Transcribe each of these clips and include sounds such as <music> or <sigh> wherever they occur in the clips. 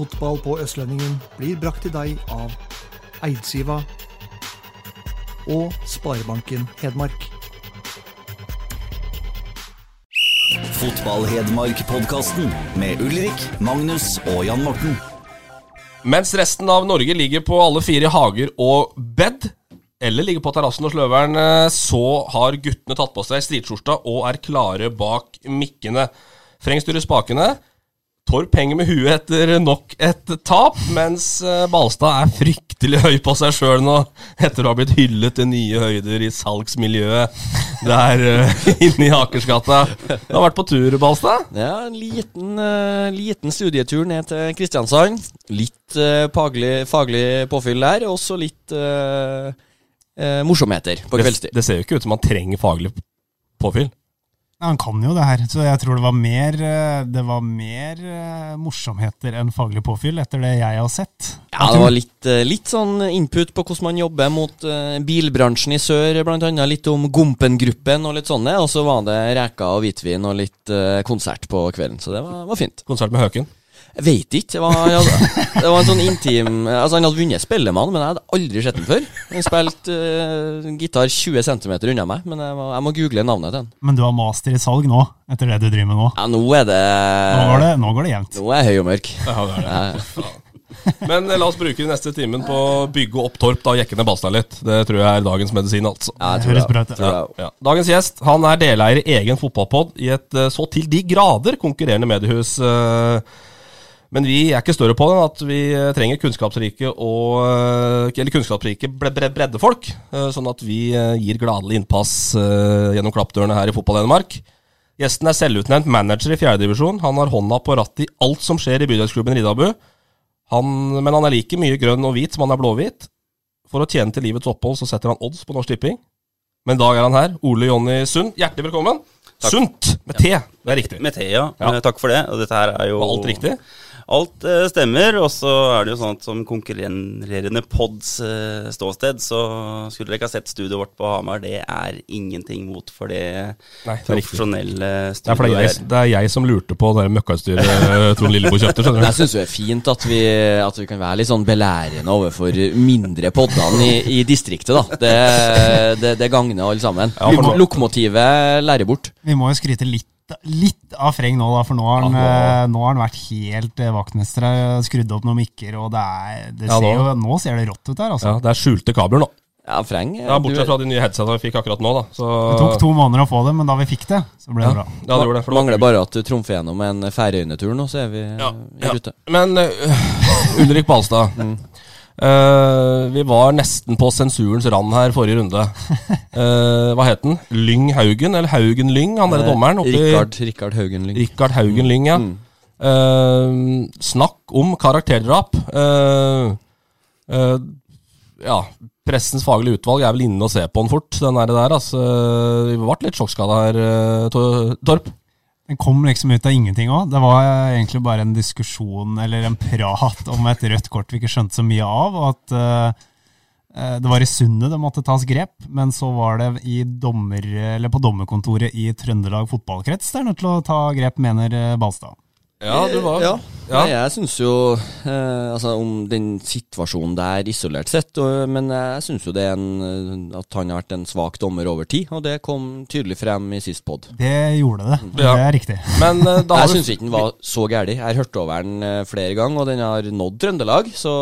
Fotball på Østlendingen blir brakt til deg av Eidsiva og Sparebanken Hedmark. Fotball-Hedmark-podkasten med Ulrik, Magnus og Jan Morten. Mens resten av Norge ligger på alle fire hager og bed, eller ligger på terrassen og sløveren, eh, så har guttene tatt på seg stridsskjorta og er klare bak mikkene. Frengs styrer spakene. Torp henger med huet etter nok et tap, mens eh, Balstad er fryktelig høy på seg sjøl nå, etter å ha blitt hyllet til nye høyder i salgsmiljøet der uh, <laughs> inne i Akersgata. Du har vært på tur, Balstad? Ja, en liten, uh, liten studietur ned til Kristiansand. Litt uh, faglig, faglig påfyll der, og så litt morsomheter på Det, kveldstid. det ser jo ikke ut som man trenger faglig påfyll. Han kan jo det her, så jeg tror det var mer, eh, det var mer eh, morsomheter enn faglig påfyll, etter det jeg har sett. Ja, det var litt, eh, litt sånn input på hvordan man jobber mot bilbransjen i sør, blant annet litt om Gompen-gruppen og litt sånne, og så var det reker og hvitvin og litt konsert på kvelden, så det var, var fint. Konsert med Høken. Jeg vet ikke. Det var, ja, det var en sånn intim Altså Han hadde vunnet Spellemann, men jeg hadde aldri sett den før. Han spilte uh, gitar 20 cm unna meg, men jeg må, jeg må google navnet til han. Men du har master i salg nå, etter det du driver med nå. Ja, nå er det Nå går det, nå går det jevnt. Nå er jeg høy og mørk. Ja, det er det. Men eh, la oss bruke den neste timen på å bygge opp Torp, da jekke ned Balstad litt. Det tror jeg er dagens medisin, altså. Ja, jeg Det tror høres det. bra ut. Tror jeg. Ja. Dagens gjest han er deleier i egen fotballpod i et eh, så til de grader konkurrerende mediehus. eh, Men vi er ikke større på det enn at vi eh, trenger kunnskapsrike og eh, Eller kunnskapsrike bre bre breddefolk, eh, sånn at vi gir gladelig innpass gjennom klappdørene her i Fotball-Danmark. Gjesten er selvutnevnt manager i fjerdedivisjon. Han har hånda på rattet i alt som skjer i bydelsklubben Riddabu. Han, men han er like mye grønn og hvit som han er blåhvit. For å tjene til livets opphold så setter han odds på Norsk Tipping. Men i dag er han her. Ole Jonny Sund, hjertelig velkommen. Sunt med T, det er riktig. Med T, ja. Ja. Takk for det. Og dette her er jo Var alt riktig? Alt eh, stemmer. Og så er det jo sånn at som konkurrerende pods eh, ståsted, så skulle dere ikke ha sett studioet vårt på Hamar. Det er ingenting mot for det Nei, det profesjonelle Det er, studioet jeg, det er jeg som lurte på det møkkautstyret eh, Trond Lilleboe kjøpte. skjønner du. Jeg syns det er fint at vi, at vi kan være litt sånn belærende overfor mindre poddene i, i distriktet, da. Det, det, det gagner alle sammen. Ja, Lokomotivet lærer bort. Vi må jo skryte litt, litt av Freng nå, da, for nå har han, Ja, eh, nå har han vært helt eh, vaktmester. Skrudd opp noen mikker, og det er, det ser nå- jo, nå ser det rått ut her, altså. Ja, det er skjulte kabler nå. Ja, Freng Ja, Bortsett fra de nye headsetene vi fikk akkurat nå, da. Så, Det tok to måneder å få det, men da vi fikk det, så ble det ja, bra. ja, det gjorde det. for det mangler bare at du trumfer gjennom en Færøyene-tur nå, så er vi Ja, i ja. rute. Men uh, <laughs> Ulrik Balstad. Eh, vi var nesten på sensurens rand her forrige runde. Uh, <laughs> hva het den? Lyng Haugen, eller Haugen Lyng? Han derre dommeren? oppi- Rikard, Haugen Lyng. Rikard Haugen Lyng, ja. Mm. Uh, snakk om karakterdrap. Eh, eh, ja, pressens faglige utvalg er vel inne og ser på den fort, den der. der altså. Vi ble litt sjokkskada her, eh, Torp. Den kom liksom ut av ingenting òg. Det var egentlig bare en diskusjon eller en prat om et rødt kort vi ikke skjønte så mye av. og at eh, Det var i Sundet det måtte tas grep, men så var det dommer, på dommerkontoret i Trøndelag fotballkrets det er nødt til å ta grep, mener eh, Balstad. Ja, du var Ja. Ja. Nei, jeg syns jo eh, Altså om den situasjonen der isolert sett, og, men jeg syns jo det er en, eh, at han har vært en svak dommer over tid, og det kom tydelig frem i sist pod. Det gjorde det. Ja. Det er riktig. Men eh, da har Jeg syns ikke den var så gæren. Jeg har hørt over den eh, flere ganger, og den har nådd Trøndelag, så,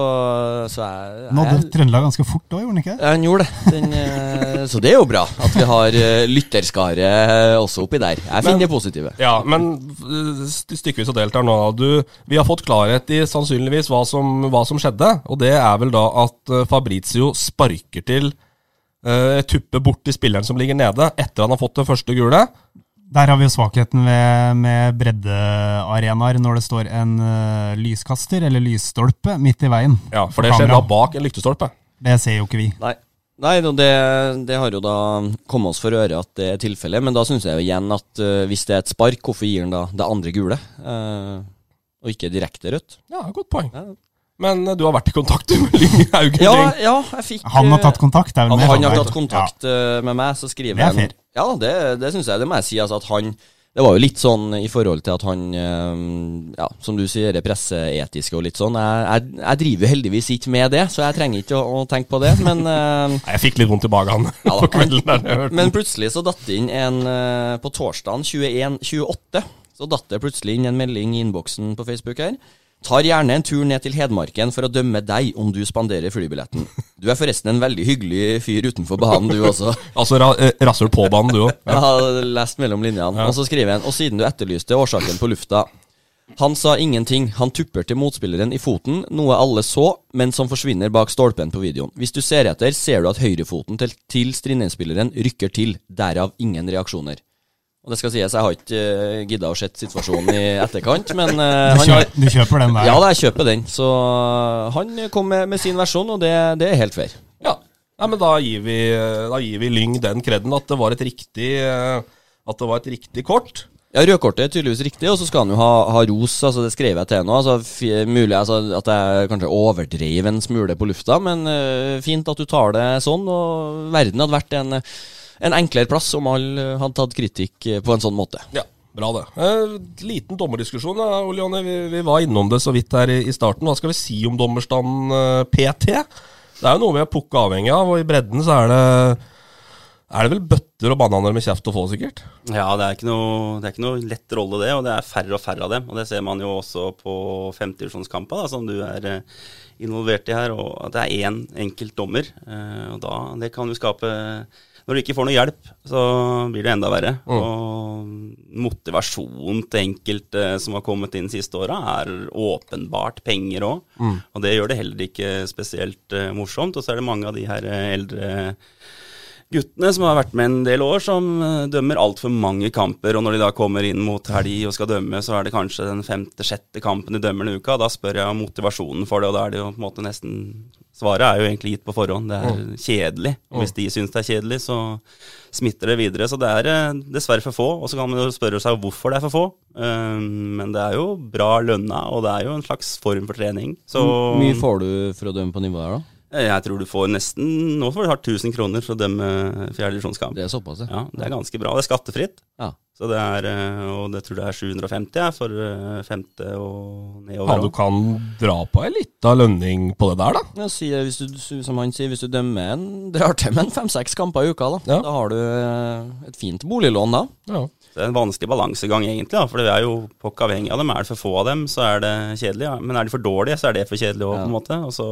så jeg, Nådde Trøndelag ganske fort òg, gjorde den ikke ja, han gjorde det. Den, eh, så det er jo bra at vi har uh, lytterskare også oppi der. Jeg finner det positive. Ja, men eh, st- stykkevis og delt her nå. Du, vi har fått klarhet i sannsynligvis hva som, hva som skjedde. Og det er vel da at eh, Fabrizio sparker til uh, tuppe borti spilleren som ligger nede, etter han har fått det første gule. Der har vi jo svakheten ved, med breddearenaer når det står en uh, lyskaster eller lysstolpe midt i veien. Ja, for det skjer da bak en lyktestolpe. Det ser jo ikke vi. Nei. Nei, det, det har jo da kommet oss for øre at det er tilfellet, men da syns jeg jo igjen at uh, hvis det er et spark, hvorfor gir han da det andre gule, Uh, og ikke direkte rødt? Ja, godt poeng. Men eh, du har vært i kontakt med Lyng <laughs> Haugen? Ja, ja, jeg fikk Han har tatt kontakt, er Han, han har sånn. tatt kontakt ja. med meg, så skriver er han. Ja, det, det syns jeg. Det må jeg si. Altså, at han Det var jo litt sånn i forhold til at han eh, Ja, som du sier, er presseetiske og litt sånn. Jeg, jeg, jeg driver heldigvis ikke med det, så jeg trenger ikke å, å tenke på det, men eh, Nei, Jeg fikk litt vondt i magen <laughs> Ja, på kvelden. der Men plutselig så datt det inn en eh, På torsdagen 21.28 så datt det plutselig inn en melding i innboksen på Facebook her. Tar gjerne en tur ned til Hedmarken for å dømme deg om du spanderer flybilletten. Du er forresten en veldig hyggelig fyr utenfor banen, du også. <laughs> Altså ra eh, rasshøl på banen, du òg. <laughs> Jeg har lest mellom linjene. Og så skriver han Og siden du etterlyste årsaken på lufta Han sa ingenting. Han tupper til motspilleren i foten, noe alle så, men som forsvinner bak stolpen på videoen. Hvis du ser etter, ser du at høyrefoten til, til Strindheim-spilleren rykker til. Derav ingen reaksjoner. Og det skal sies, jeg har ikke uh, gidda å sett situasjonen i etterkant, men uh, Du, han du kjøper den der? Ja, da, jeg kjøper den. Så uh, han kom med, med sin versjon, og det, det er helt fair. Ja. Nei, men da gir, vi, da gir vi Lyng den kreden at det var et riktig eh, At det var et riktig kort. Ja, Rødkortet er tydeligvis riktig, og så skal han jo ha, ha ros. altså Det skrev jeg til nå. altså f Mulig altså, at jeg kanskje overdrev en smule på lufta, men uh, fint at du tar det sånn. Og verden hadde vært en, en enklere plass om alle hadde tatt kritikk eh, på en sånn måte. Ja, bra det. Eh, liten dommerdiskusjon, da, Ole Jonny. Vi, vi var innom det så vidt her i, i starten. Hva skal vi si om dommerstanden eh, PT? Det er jo noe vi er pukka avhengig av, og i bredden så er det er det vel bøtter og bananer med kjeft å få, sikkert? Ja, det er, ikke noe, det er ikke noe lett rolle, det. Og det er færre og færre av dem. Og det ser man jo også på femtivisjonskampene, som du er eh, involvert i her. Og at det er én enkelt dommer. Eh, og da, det kan jo skape Når du ikke får noe hjelp, så blir det enda verre. Og motivasjonen til enkelte som har kommet inn siste åra, er åpenbart penger òg. Og det gjør det heller ikke spesielt eh, morsomt. Og så er det mange av de her eh, eldre guttene som har vært med en del år, som eh, dømmer altfor mange kamper. Og når de da kommer inn mot helg og skal dømme, så er det kanskje den femte-sjette kampen de dømmer denne uka. Da spør jeg om motivasjonen for det, og da er det jo på en måte nesten Svaret er jo egentlig gitt på forhånd. Det er kjedelig. Og hvis de syns det er kjedelig, så smitter det videre. Så det er eh, dessverre for få. Og så kan man jo spørre seg hvorfor det er for få. Eh, Men det er jo bra lønna, og det er jo en slags form for trening. Så Hvor mye får du for å dømme på nivået her, da? Jeg tror du får nesten Nå får du hardt 1000 kroner for å dømme fjerdedivisjonskamp. Det er såpass, ja. Ja, det er ganske bra. Det er skattefritt. Ja. Så det er, eh, og det tror jeg er 750 ja, for eh, femte og Ja, du kan dra på ei lita lønning på det der, da. Ja, sier, hvis du, som han sier, hvis du dømmer en drar til med en fem-seks kamper i uka, da, Ja. da har du eh, et fint boliglån da. Ja. Det er en vanskelig balansegang, egentlig. da, For vi er jo pokk avhengig av dem. Er det for få av dem, så er det kjedelig. Ja. Men er de for dårlige, så er det for kjedelig òg, Ja. på en måte. Og så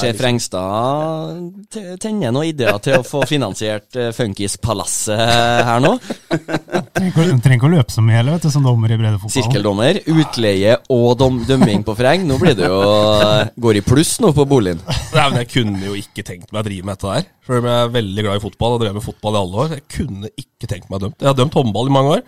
Sjef liksom- Rengstad tenner noen ideer til å få finansiert uh, Funkispalasset her nå. Å- trenger ikke å løpe så mye heller, vet du, som dommer i breddefotball. Sirkeldommer, utleie og dom dømming på Freng. Nå blir det jo eh, Går i pluss nå på boligen. Nei, men Jeg kunne jo ikke tenkt meg å drive med dette der. For jeg er veldig glad i fotball og drev med fotball i alle år. Jeg kunne ikke tenkt meg dømt. Jeg har dømt håndball i mange år.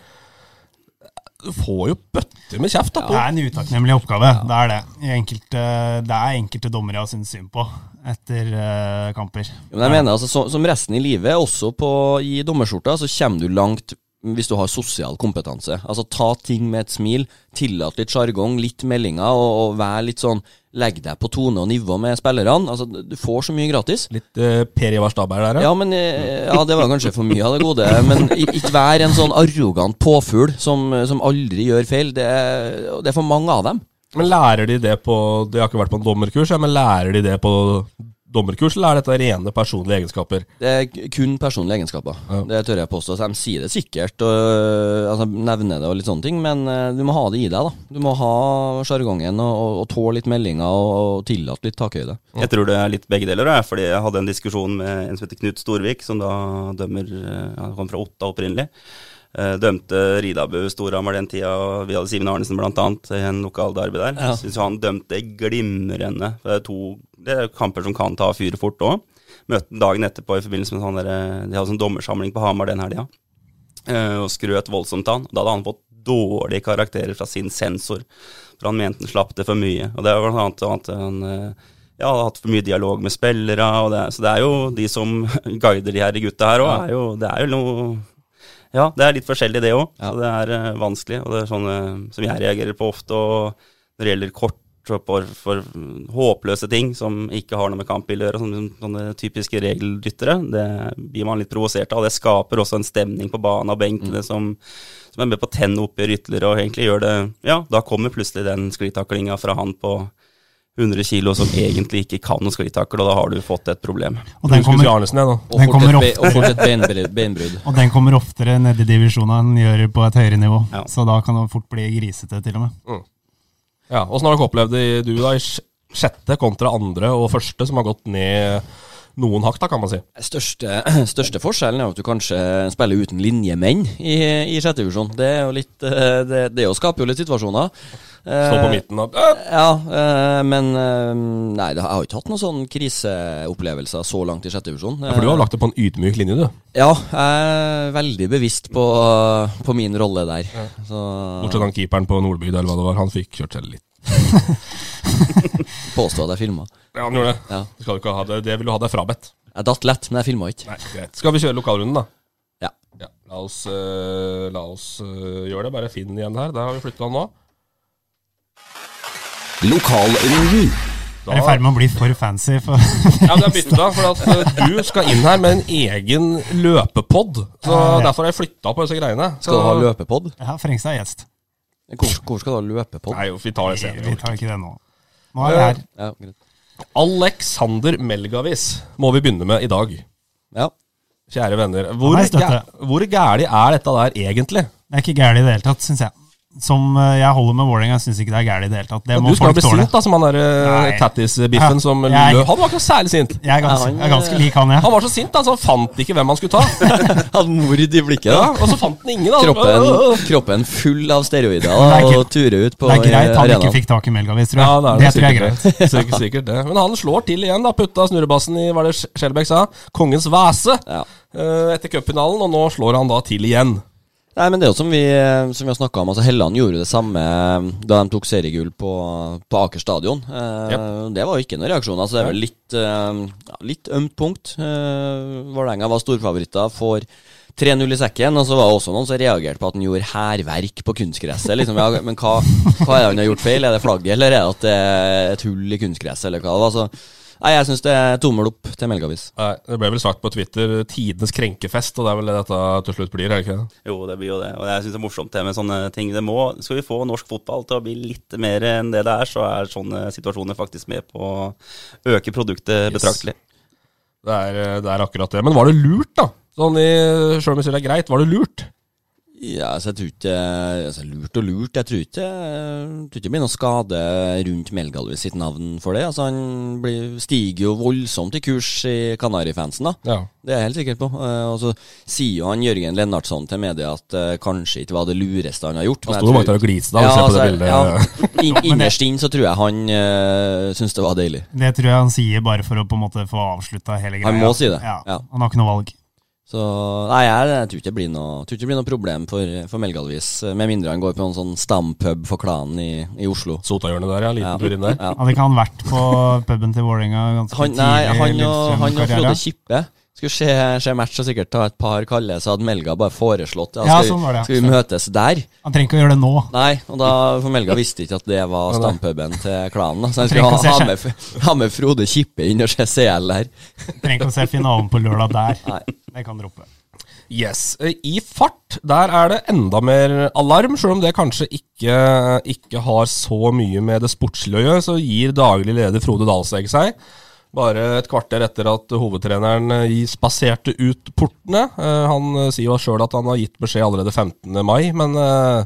Du får jo bøtter med kjeft. da Det er en utakknemlig oppgave. Det er det. I Enkelte, det er enkelte dommere jeg har syntes synd på etter uh, kamper. Men jeg mener altså, så, Som resten i livet, også på, i dommerskjorta, så kommer du langt hvis du har sosial kompetanse. Altså Ta ting med et smil, tillat litt sjargong, litt meldinger, og, og vær litt sånn Legg deg på tone og nivå med spillerne. Altså, Du får så mye gratis. Litt uh, Per Ivar Stabær der, Ja, Ja, men eh, Ja, det var kanskje for mye av det gode. Men ikke vær en sånn arrogant påfugl som, som aldri gjør feil. Det det er for mange av dem. Men lærer de det på Jeg har ikke vært på en dommerkurs, ja, men lærer de det på dommerkurs, eller er dette rene personlige egenskaper? Det er kun personlige egenskaper. Ja. Det tør jeg påstå. Så de sier det sikkert, og øh, altså, nevner det og litt sånne ting, men øh, du må ha det i deg. da Du må ha sjargongen og, og, og tåle litt meldinger og, og tillate litt takhøyde. Jeg tror det er litt begge deler. Jeg, fordi jeg hadde en diskusjon med en som heter Knut Storvik, som da dømmer eh, Han kom fra Otta opprinnelig. Eh, Dømte Ridabu Storhamar den tida, og vi hadde Simen Arnesen annet i en lokal derby der. Ja. Syns han dømte glimrende. Det er to det er kamper som kan ta fyr fort òg. Møtte han dagen etterpå i forbindelse med sånn der, De hadde sånn dommersamling på Hamar den helga. eh, og skrøt voldsomt av han. Da hadde han fått dårlige karakterer fra sin sensor, for han mente han slapp det for mye. Og det var blant annet at han eh, ja, hadde hatt for mye dialog med spillere, det, så det er jo de som <laughs> guider de her gutta her òg, det er jo noe ja, det er litt forskjellig det òg, så det er uh, vanskelig. Og det er sånne som jeg reagerer på ofte. Og når det gjelder kort for, for håpløse ting som ikke har noe med kamp å gjøre, sånne, sånne typiske regelryttere, det blir man litt provosert av. Og det skaper også en stemning på banen og benkene Mm. som, som er med på å tenne oppgjør ytterligere, og egentlig gjør det Ja, da kommer plutselig den sklitaklinga fra han på 100 kilo som egentlig ikke kan sklitakle, og da har du fått et problem. Og den kommer- Arnesen, jeg. Og Den kommer oftere, <laughs> og den kommer oftere ned i divisjonen enn den gjør på et høyere nivå. Ja. Så da kan det fort bli grisete, til og med. Ja, Åssen har dere opplevd det, du da, i sjette kontra andre og første, som har gått ned noen hakk, da, kan man si? Største, <clears throat> største forskjellen er at du kanskje spiller uten linjemenn i, i sjette divisjon. Det er jo litt eh, Det, det jo skaper jo litt situasjoner. Stå på Eh, midten og! Ja, eh, men eh, Nei, jeg har ikke hatt noen sånn kriseopplevelser så langt i sjette divisjon. ja, For du har lagt det på en ydmyk linje, du. Ja, jeg er veldig bevisst på, på min rolle der. Så Bortsett fra keeperen på Nordby, eller hva det var. Han fikk kjørt seg litt. <laughs> påstå at jeg filma. Ja, han gjorde det. Ja. Det, skal du ikke ha det. det vil du ha deg frabedt. Jeg datt lett, men jeg filma ikke. Nei, greit. Skal vi kjøre lokalrunden, da? Ja. Ja, La oss, uh, la oss uh, gjøre det. Bare finn igjen her. Der har vi flytta han nå. Lokalrunden. Er i ferd med å bli for fancy. For Ja, det er bytta, for at øh, du skal inn her med en egen løpepod. Så Ja. derfor har jeg flytta på disse greiene. Så, Skal du ha løpepod? ja, Frengstad er gjest. Hvor, hvor skal du løpe på? Nei, vi tar det Vi tar ikke det nå. Nå er vi her. Ja, greit. Alexander Melgavis må vi begynne med i dag. Ja. Kjære venner. Hvor, er hvor gæli er dette der egentlig? Det er ikke gæli i det hele tatt, syns jeg. Som eh, jeg holder med Vålerenga, syns ikke det er gærent i det hele tatt. Det må Du skal folk bli tåle. sint, da, som han der øh, tattis-biffen Ja, som jeg- løp. Han var ikke særlig sint. Jeg er ganske, Ja, han, jeg er ganske lik han, jeg. Han var så sint, da, så han fant ikke hvem han skulle ta. <laughs> Hadde mord i blikket, Ja, da. og så fant han ingen, da. Kroppen, kroppen full av steroider Det er da, og turer ut på Det er greit han arenaen. ikke fikk tak i Melgavis, tror jeg. Ja, det, er det tror jeg er greit. det. Sikkert, sikkert det. Men han slår til igjen, da. Putta snurrebassen i hva det Skjelbæk sa, kongens vase Ja. eh, etter cupfinalen, og nå slår han da til igjen. Nei, men det er jo som vi, som vi har snakka om. Altså Helland gjorde det samme da de tok seriegull på, på Aker stadion. Eh, Det var jo ikke noen reaksjon. altså det er vel litt, eh, litt ømt punkt. Eh, Vålerenga var storfavoritter, for 3-0 i sekken, og så var det også noen som reagerte på at han gjorde hærverk på kunstgresset. Liksom, ja, men hva, hva er det han har gjort feil? Er det flagget, eller er det at det er et hull i kunstgresset, eller hva det var? Så, nei, jeg syns det er tommel opp til Melgavis. Det ble vel sagt på Twitter 'tidenes krenkefest', og det er vel det dette til slutt blir, er det ikke det? Jo, det blir jo det. Og jeg syns det er morsomt det med sånne ting. Det må, skal vi få norsk fotball til å bli litt mer enn det det er, så er sånne situasjoner faktisk med på å øke produktet betraktelig. Det er, det er akkurat det. Men var det lurt, da? Sånn i, Selv om jeg sier det er greit, var det lurt? Ja, altså jeg tror ikke altså Lurt og lurt. Jeg tror ikke jeg tror ikke det blir noe skade rundt Melgalvis sitt navn for det. Altså Han blir, stiger jo voldsomt i kurs i Kanarifansen, da. Ja. Det er jeg helt sikker på. Eh, og så sier jo han Jørgen Lennartson til media at uh, kanskje ikke var det lureste han har gjort. Han sto jeg bak der og gliste da, Ja, og ser på det altså, bildet. ja. <laughs> In, innerst inn så tror jeg han uh, syns det var deilig. Det tror jeg han sier bare for å på en måte få avslutta hele greia. Han må si det, Ja, ja. Han har ikke noe valg. Så nei, jeg, jeg tror ikke det blir noe, ikke det blir noe problem for, for Melgalvis. Med mindre han går på en sånn stampub for klanen i, i Oslo. Sotahjørnet der, ja. Liten Ja. tur inn der. Ja. Hadde ikke han vært på puben til Vålerenga ganske Han, tidlig nei, i han og, han og? Frode Kippe skulle se, se match og sikkert ta et par kalde, så hadde Melga bare foreslått Ja, skal, sånn var det, skal vi møtes der? Han trenger ikke å gjøre det nå. Nei, og da, for Melga visste ikke at det var stampuben til klanen. Da. Så han skulle ha, ha, med, ha med Frode Kippe inn og se CL der. Trenger ikke å se finalen på lørdag der. Nei. Det kan droppe. Yes. Eh, I fart, der er det enda mer alarm, selv om det kanskje ikke, ikke har så mye med det sportslige å gjøre, så gir daglig leder Frode Dalsegg seg. Bare et kvarter etter at hovedtreneren eh, spaserte ut portene. Eh, Han eh, sier jo sjøl at han har gitt beskjed allerede 15. mai, men uh,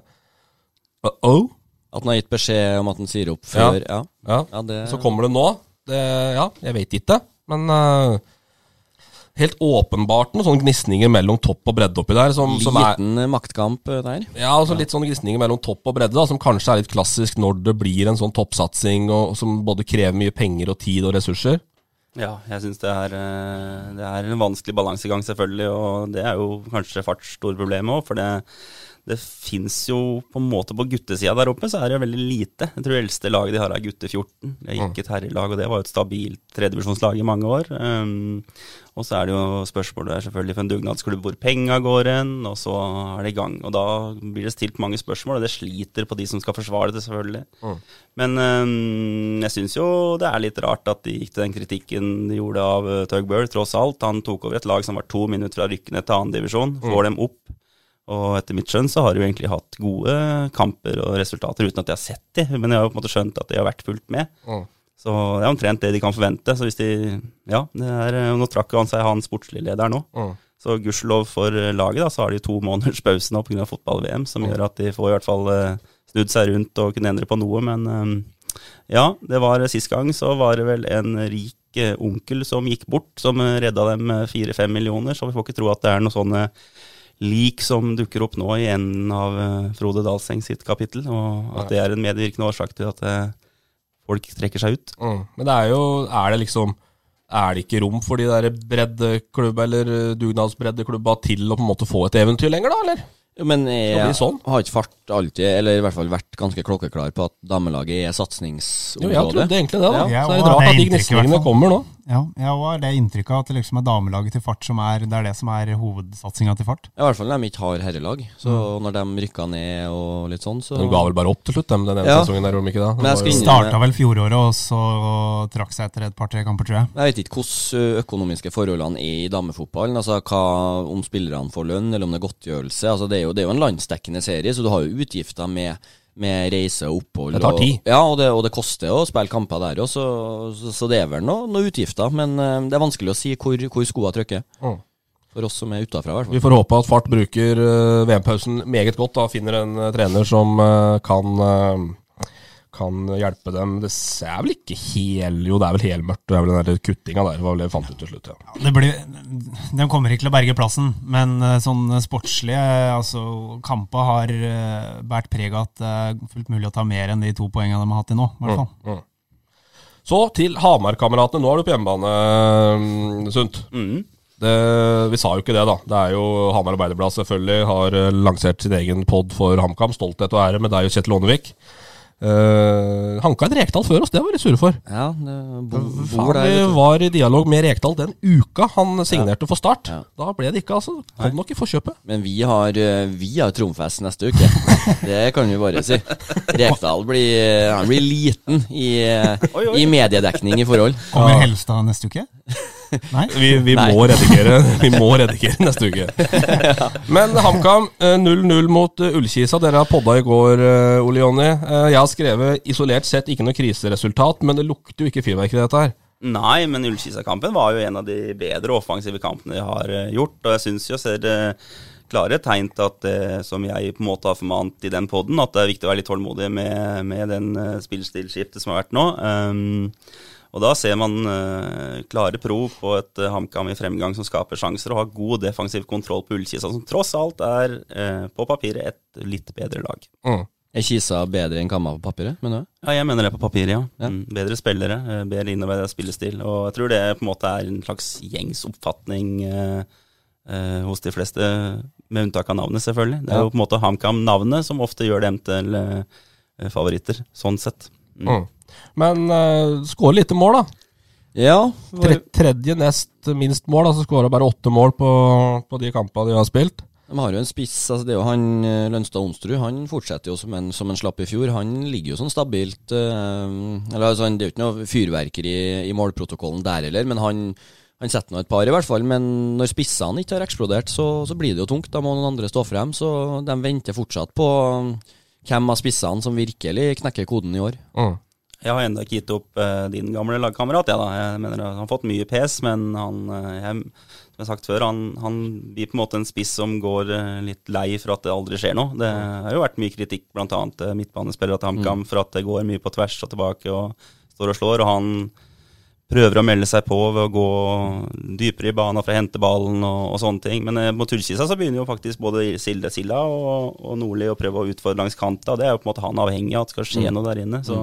uh-oh. At han har gitt beskjed om at han sier opp før Ja. Ja. Ja, det- Så kommer det nå. Det, ja, jeg vet ikke, men uh Helt åpenbart noen sånne gnisninger mellom topp og bredde oppi der. Som, som er, Liten eh, maktkamp der. ja, altså litt sånne gnisninger mellom topp og bredde, da, som kanskje er litt klassisk når det blir en sånn toppsatsing, og, som både krever mye penger og tid og ressurser. Ja, jeg syns det, eh, det er en vanskelig balansegang, selvfølgelig. Og det er jo kanskje Farts store problem òg, for det, det fins jo på en måte På guttesida der oppe så er det veldig lite. Jeg tror det eldste laget de har er gutte 14. Det er ikke et herrelag, og det var jo et stabilt tredjevisjonslag i mange år. Um, og så er det jo spørsmålet der selvfølgelig for en dugnadsklubb hvor penga går hen, og så er det i gang. Og da blir det stilt mange spørsmål, og det sliter på de som skal forsvare det, selvfølgelig. Mm. Men um, jeg syns jo det er litt rart at de gikk til den kritikken de gjorde av uh, tross alt. Han tok over et lag som var to minutter fra rykkene til annen divisjon, får får dem opp. Og etter mitt skjønn så har de jo egentlig hatt gode kamper og resultater uten at jeg har sett de, men jeg har jo på en måte skjønt at de har vært fullt med. Mm. Så det er omtrent det de kan forvente. Så hvis de Ja, det er, nå trakk jo han seg han sportslige lederen nå. Mm. Så gudskjelov for laget, da, så har de to <laughs> måneders pause nå pga. fotball-VM, som Mm. gjør at de får i hvert fall eh, snudd seg rundt og kunne endre på noe. Men eh, ja, det var sist gang så var det vel en rik eh, onkel som gikk bort, som eh, redda dem eh, fire-fem millioner, så vi får ikke tro at det er noe sånne lik som dukker opp nå i enden av eh, Frode Dalseng sitt kapittel, og at det er en medvirkende årsak til at eh, folk trekker seg ut. Mm. Men det er jo Er det liksom Er det ikke rom for de der breddeklubba eller eh, dugnadsbreddeklubba til å på en måte få et eventyr lenger, da, eller? Jo, Men jeg sånn. har ikke fart alltid, eller i hvert fall vært ganske klokkeklar på at damelaget er Jo, satsingsområdet. jeg trodde egentlig det, da. Ja, så er det rart at de gnisningene kommer nå. Ja, jeg har det inntrykket at det liksom er damelaget til fart som er Det er det som er hovedsatsinga til fart. I hvert fall når de ikke har herrelag. Så når de rykka ned og litt sånn, så De ga vel bare opp til slutt, dem, den ene Ja. sesongen der, gjorde de ikke det? Jo- inn- Starta vel fjoråret, og så trakk seg etter et par-tre kamper, tror jeg. Jeg vet ikke hvordan økonomiske forholdene er i damefotballen. Altså hva, Om spillerne får lønn, eller om det er godtgjørelse. Altså det, er jo, det er jo en landsdekkende serie, så du har jo utgifter med, med reise og opphold. Det tar og- tid. Ja, og det, og det koster å spille kamper der òg, så, så, så det er vel noen noe utgifter. Men uh, det er vanskelig å si hvor, hvor skoa trykker. Mm. For oss som er utafra, Vi får håpe at Fart bruker uh, VM-pausen meget godt. da Finner en eh, trener som uh, kan Kan hjelpe dem. Det er vel ikke hel Jo, det er vel helmørkt. Det er vel den der kuttinga der. var vel det vi fant ut til slutt. Ja. Det blir, de kommer ikke til å berge plassen, men eh, sånn sportslige eh, altså Kampa har eh, båret preg av at det er fullt mulig å ta mer enn de to poengene de har hatt til nå. i hvert fall. Mm. Så til Hamar-kameratene. Nå er du på hjemmebane, Sundt. Sunt. Mm. Det, vi sa jo ikke det, da. Det er jo Hamar Arbeiderblad selvfølgelig har eh, lansert sin egen pod for HamKam. Stolthet og ære med deg og Kjetil Aanevik. Uh, Hanka et Rekdal før oss, det var vi sure for. Ja, det bo, Faen, bor der. vi var i dialog med Rekdal den uka han signerte for Start. Ja. Da ble det ikke, altså. Kom nok i forkjøpet. Men vi har, vi har tromfest neste uke. <laughs> Det kan vi bare si. Rekdal blir, han blir liten i, ø, i mediedekning i forhold. Kommer Helstad neste uke? <laughs> Nei? <laughs> Vi, vi Nei. må redigere <laughs> Vi må redigere <laughs> neste uke. Men HamKam eh, 0-0 mot eh, Ullkisa. Dere har podda i går, eh, Ole Jonny. Eh, Jeg har skrevet isolert sett ikke noe kriseresultat, men det lukter jo ikke fyrverkeri, dette her. Nei, men Ullkisa-kampen var jo en av de bedre offensive kampene jeg har eh, gjort. Og jeg syns jo jeg ser eh, klare tegn til at det som jeg på en måte har formant i den poden, at det er viktig å være litt tålmodig med, med den spillestilskiftet som har vært nå. Um, og da ser man uh, klare prov på et uh, HamKam i fremgang som skaper sjanser, og har god defensiv kontroll på Ullkisa, som tross alt er uh, på papiret et litt bedre lag. Mm. Er Kisa bedre enn Kamma på papiret, mener du? Ja, jeg mener det på papiret, ja. Ja. Mm, bedre spillere, bedre innarbeidet spillestil. Og jeg tror det på en måte er en slags gjengs oppfatning eh, hos de fleste, med unntak av navnet, selvfølgelig. Det er Ja. jo på en måte HamKam-navnet som ofte gjør dem til favoritter, sånn sett. Mm. Men uh, skåre lite mål, da. Ja. Tre, tredje nest minst mål, altså skåra bare åtte mål på, på de kampene de har spilt. De har jo en spiss, altså det er jo han eh, Lønstad Onsrud. Han fortsetter jo som en, som en slapp i fjor. Han ligger jo sånn stabilt eh, Eller altså, Det er jo ikke noe fyrverkeri i, i målprotokollen der heller, men han, han setter nå et par, i hvert fall. Men når spissene ikke har eksplodert, så, så blir det jo tungt. Da må noen andre stå frem. Så de venter fortsatt på hvem av spissene som virkelig knekker koden i år. Mm. Jeg har ennå ikke gitt opp eh, din gamle lagkamerat. Ja, da. Jeg mener Han har fått mye pes, men han, eh, jeg, som jeg har sagt før, han, han blir på en måte en spiss som går eh, litt lei for at det aldri skjer noe. Det har jo vært mye kritikk, bl.a. Uh, midtbanespillere til HamKam, for at det går mye på tvers og tilbake og står og slår. og han prøver å melde seg på ved å gå dypere i banen for å hente ballen og, og sånne ting. Men eh, mot Ullkisa så begynner jo faktisk både Silde Silla og, og Nordli å prøve å utfordre langs kanta. Det er jo på en måte han avhengig av at det skal skje noe der inne. Så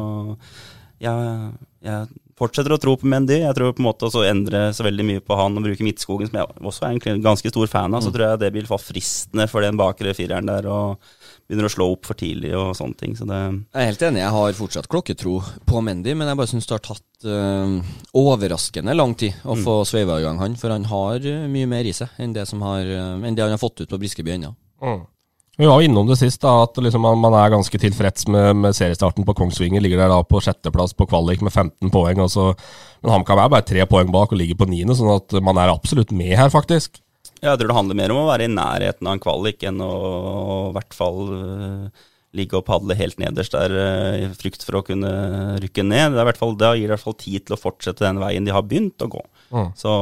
jeg, jeg fortsetter å tro på Mendy. Jeg tror på en måte også endre så veldig mye på han og bruke Midtskogen, som jeg også er en ganske stor fan av. Så tror jeg det vil være fristende for den bakre fireren der. og begynner å slå opp for tidlig og sånne ting. Så det Jeg er helt enig, jeg har fortsatt klokketro på Mendy, men jeg bare syns det har tatt øh, overraskende lang tid å få sveiva i gang han, for han har øh, mye mer i seg enn det, som har, øh, enn det han har fått ut på Briskeby ennå. Vi var innom det sist, da, at liksom man, man er ganske tilfreds med, med seriestarten på Kongsvinger. Ligger der da på sjetteplass på kvalik med 15 poeng. Altså, så, men HamKam er bare tre poeng bak og ligger på niende, sånn at man er absolutt med her, faktisk. Jeg tror det handler mer om å være i nærheten av en kvalik enn å i hvert fall øh, ligge og padle helt nederst der øh, i frykt for å kunne rykke ned. Det er hvert fall, da gir det i hvert fall tid til å fortsette den veien de har begynt å gå. Mm. Så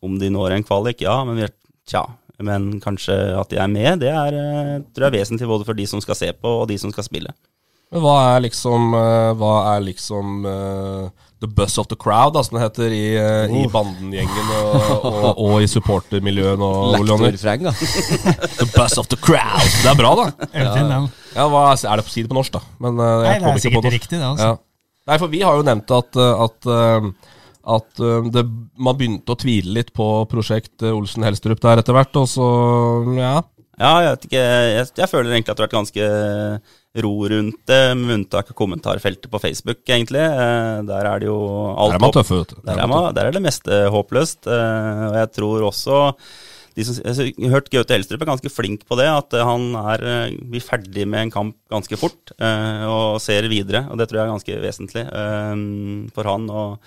om de når en kvalik, ja, men tja. Men kanskje at de er med, det er, øh, tror jeg er vesentlig både for de som skal se på og de som skal spille. Men hva er liksom eh, Hva er liksom eh, the buzz of the crowd, da, som det heter i, uh, i bandengjengen og, <laughs> og, og i supportermiljøet Lektorfreng, da. <laughs> The buzz of the crowd. Det er bra, da. Ja. Ja, hva, er det på side på norsk, da? Men, uh, jeg Nei, det er sikkert riktig, det. altså. Ja. Nei, for vi har jo nevnt at, eh, at, eh, at eh, det, man begynte å tvile litt på prosjekt eh, Olsen Helstrup der etter hvert, og så ja. Ja, jeg vet ikke. Jeg, jeg føler egentlig at det har vært ganske ro rundt det, med unntak av kommentarfeltet på Facebook, egentlig. Eh, Der er det jo alt Der er man tøffe, vet du. Der er, man, der er det meste håpløst. eh, Og jeg tror også de som, jeg har hørt Gaute Elstrup er ganske flink på det, at han er, eh, blir ferdig med en kamp ganske fort og ser videre. og Det tror jeg er ganske vesentlig for han. og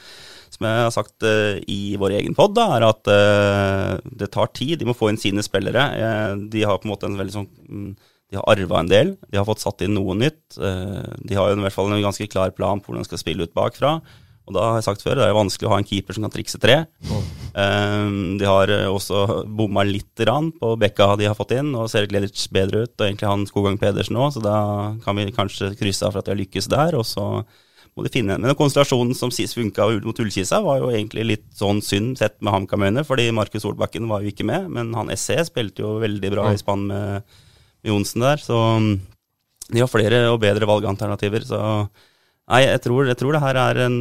som jeg har sagt uh, i vår egen pod, da, er at uh, det tar tid. De må få inn sine spillere. Uh, de har på en måte en veldig sånn mm, De har arva en del. De har fått satt inn noe nytt. Eh, de har jo i hvert fall en ganske klar plan på hvordan de skal spille ut bakfra. Og da har jeg sagt før, det er jo vanskelig å ha en keeper som kan trikse tre. Mm. de har eh, også bomma litt grann på bekka de har fått inn, og ser Gleditsch bedre ut. Og egentlig han Skogang Pedersen òg, så da kan vi kanskje krysse av for at de har lykkes der. Og så må de finne Men den konstellasjonen som sist funka mot Ullkisa, var jo egentlig litt sånn synd sett med HamKam-øyne, fordi Markus Solbakken var jo ikke med. Men han SC spilte jo veldig bra i spann med Johnsen der, så mm, de har flere og bedre valgalternativer. Så nei, jeg tror, jeg tror det her er en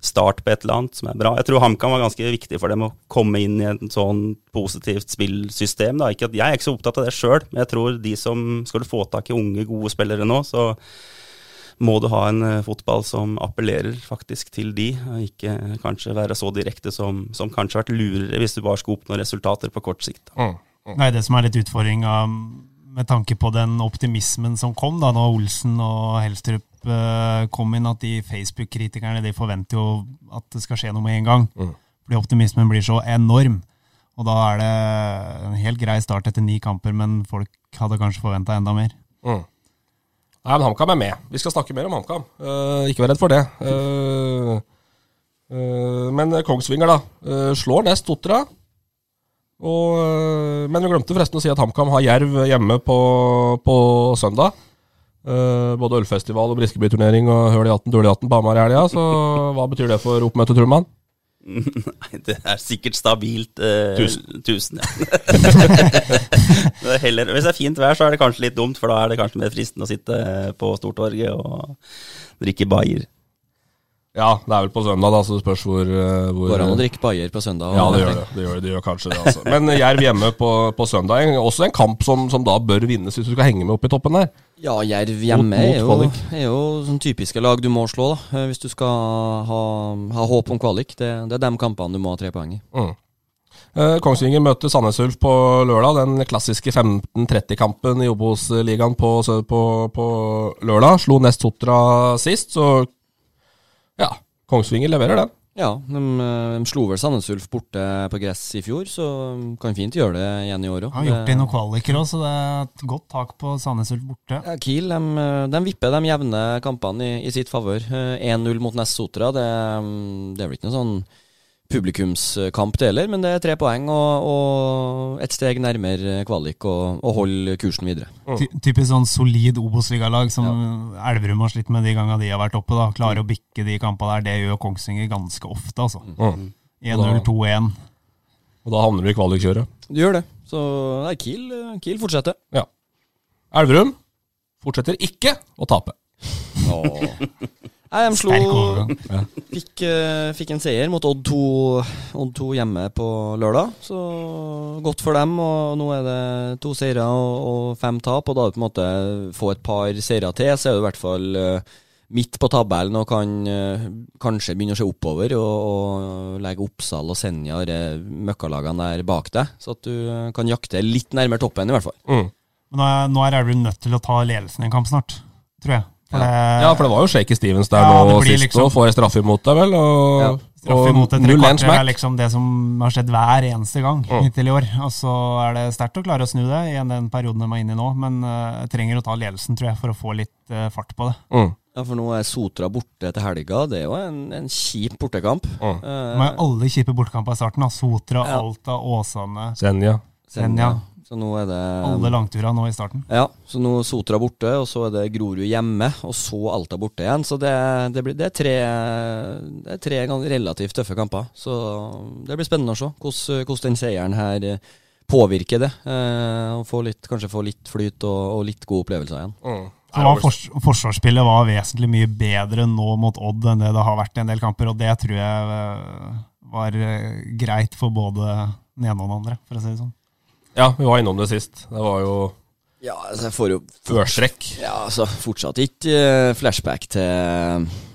start på et eller annet som er bra. Jeg tror HamKam var ganske viktig for dem å komme inn i et sånn positivt spillsystem. Da. Ikke at, jeg er ikke så opptatt av det sjøl, men jeg tror de som skal få tak i unge, gode spillere nå, så må du ha en eh, fotball som appellerer faktisk til de, og ikke kanskje være så direkte som, som kanskje har vært lurere hvis du bare skal oppnå resultater på kort sikt. Da. Nei, det som er litt utfordringa med tanke på den optimismen som kom da når Olsen og Helstrup eh, kom inn, at de Facebook-kritikerne de forventer jo at det skal skje noe med en gang. Fordi optimismen blir så enorm. Og da er det en helt grei start etter ni kamper, men folk hadde kanskje forventa enda mer. Mm. Nei, men HamKam er med. Vi skal snakke mer om HamKam. Uh, ikke vær redd for det. Uh, uh, men Kongsvinger, da. slår nest Ottera. Og, eh, men vi glemte forresten å si at HamKam har Jerv hjemme på, på søndag. Uh, både ølfestival og Briskeby-turnering og høl i hatten, døl i hatten på Hamar i helga. Så hva betyr det for oppmøtet, tror man? Nei, det er sikkert stabilt eh, Tusen. tusen. ja. <laughs> det er heller, hvis det er fint vær, så er det kanskje litt dumt, for da er det kanskje mer fristende å sitte på Stortorget og drikke bayer. Ja, det er vel på søndag, da, så det spørs hvor, eh, hvor Går an å drikke bayer på søndag? Ja, det gjør det. Det gjør, det, gjør kanskje det, altså. Men Jerv hjemme på, på søndag, også en kamp som, som da bør vinnes hvis du skal henge med opp i toppen der. Ja, Jerv hjemme Mot- mot er, jo, er jo sånn typiske lag du må slå, da. eh, Hvis du skal ha, ha håp om kvalik. Det, det er de kampene du må ha tre poeng i. Mm. Eh, Kongsvinger møter Sandnes Ulf på lørdag. Den klassiske 15-30-kampen i Obos-ligaen på, på, på lørdag. Slo Nest Sotra sist, så. Kongsvinger leverer den. Ja, de, eh, de slo vel Sandnes Ulf borte på gress i fjor, så de kan fint gjøre det igjen i år òg. Har gjort det i noen kvaliker òg, så det er et godt tak på Sandnes Ulf borte. Ja, Kiel de, de vipper de jevne kampene i, i sitt favør. Eh, 1-0 mot Nessotra, det, mm, det er vel ikke noe sånn publikumskamp det heller, men det er tre poeng og, og et steg nærmere kvalik og, og holde kursen videre. Mm. typisk sånn solid Obos-ligalag som Elverum har slitt med de gangene de har vært oppe. da Klarer å bikke de kampene der. Det gjør Kongsvinger ganske ofte, altså. Mm. 1-0, 2-1. Og da havner du i kvalikkjøret. Du gjør det. Så nei, Kiel, Kiel fortsetter. Ja. Elverum fortsetter ikke å tape. Nei, de slo Ja. fikk, eh, fikk en seier mot Odd 2, Odd 2 hjemme på lørdag. Så godt for dem. Og nå er det to seire og, og fem tap. Og da på en måte få et par seire til, så er du i hvert fall eh, midt på tabellen og kan eh, kanskje begynne å se oppover og, og legge Oppsal og Senja, og møkkalagene der bak deg. Så at du kan jakte litt nærmere toppen, i hvert fall. Mm. Men nå er, nå er du nødt til å ta ledelsen i en kamp snart, tror jeg. For det, Ja, for det var jo Shaky Stevens der Ja, nå sist, liksom- og får jeg straffe imot deg, vel? Og, Ja, Straff og imot et 0-1 trekvarter er liksom det som har skjedd hver eneste gang Mm. hittil i år. Og så er det sterkt å klare å snu det i den perioden de er inne i nå, men uh, trenger å ta ledelsen, tror jeg, for å få litt uh, fart på det. Mm. Ja, For nå er Sotra borte til helga. Det er jo en, en kjip bortekamp. Mm. Uh, er alle kjipe bortekamper i starten. da. Sotra, Ja. Alta, Åsane. Senja. Senja. Så nå er det Alle langturene nå i starten. Ja, så nå Sotra borte, og så er det Grorud hjemme, og så Alta borte igjen. Så det, det, blir, det, er, tre, det er tre relativt tøffe kamper. Så det blir spennende å se hvordan, hvordan den seieren her påvirker det. Eh, og få litt, kanskje få litt flyt og, og litt gode opplevelser igjen. Mm. Så var fors forsvarsspillet var vesentlig mye bedre nå mot Odd enn det det har vært i en del kamper, og det tror jeg eh, var eh, greit for både den ene og den andre, for å si det sånn. Ja, vi var innom det sist. Det var jo Ja, altså jeg får jo Førstrekk. Ja, altså fortsatt ikke eh, flashback til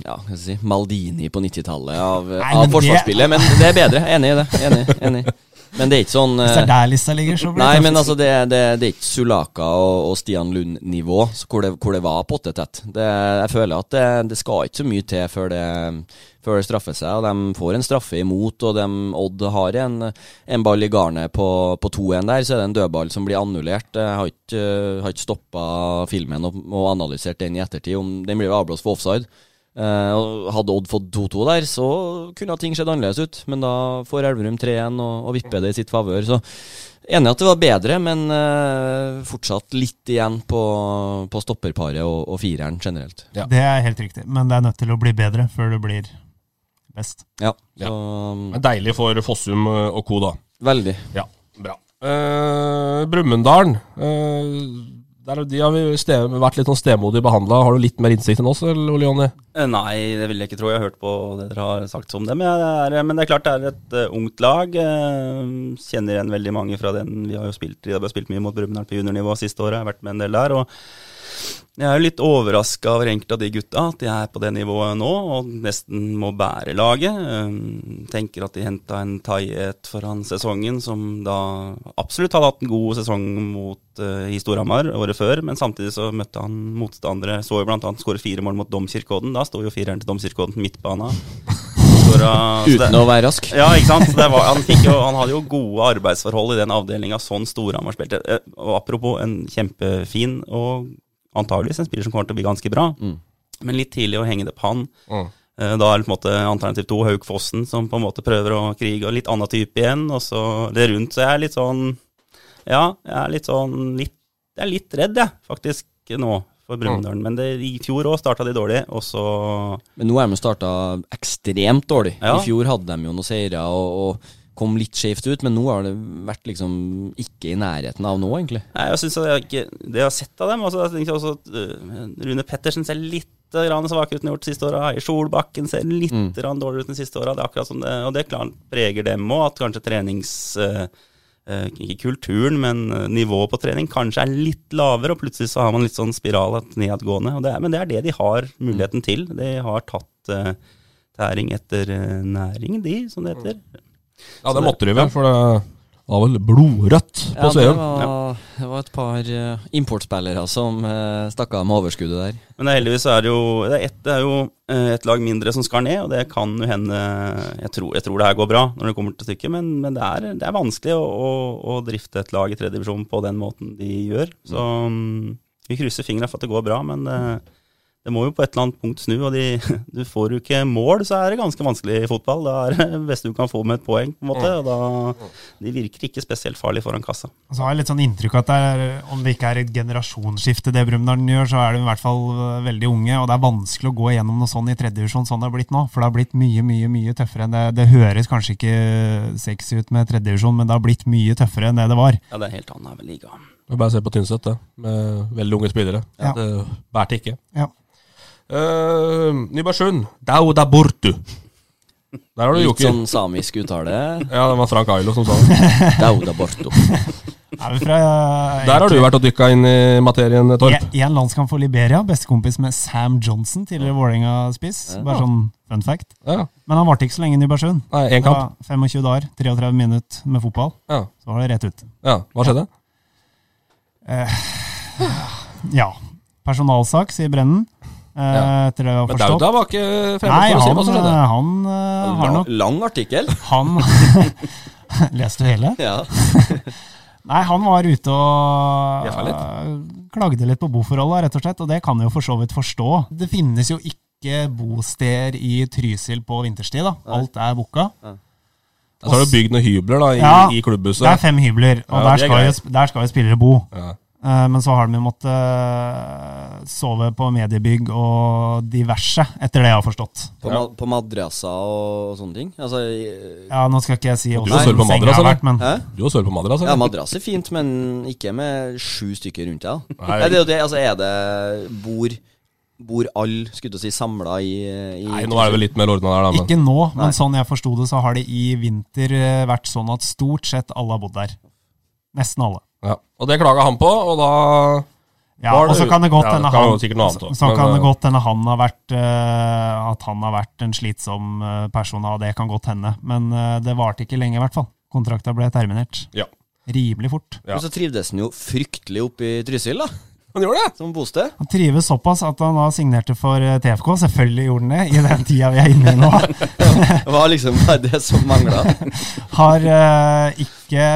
ja, hva skal jeg si, Maldini på 90-tallet av, Nei, av det- forsvarsspillet, men det er bedre. Enig i det. Enig, enig. Men det er ikke sånn Hvis det eh, er der lista ligger, så blir det Nei, men altså det, det, det er ikke Sulaka og, og Stian Lund-nivå hvor, det, hvor det var pottetett. Det, jeg føler at det, det skal ikke så mye til før det, før det straffer seg. Og De får en straffe imot, og de, Odd har en, en ball i garnet på, på 2-1 der, så er det en dødball som blir annullert. Jeg har ikke, har ikke stoppa filmen og, og analysert den i ettertid. Om, den blir avblåst for offside. Eh, og hadde Odd fått 2-2 der, så kunne ting sett annerledes ut. Men da får Elverum 3-1 og, og vipper det i sitt favør. Så enig at det var bedre, men eh, fortsatt litt igjen på, på stopperparet og, og fireren generelt. Ja. Det er helt riktig, men det er nødt til å bli bedre før det blir best. Ja, Ja. så Det er Deilig for Fossum eh, og co., da. veldig. Ja, bra. Eh, Brumunddal. eh, der, de har vi ste, vært litt sånn stemodig behandla. Har du litt mer innsikt enn oss, Ole Jonny? Eh, Nei, det vil jeg ikke tro. Jeg har hørt på det dere har sagt om dem. Er, men det er klart det er et uh, ungt lag. Uh, kjenner igjen veldig mange fra den. Vi har jo spilt, vi har spilt mye mot Brumunddal på juniornivå siste året. Jeg har vært med en del der. og jeg er jo litt overraska over enkelte av de gutta, at de er på det nivået nå og nesten må bære laget. Um, tenker at de henta en Tayet foran sesongen, som da absolutt hadde hatt en god sesong mot uh, i Storhamar året før, men samtidig så møtte han motstandere. Så jo blant annet skåre fire mål mot Domkirkeodden. Da sto jo fireren til Domkirkeodden midtbana. Det- Uten å være rask. ja, ikke sant. Det var, han, jo, han hadde jo gode arbeidsforhold i den avdelinga sånn Storhamar spilte. Eh, Og apropos en kjempefin og antageligvis en spiller som kommer til å bli ganske bra, Mm. men litt tidlig å henge det på han. Mm. Eh, Da er det på en måte alternativ to Hauk Fossen som på en måte prøver å krige, og litt annen type igjen, og så det rundt. Så jeg er litt sånn Ja, jeg er litt sånn litt, Jeg er litt redd, jeg, faktisk, nå for Brumunddal. Men det, i fjor òg starta de dårlig, og så Men nå er de starta ekstremt dårlig. Ja. I fjor hadde de jo noen seire og, og kom litt skjevt ut, men nå har det vært liksom ikke i nærheten av nå, egentlig. Nei, jeg synes jeg ikke, det jeg har sett av dem altså, jeg også at uh, Rune Pettersen ser litt grann svakere ut enn gjort siste åra. Solbakken ser litt Mm. dårligere ut enn siste åra. Det er akkurat som det, og det klart preger dem òg, at kanskje trenings... uh, uh, ikke kulturen, men nivået på trening kanskje er litt lavere, og plutselig så har man litt sånn spiral nedadgående. Det er, men det er det de har muligheten til. De har tatt tæring etter næring, de, som det heter. Ja, det måtte de vel, for det var vel blodrødt på Ja, det var, det var et par eh, importspillere som uh, stakk av med overskuddet der. Men det er heldigvis er det jo Det er, et, det er jo eh, et lag mindre som skal ned, og det kan jo hende Jeg tror, jeg tror det her går bra når det kommer til stykket, men, men det, er, det er vanskelig å, å, å drifte et lag i tredje divisjon på den måten de gjør. Så mm, vi krysser fingra for at det går bra, men det, det må jo på et eller annet punkt snu. Og de, <laughs> du får jo ikke mål, så er det ganske vanskelig i fotball. Da er det <laughs> beste du kan få med et poeng, på en måte. Og da, de virker ikke spesielt farlige foran kassa. Og så har jeg litt sånn inntrykk av at det er, om det ikke er et generasjonsskifte det Brumunddal gjør, så er de i hvert fall øh, veldig unge, og det er vanskelig å gå gjennom noe sånn i tredjedivisjon sånn det har blitt nå. For det har blitt mye, mye mye tøffere enn det. Det høres kanskje ikke sexy ut med tredjedivisjon, men det har blitt mye tøffere enn det det var. Ja, det er en helt annen liga. Bare se på Tynset, det. Med veldig unge spillere. Ja. Det bærte ikke. Ja. Uh, Nybergsund. Dauda Bortu. Der har du Litt joker. sånn samisk uttale. Ja, det var Frank Ailo som sa det. <laughs> Dauda Borto. Er fra, Der har du vært og dykka inn i materien, Torp. I en landskamp for Liberia. Bestekompis med Sam Johnson, tidligere Vålerenga-spiss. Bare sånn fun fact. Ja. Men han varte ikke så lenge i Nybergsund. Nei, Det kamp. var 25 dager, 33 minutter med fotball. Ja. Så var det rett ut. ja. Hva skjedde? Eh, ja. Personalsak, sier Brennen. Eh, Ja. Etter det jeg har Men. Dauda var ikke fremme Nei, for å si han, hva som skjedde. eh, han eh, har Lang, nok lang artikkel. <laughs> Han <laughs> Leste du hele? Ja. <laughs> Nei, han var ute og litt. klagde litt på boforholda, rett og slett, og det kan jeg jo for så vidt forstå. Det finnes jo ikke bosteder i Trysil på vinterstid, da. Alt er booka. Så har du bygd noen hybler da, i, Ja, i klubbhuset. Det er fem hybler, og Ja, der, er skal jo, der skal jo spillere bo. Ja. Eh, Men så har de måttet øh, sove på mediebygg og diverse, etter det jeg har forstått. På, ma på madrasser og sånne ting. Altså, Ja, Nå skal ikke jeg si hvordan senga madras, har eller? vært, men Hæ? Du har sovet på madras, Ja, madrass er fint, men ikke med sju stykker rundt deg. Nei. Nei, det er jo det, altså er det Bor, bor alle, skulle du si, samla i, i Nei, nå er det vel litt mer ordna der, da. Men. Ikke nå, men Nei. sånn jeg forsto det, så har det i vinter eh, vært sånn at stort sett alle har bodd der. Nesten alle. Ja. Og det klaga han på, og da Ja, og så kan det godt hende ja, han, eh, han har vært uh, At han har vært en slitsom eh, person, og det kan godt hende. Men uh, det varte ikke lenge, i hvert fall. Kontrakta ble terminert. Ja. Rimelig fort. Ja. Og så trivdes han jo fryktelig oppe i Trysil, da. Han gjorde det! Som bosted. Han trives såpass at han da signerte for eh, TFK. Selvfølgelig gjorde han det, i den tida vi er inne i nå. <laughs> Det var liksom bare det som mangla. <laughs> Har uh, ikke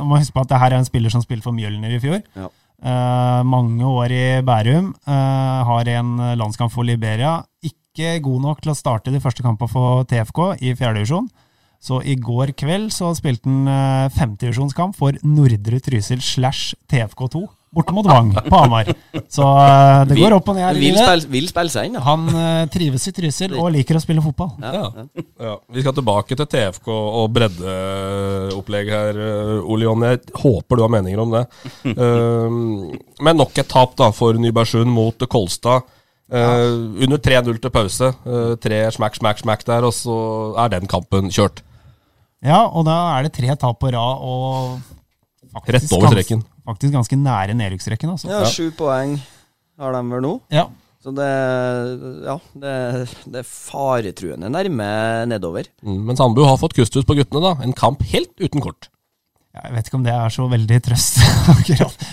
Du må huske på at det her er en spiller som spilte for Mjølner i fjor. Ja. Uh, mange år i Bærum. Uh, har en landskamp for Liberia. Ikke god nok til å starte de første kampene for TFK i fjerdedivisjon. Så i går kveld så spilte han femtedivisjonskamp for Nordre Trysil slash TFK2. Borte mot Vang på Hamar. Så eh, det går opp og ned Vil spille, vil spille seg inn, ja. Han eh, trives i Trysil og liker å spille fotball. Ja. Ja. Ja. Vi skal tilbake til TFK og breddeopplegg her, eh, Ole Jonny. Jeg håper du har meninger om det. Um, men nok et tap da for Nybergsund mot Kolstad. Uh, Under 3-0 til pause. Uh, tre smack, smack, smack der, og så er den kampen kjørt. Ja, og da er det tre tap på rad og faktisk Rett over streken. Ganske, Faktisk ganske nære nedrykksrekken, altså. Ja, sju poeng har de vel nå. Ja. Så det Ja, det, det er faretruende nærme nedover. Mm, men Sandbu har fått kustus på guttene, da. En kamp helt uten kort. Jeg vet ikke om det er så veldig trøst, <laughs> akkurat.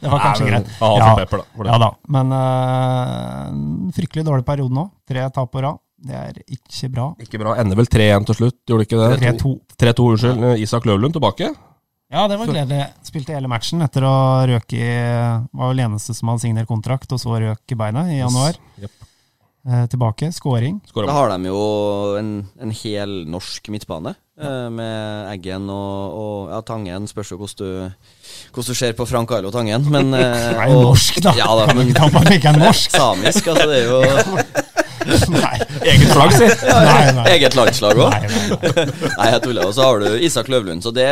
Det var kanskje Nei, men greit. Ja, pepper, da. Ja da. Men øh, fryktelig dårlig periode nå. Tre tap på rad. Det er ikke bra. Ikke bra. Ender vel 3-1 til slutt, gjorde det ikke det? 3-2. 3-2, unnskyld. Isak Løvlund tilbake. Ja, det var gledelig. Spilte hele matchen etter å røke i Var vel eneste som hadde signert kontrakt, og så røk i beinet i januar. Jepp. Eh, tilbake. Skåring. Da har de jo en, en hel norsk midtbane. eh, Med Eggen og, og ja, Tangen. Spørs jo hvordan du, hvordan du ser på Frank Arlo Tangen. Men, <laughs> eh, Det er jo og- norsk, da. Ja, da men <laughs> at det ikke er norsk. <laughs> samisk, altså. Det er jo Nei. Eget flagg, si! Eget landslag òg. Nei, nei, nei. Nei, jeg tuller. Og så har du Isak Løvlund. Så det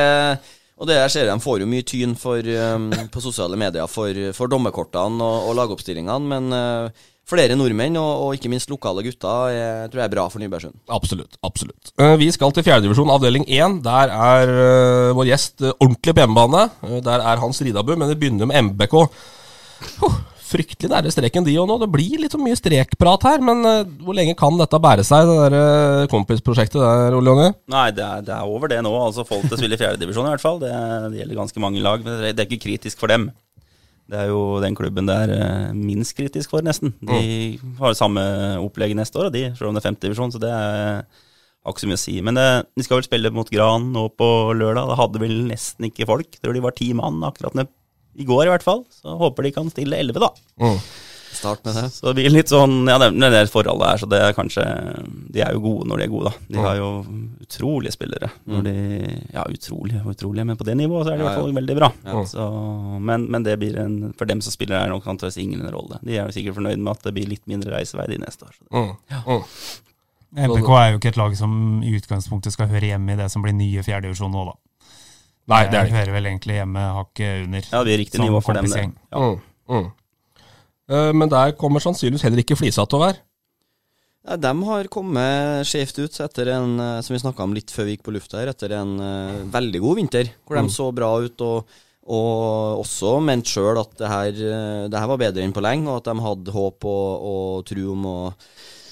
og det jeg ser De får jo mye tyn for, um, på sosiale medier for, for dommerkortene og, og lagoppstillingene, men uh, flere nordmenn og, og ikke minst lokale gutter jeg tror jeg er bra for Nybergsund. Absolutt. absolutt. Eh, Vi skal til fjerdedivisjon, avdeling 1. Der er uh, vår gjest uh, ordentlig på hjemmebane. Der er Hans Ridabu, men vi begynner med MBK. Huh, fryktelig nære streken, de òg nå. Det blir litt så mye strekprat her, men eh, hvor lenge kan dette bære seg, det der eh, kompisprosjektet der, Ole Jonny? Nei, det er, det er over det nå. altså Folk til å spille i fjerdedivisjon i hvert fall. Det, det gjelder ganske mange lag. Men det er ikke kritisk for dem. Det er jo den klubben det er eh, minst kritisk for, nesten. De har samme opplegg neste år, de, selv om det er femtedivisjon, så det er, har ikke så mye å si. Men eh, de skal vel spille mot Gran nå på lørdag. Da hadde vel nesten ikke folk. Jeg tror de var ti mann akkurat ned i går, i hvert fall. Så håper de kan stille elleve, da. Start med det. Så det blir litt sånn Ja, det er det er forholdet her, så det er kanskje De er jo gode når de er gode, da. De har jo utrolige spillere. Når de, ja, utrolige og utrolige, men på det nivået så er de i hvert fall ja. veldig bra. Ja. Så, men, men det blir en For dem som spiller her, nå, kan antakeligvis ingen rolle. De er jo sikkert fornøyd med at det blir litt mindre reisevei de neste år. Mm. Mm. MPK er jo ikke et lag som i utgangspunktet skal høre hjemme i det som blir nye fjerdedivisjon nå, da. Nei, det er det ikke. hører vel egentlig hjemme hakket under. Ja, det er riktig nivå for dem. Det. Ja. Mm. Mm. Eh, men der kommer sannsynligvis heller ikke Flisa til å være. Ja, de har kommet skjevt ut etter en, eh, som vi snakka om litt før vi gikk på lufta her, etter en uh, veldig god vinter, hvor Mm. de så bra ut. og og også mente sjøl at det her, eh, det her var bedre enn på lenge, og at de hadde håp og, og tro om å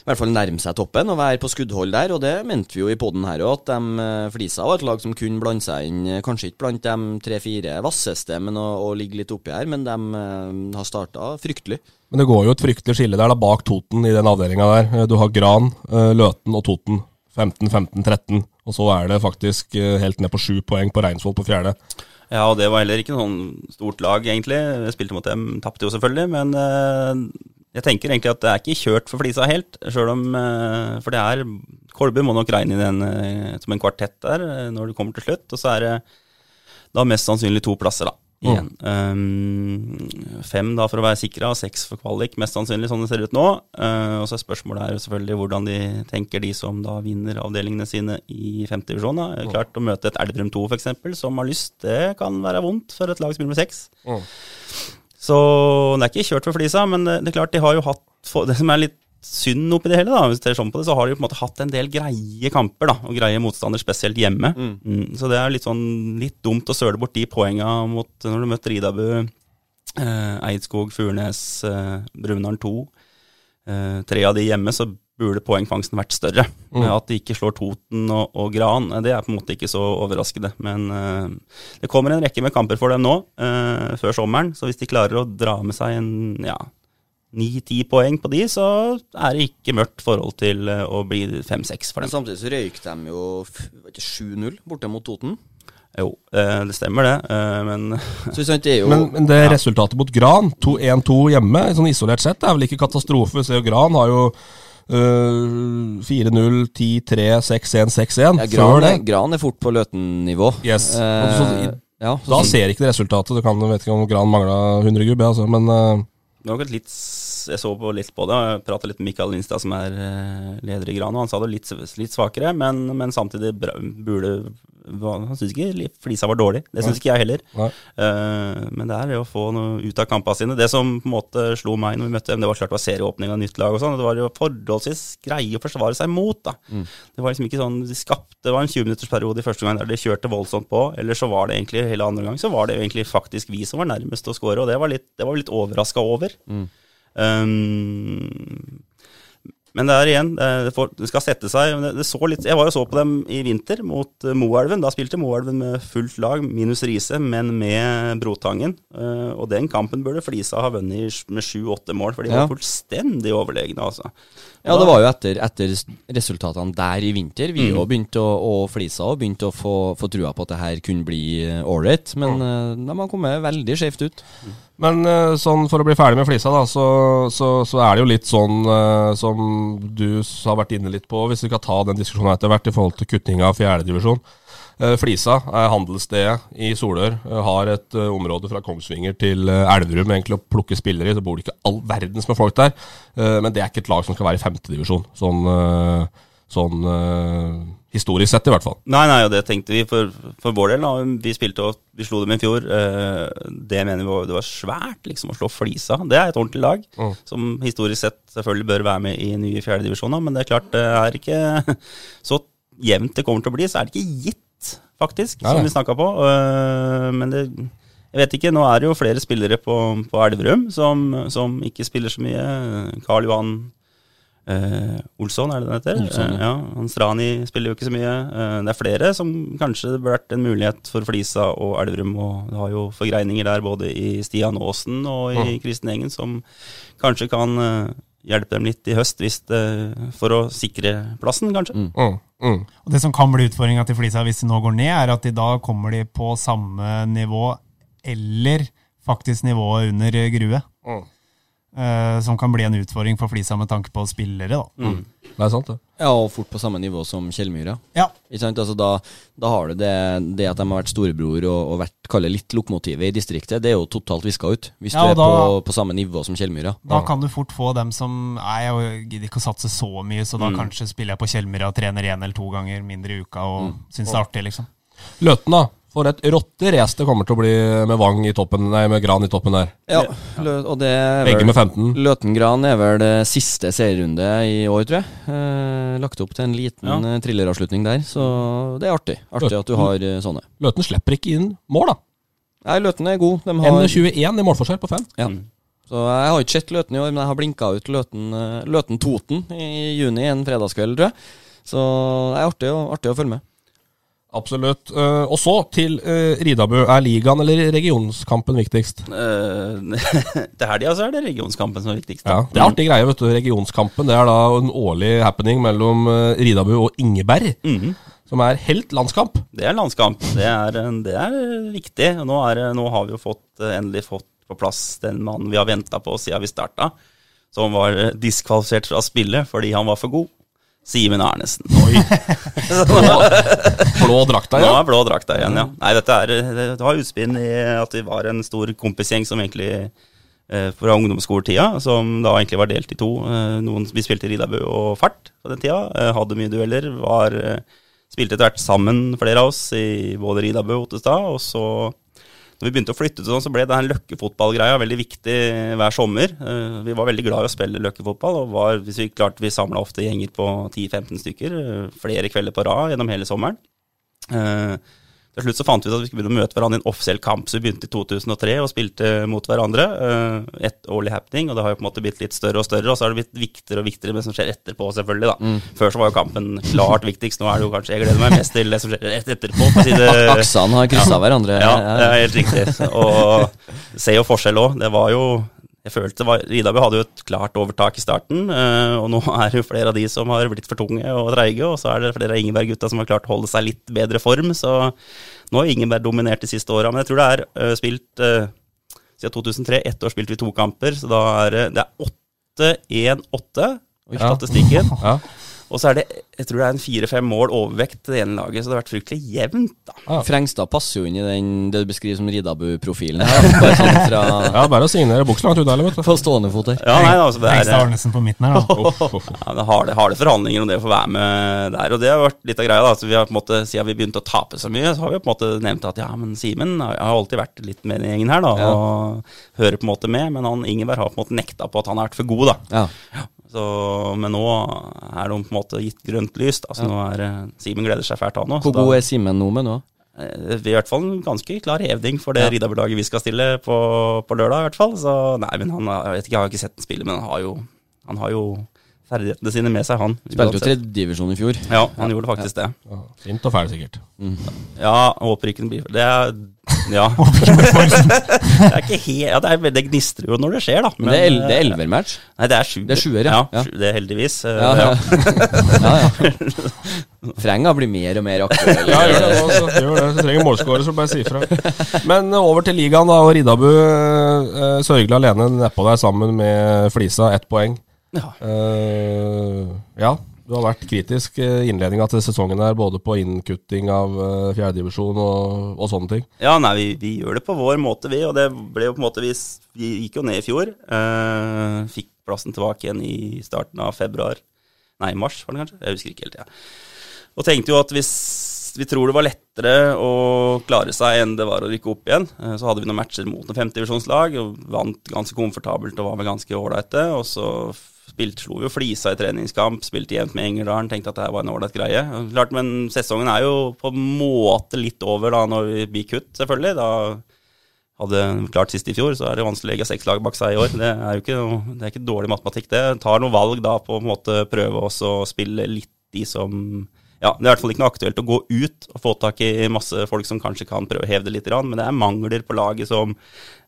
i hvert fall nærme seg toppen og være på skuddhold der. Og det mente vi jo i poden her òg, at de eh, Flisa var et lag som kunne blande seg inn, eh, kanskje ikke blant de tre-fire vasseste, men å, å ligge litt oppi her. Men de eh, har starta fryktelig. Men det går jo et fryktelig skille der da, bak Toten i den avdelinga der. Du har Gran, Løten og Toten. 15, 15, 13. Og så er det faktisk helt ned på sju poeng på Reinsvoll på fjerde. Ja, og det var heller ikke noe sånn stort lag, egentlig. Jeg spilte mot dem, tapte jo selvfølgelig, men jeg tenker egentlig at det er ikke kjørt for Flisa helt, sjøl om eh, For det er Kolbu må nok regne inn den eh, som en kvartett der eh, når det kommer til slutt, og så er det da mest sannsynlig to plasser, da. Igjen. Um, fem da for å være sikra, og seks for kvalik, mest sannsynlig sånn det ser ut nå. Uh, og så er spørsmålet her selvfølgelig hvordan de tenker, de som da vinner avdelingene sine i femte divisjon. da. Klart å møte et Elverum 2 f.eks., som har lyst, det kan være vondt for et lag som spiller med seks. Så det er ikke kjørt for Flisa, men det, det er klart de har jo hatt Det som er litt synd oppi det hele, da, hvis dere ser sånn på det, så har de jo på en måte hatt en del greie kamper, da, og greie motstander, spesielt hjemme. Mm, så det er litt sånn litt dumt å søle bort de poenga mot når du møtte Ridabu, eh, Eidskog, Furnes, eh, Brumunddal 2. Eh, tre av de hjemme, så burde poengfangsten vært større. Mm. At de ikke slår Toten og, og Gran, det er på en måte ikke så overraskende. Men uh, det kommer en rekke med kamper for dem nå, uh, før sommeren. Så hvis de klarer å dra med seg en ja, ni-ti poeng på de, så er det ikke mørkt forhold til eh, å bli fem-seks for Men dem. samtidig så røyk de jo f- var ikke 7-0 borte mot Toten. Jo, det stemmer det, men <laughs> det er jo Men, men det resultatet mot Gran, 2-1-2 hjemme, sånn isolert sett, er vel ikke katastrofe. Se, Gran har jo øh, 4-0, 10-3, 6-1, 6-1 ja, Gran, er, Gran er fort på Løten-nivå. Yes. Eh, så- ja, så Da ser ikke det resultatet. Du kan, vet ikke om Gran mangla 100 gubb, altså, men øh, Det var litt Jeg så på litt på det, og jeg prata litt med Mikael Lindstad, som er eh, leder i Gran, og han sa det litt, litt svakere, men, men samtidig bra, burde Han syns ikke Flisa var dårlig. Det syns ikke jeg heller. Eh, men det er det å få noe ut av kampene sine. Det som på en måte slo meg når vi møtte dem, det var klart det var serieåpning av nytt lag og sånn. Det var jo forholdsvis greie å forsvare seg mot, da. Det var liksom ikke sånn De skapte Det var en 20-minuttersperiode i første gang der de kjørte voldsomt på. Eller så var det egentlig hele andre gang så var det jo egentlig faktisk vi som var nærmest å score, og det var litt, det var litt overraska over. Um, men det er igjen, det, får, det skal sette seg. Det, det så litt, jeg var jo så på dem i vinter mot uh, Moelven. Da spilte Moelven med fullt lag, minus Riise, men med Brotangen. Uh, og den kampen burde Flisa ha vunnet med sju-åtte mål, for de Ja. var fullstendig overlegne. altså. Ja, det var jo etter, etter resultatene der i vinter. Vi Mm. begynte å, og flise og begynte å få, få trua på at det her kunne bli ålreit. Men eh, de har kommet veldig skjevt ut. Men eh, sånn for å bli ferdig med flisa, da, så, så, så er det jo litt sånn eh, som du har vært inne litt på, hvis vi kan ta den diskusjonen etter hvert i forhold til kutting av fjerdedivisjon. Uh, flisa er handelsstedet i Solør. eh, har et eh, område fra Kongsvinger til eh, Elverum egentlig å plukke spillere i. Så bor det ikke all verdens med folk der. Eh, men det er ikke et lag som skal være i femtedivisjon. Sånn, sånn eh, historisk sett, i hvert fall. Nei, nei, og det tenkte vi for, for vår del. da. Vi spilte og vi slo dem i fjor. Eh, det mener vi var, det var svært liksom å slå Flisa. Det er et ordentlig lag, Mm. som historisk sett selvfølgelig bør være med i nye fjerdedivisjoner. Men det er klart det er ikke <laughs> så jevnt det kommer til å bli, så er det ikke gitt, faktisk, Nei, som vi snakka på. Eh, men det jeg vet ikke, nå er det jo flere spillere på, på Elverum som, som ikke spiller så mye. Karl Johan eh, Olsson, er det den heter? Olsson, Eh, ja. Han Strani spiller jo ikke så mye. Eh, det er flere som kanskje det burde vært en mulighet for Flisa og Elverum. Og det har jo forgreininger der både i Stian Aasen og i Kristen Engen som kanskje kan eh, hjelpe dem litt i høst hvis det, for å sikre plassen, kanskje. Mm, mm. Og Det som kan bli utfordringa til Flisa hvis de nå går ned, er at de da kommer de på samme nivå eller faktisk nivået under Grue. Mm. Eh, som kan bli en utfordring for Flisa med tanke på spillere. da. Mm. Det er sant, det. Ja, og fort på samme nivå som Kjellmyra. Ja. Ikke sant? Altså da, da har du det, det at de har vært storebror og, og vært kalle litt lokomotivet i distriktet, det er jo totalt viska ut. Hvis Ja, du er da- på, på samme nivå som Kjellmyra. Da kan du fort få dem som Nei, jeg gidder ikke å satse så mye, så da Mm. kanskje spiller jeg på Kjellmyra og trener én eller to ganger mindre i uka og syns det er artig, liksom. Løten, da. For et rotterace det kommer til å bli med Vang i toppen, nei, med Gran i toppen der. Ja, og det er Begge vel med 15. Løten-Gran er vel det siste serierunde i år, tror jeg. Eh, lagt opp til en liten Ja. eh, thrilleravslutning der, så det er artig. Artig at du har eh, sånne. Løten slipper ikke inn mål, da. Nei, Løten er god. De har, 1,21 i målforskjell på 5. ja. Så jeg har ikke sett Løten i år, men jeg har blinka ut Løten, Løten Toten i juni en fredagskveld, tror jeg. Så det er artig, å- artig å følge med. Absolutt. Eh, og så til uh, Ridabø. Er ligaen eller regionskampen viktigst? det <laughs> til helga så er det regionskampen som er viktigst. da. Ja, Det er artig greie, vet du. Regionskampen det er da en årlig happening mellom uh, Ridabø og Ingeberg. Mhm. Som er helt landskamp. Det er landskamp. Det er, det er viktig. Nå, er, nå har vi jo fått, eh, endelig fått på plass den mannen vi har venta på siden vi starta. Som var eh, diskvalifisert fra spillet fordi han var for god. Simen Arnesen. Oi. blå, <laughs> blå drakta, igjen? ja. blå drakta igjen, ja. Nei, dette er, det var utspinn i at vi var en stor kompisgjeng som egentlig eh, fra ungdomsskoletida, som da egentlig var delt i to. Eh, noen, vi spilte Ridabø og Fart på den tida. Eh, hadde mye dueller. Var, spilte etter hvert sammen, flere av oss, i både Ridabø og Ottestad. Og så, når vi begynte å flytte sånn, så ble den løkkefotballgreia veldig viktig hver sommer. Eh, vi var veldig glad i å spille løkkefotball, og var, hvis vi klarte, vi samla ofte gjenger på 10-15 stykker eh, flere kvelder på rad gjennom hele sommeren. Til slutt så fant vi ut at vi skulle begynne å møte hverandre i en offisiell kamp, så vi begynte i 2003 og spilte mot hverandre. eh, et årlig happening, og det har jo på en måte blitt litt større og større, og så har det blitt viktigere og viktigere med det som skjer etterpå, selvfølgelig. da. Før så var jo kampen klart viktigst, nå er det jo kanskje Jeg gleder meg mest til det som skjer rett etterpå. <laughs> Aksene har kryssa hverandre. ja, det er helt riktig. Og ser jo forskjell òg. Det var jo jeg følte var, Ridabø hadde jo et klart overtak i starten, eh, og nå <laughs> er det jo flere av de som har blitt for tunge og treige, og så er det flere av Ingeberg-gutta som har klart å holde seg litt bedre form, så nå har Ingeberg dominert de siste åra. Men jeg tror det er eh, spilt eh, siden 2003, ett år spilte vi to kamper, så da er det, det er 8-1-8 i statistikken. Ja. Og så er det jeg tror det er en fire-fem mål overvekt til det ene laget, så det har vært fryktelig jevnt. da. Frengstad passer jo inn i den det du beskriver som Ridabu-profilen. her, <laughs> Bare sånn fra ja, bare å signere buksa langt unna, eller, vet du. på stående fot her. Ja, nei, altså det er... Hengstad Arnesen på midten her, da. Uff, uff, uff. Ja, det har det, har det forhandlinger om det å få være med der. Og det har vært litt av greia. da, Så vi har på en måte, Siden vi begynte å tape så mye, så har vi på en måte nevnt at ja, men Simen har alltid vært litt med i gjengen her, da. Ja. Og hører på en måte med. Men han Ingeberg har på en måte nekta på at han har vært for god, da. Ja. Så, men nå er det på en måte gitt grønt lys. da, så nå er eh, Simen gleder seg fælt, av nå. Hvor god er Simen nå med nå? I hvert fall en ganske klar hevding for det Ja. Riddarburg-laget vi skal stille på, på lørdag, i hvert fall. Så nei, men han jeg vet ikke, jeg har ikke sett ham spille, men han har jo, han har jo ferdighetene sine med seg, han. Spilte jo tredjedivisjon i fjor. Ja, han gjorde faktisk det. Ja, Fint og ferdig, sikkert. Ja, håper ikke den blir Det er <laughs> Ja. det er ikke helt Ja, det er veldig gnistrer jo når det skjer, da. Men det er det er eh, elvermatch. Nei, det er sju. Det er sjuer, ja. ja. Det er heldigvis. eh, Ja, ja. ja. <laughs> ja. <laughs> Frenga blir mer og mer aktuell. Ja, gjør det. Gjør det. Du trenger målskårer, så bare si ifra. Men eh, over til ligaen, da. Og Riddabu eh, sørgelig alene nedpå der sammen med Flisa, ett poeng. Ja. Eh, ja, du har vært kritisk i innledninga til sesongen her, både på innkutting av uh, fjerdedivisjon og, og sånne ting. Ja, nei, vi, vi gjør det på vår måte, vi. Og det ble jo på en måte Vi, vi gikk jo ned i fjor. eh, fikk plassen tilbake igjen i starten av februar. Nei, mars, var det kanskje? Jeg husker ikke helt, ja. Og tenkte jo at hvis vi tror det var lettere å klare seg enn det var å rykke opp igjen. Eh, Så hadde vi noen matcher mot noen femtedivisjonslag og vant ganske komfortabelt og var vel ganske ålreite. Og så spilte, slo jo Flisa i treningskamp, spilte jevnt med Engerdalen, tenkte at det var en ålreit greie. Klart, Men sesongen er jo på en måte litt over da når vi blir kutt, selvfølgelig. Da hadde klart sist i fjor, så er det vanskelig å legge seks lag bak seg i år. Det er jo ikke, det er ikke dårlig matematikk, det. Tar noen valg da på en måte prøve også å spille litt de som ja, Det er i hvert fall ikke noe aktuelt å gå ut og få tak i masse folk som kanskje kan prøve å heve det litt, men det er mangler på laget som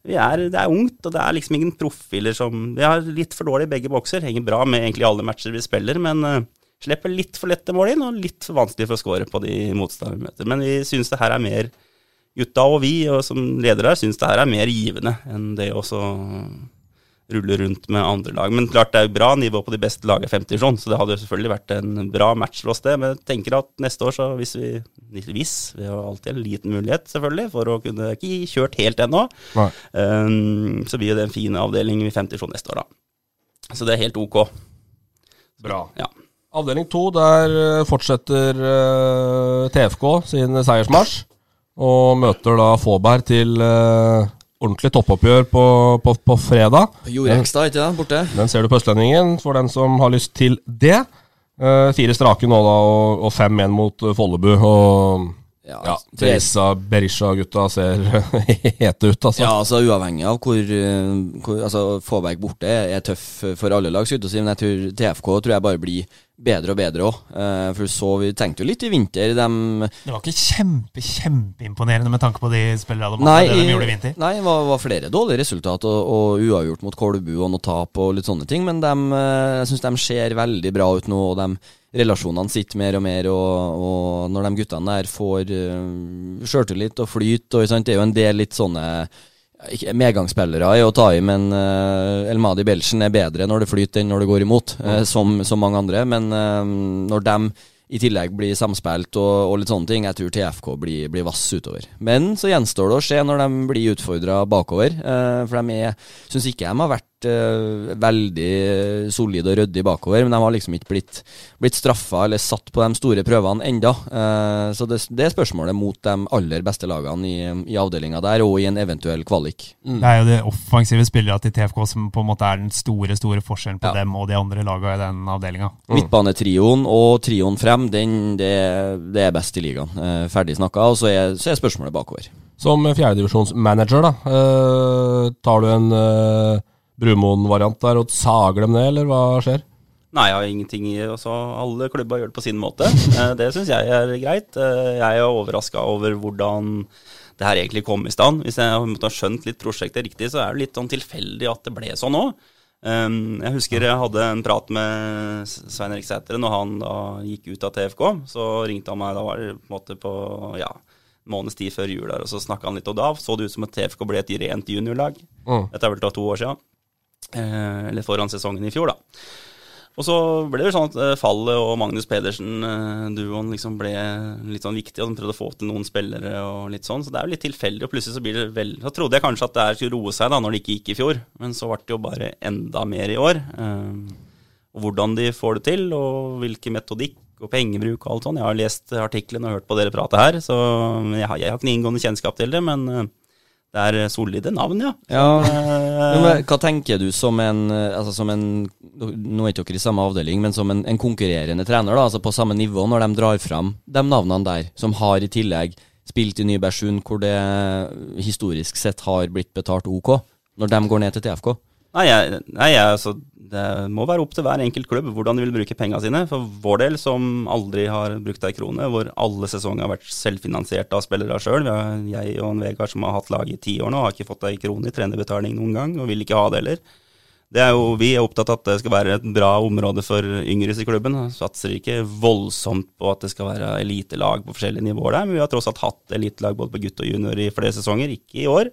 er, Det er ungt, og det er liksom ingen profiler som Vi har litt for dårlig i begge bokser. Henger bra med egentlig alle matcher vi spiller, men uh, slipper litt for lette mål inn, og litt for vanskelig for å score på de motstanderne vi møter. Men vi syns det her er mer Gutta og vi og som ledere syns det her er mer givende enn det å så rulle rundt med andre lag. Men klart det er jo bra nivå på de beste lagene i 50 sånn, så det hadde jo selvfølgelig vært en bra match for oss, det. Men jeg tenker at neste år, så hvis vi Hvis, vi har alltid en liten mulighet, selvfølgelig, for å kunne Ikke kjørt helt ennå. Um, så blir det en fin avdeling i 50 sånn neste år, da. Så det er helt ok. Bra. Ja. Avdeling to, der eh, fortsetter uh, TFK sin seiersmarsj. Og møter da Fåberg til eh, ordentlig toppoppgjør på, på, på fredag. Jorekstad, ikke det? Borte. Den ser du på Østlendingen, for den som har lyst til det. Uh, fire strake nå, da, og, og fem igjen mot eh, Follebu. Og Ja, ja, Teresa Berisha, Berisha-gutta ser <laughs> hete ut, altså. Ja, altså Uavhengig av hvor, eh, hvor altså, Fåberg borte er, er tøff for alle lag, men jeg tror TFK tror jeg bare blir bedre og bedre òg. for så vi tenkte jo litt i vinter de Det var ikke kjempe, kjempeimponerende med tanke på de spillerne de Nei, de gjorde i vinter. nei, det var, var flere dårlige resultat og, og uavgjort mot Kolbu og noe tap og litt sånne ting, men dem, eh, jeg syns de ser veldig bra ut nå, og de relasjonene sitter mer og mer, og, og når de guttene der får uh, sjøltillit og flyt, og det er jo en del litt sånne medgangsspillere er å ta i, men uh, Elmadi Belchen er bedre når det flyter enn når det går imot, uh, som, som mange andre. Men uh, når de i tillegg blir samspilt og, og litt sånne ting, jeg tror TFK blir, blir vass utover. Men så gjenstår det å se når de blir utfordra bakover. uh, for de Syns ikke de har vært eh, veldig solide og ryddige bakover, men de har liksom ikke blitt, blitt straffa eller satt på de store prøvene enda. Uh, så det, det er spørsmålet mot de aller beste lagene i, i avdelinga der, og i en eventuell kvalik. Det er jo de offensive spillere til TFK som på en måte er den store store forskjellen på Ja. dem og de andre lagene i den avdelinga. Midtbanetrioen og trioen frem, den, det, det er best i ligaen. Uh, ferdig snakka, og så er, så er spørsmålet bakover. Som fjerdedivisjonsmanager, da. tar du en uh, Brumoen-variant der og sager dem ned, eller hva skjer? Nei, jeg har ingenting i altså, Alle klubber gjør det på sin måte. <laughs> Eh, det syns jeg er greit. Eh, jeg er overraska over hvordan det her egentlig kom i stand. Hvis jeg måtte ha skjønt litt prosjektet riktig, så er det litt sånn tilfeldig at det ble sånn òg. jeg husker jeg hadde en prat med Svein Erik Sætre når han da gikk ut av TFK. Så ringte han meg, da var det på en måte på ja, måneds tid før jul der, og så snakka han litt, og da så det ut som at TFK ble et rent juniorlag. Mm. Dette er vel da to år siden. Eh, eller foran sesongen i fjor, da. Og så ble det sånn at eh, Fallet og Magnus Pedersen-duoen liksom ble litt sånn viktig, og de prøvde å få til noen spillere og litt sånn. Så det er jo litt tilfeldig, og plutselig så blir det vel Så trodde jeg kanskje at det her skulle roe seg da, når det ikke gikk i fjor, men så ble det jo bare enda mer i år. Eh, og hvordan de får det til, og hvilken metodikk og pengebruk og alt sånn. Jeg har lest artiklene og hørt på dere prate her, så jeg har, jeg har ikke noe inngående kjennskap til det, men eh, det er solide navn, ja. Ja, Eh, men hva tenker du som en, eh, altså som en Nå er ikke dere i samme avdeling, men som en, en konkurrerende trener, da, altså på samme nivå, når de drar fram de navnene der, som har i tillegg spilt i Nybergsund, hvor det historisk sett har blitt betalt OK, når de går ned til TFK? Nei, nei altså, det må være opp til hver enkelt klubb hvordan de vil bruke pengene sine. For vår del, som aldri har brukt ei krone, hvor alle sesonger har vært selvfinansiert av spillere sjøl. Jeg og en Vegard som har hatt lag i ti år nå, har ikke fått ei krone i trenerbetaling noen gang, og vil ikke ha det heller. Det er jo, vi er opptatt av at det skal være et bra område for yngre i klubben. Satser ikke voldsomt på at det skal være elitelag på forskjellige nivåer der, men vi har tross alt hatt elitelag både på gutt og junior i flere sesonger, ikke i år.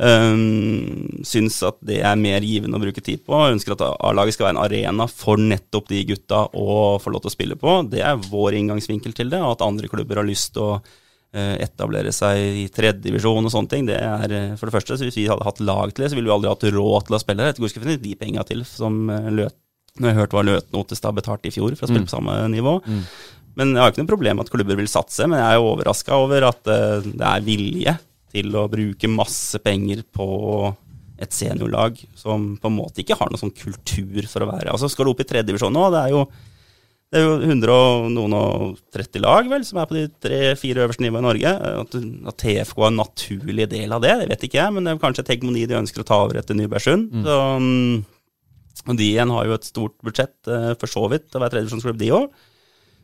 Um, syns at det er mer givende å bruke tid på. Ønsker at A-laget skal være en arena for nettopp de gutta å få lov til å spille på. Det er vår inngangsvinkel til det. Og at andre klubber har lyst til å uh, etablere seg i tredjedivisjon og sånne ting. Det er uh, for det første, så Hvis vi hadde hatt lag til det, så ville vi aldri hatt råd til å spille. her. Hvor skal vi finne de penga til som uh, Løt Når jeg hørte hva Løten Ottestad betalte i fjor for å spille Mm. på samme nivå. Men jeg har ikke noe problem med at klubber vil satse, men jeg er overraska over at det er vilje til å bruke masse penger på et seniorlag som på en måte ikke har noen sånn kultur for å være Altså Skal du opp i tredjedivisjon nå, det er jo det er jo 100 og noen og 30 lag vel, som er på de tre-fire øverste nivåene i Norge. At, at TFK er en naturlig del av det, det vet ikke jeg, men det er kanskje et hegemoni de ønsker å ta over etter Nybergsund. Mm. Så, mm, og de igjen har jo et stort budsjett, eh, for så vidt, å være tredjevisjonsklubb, de òg.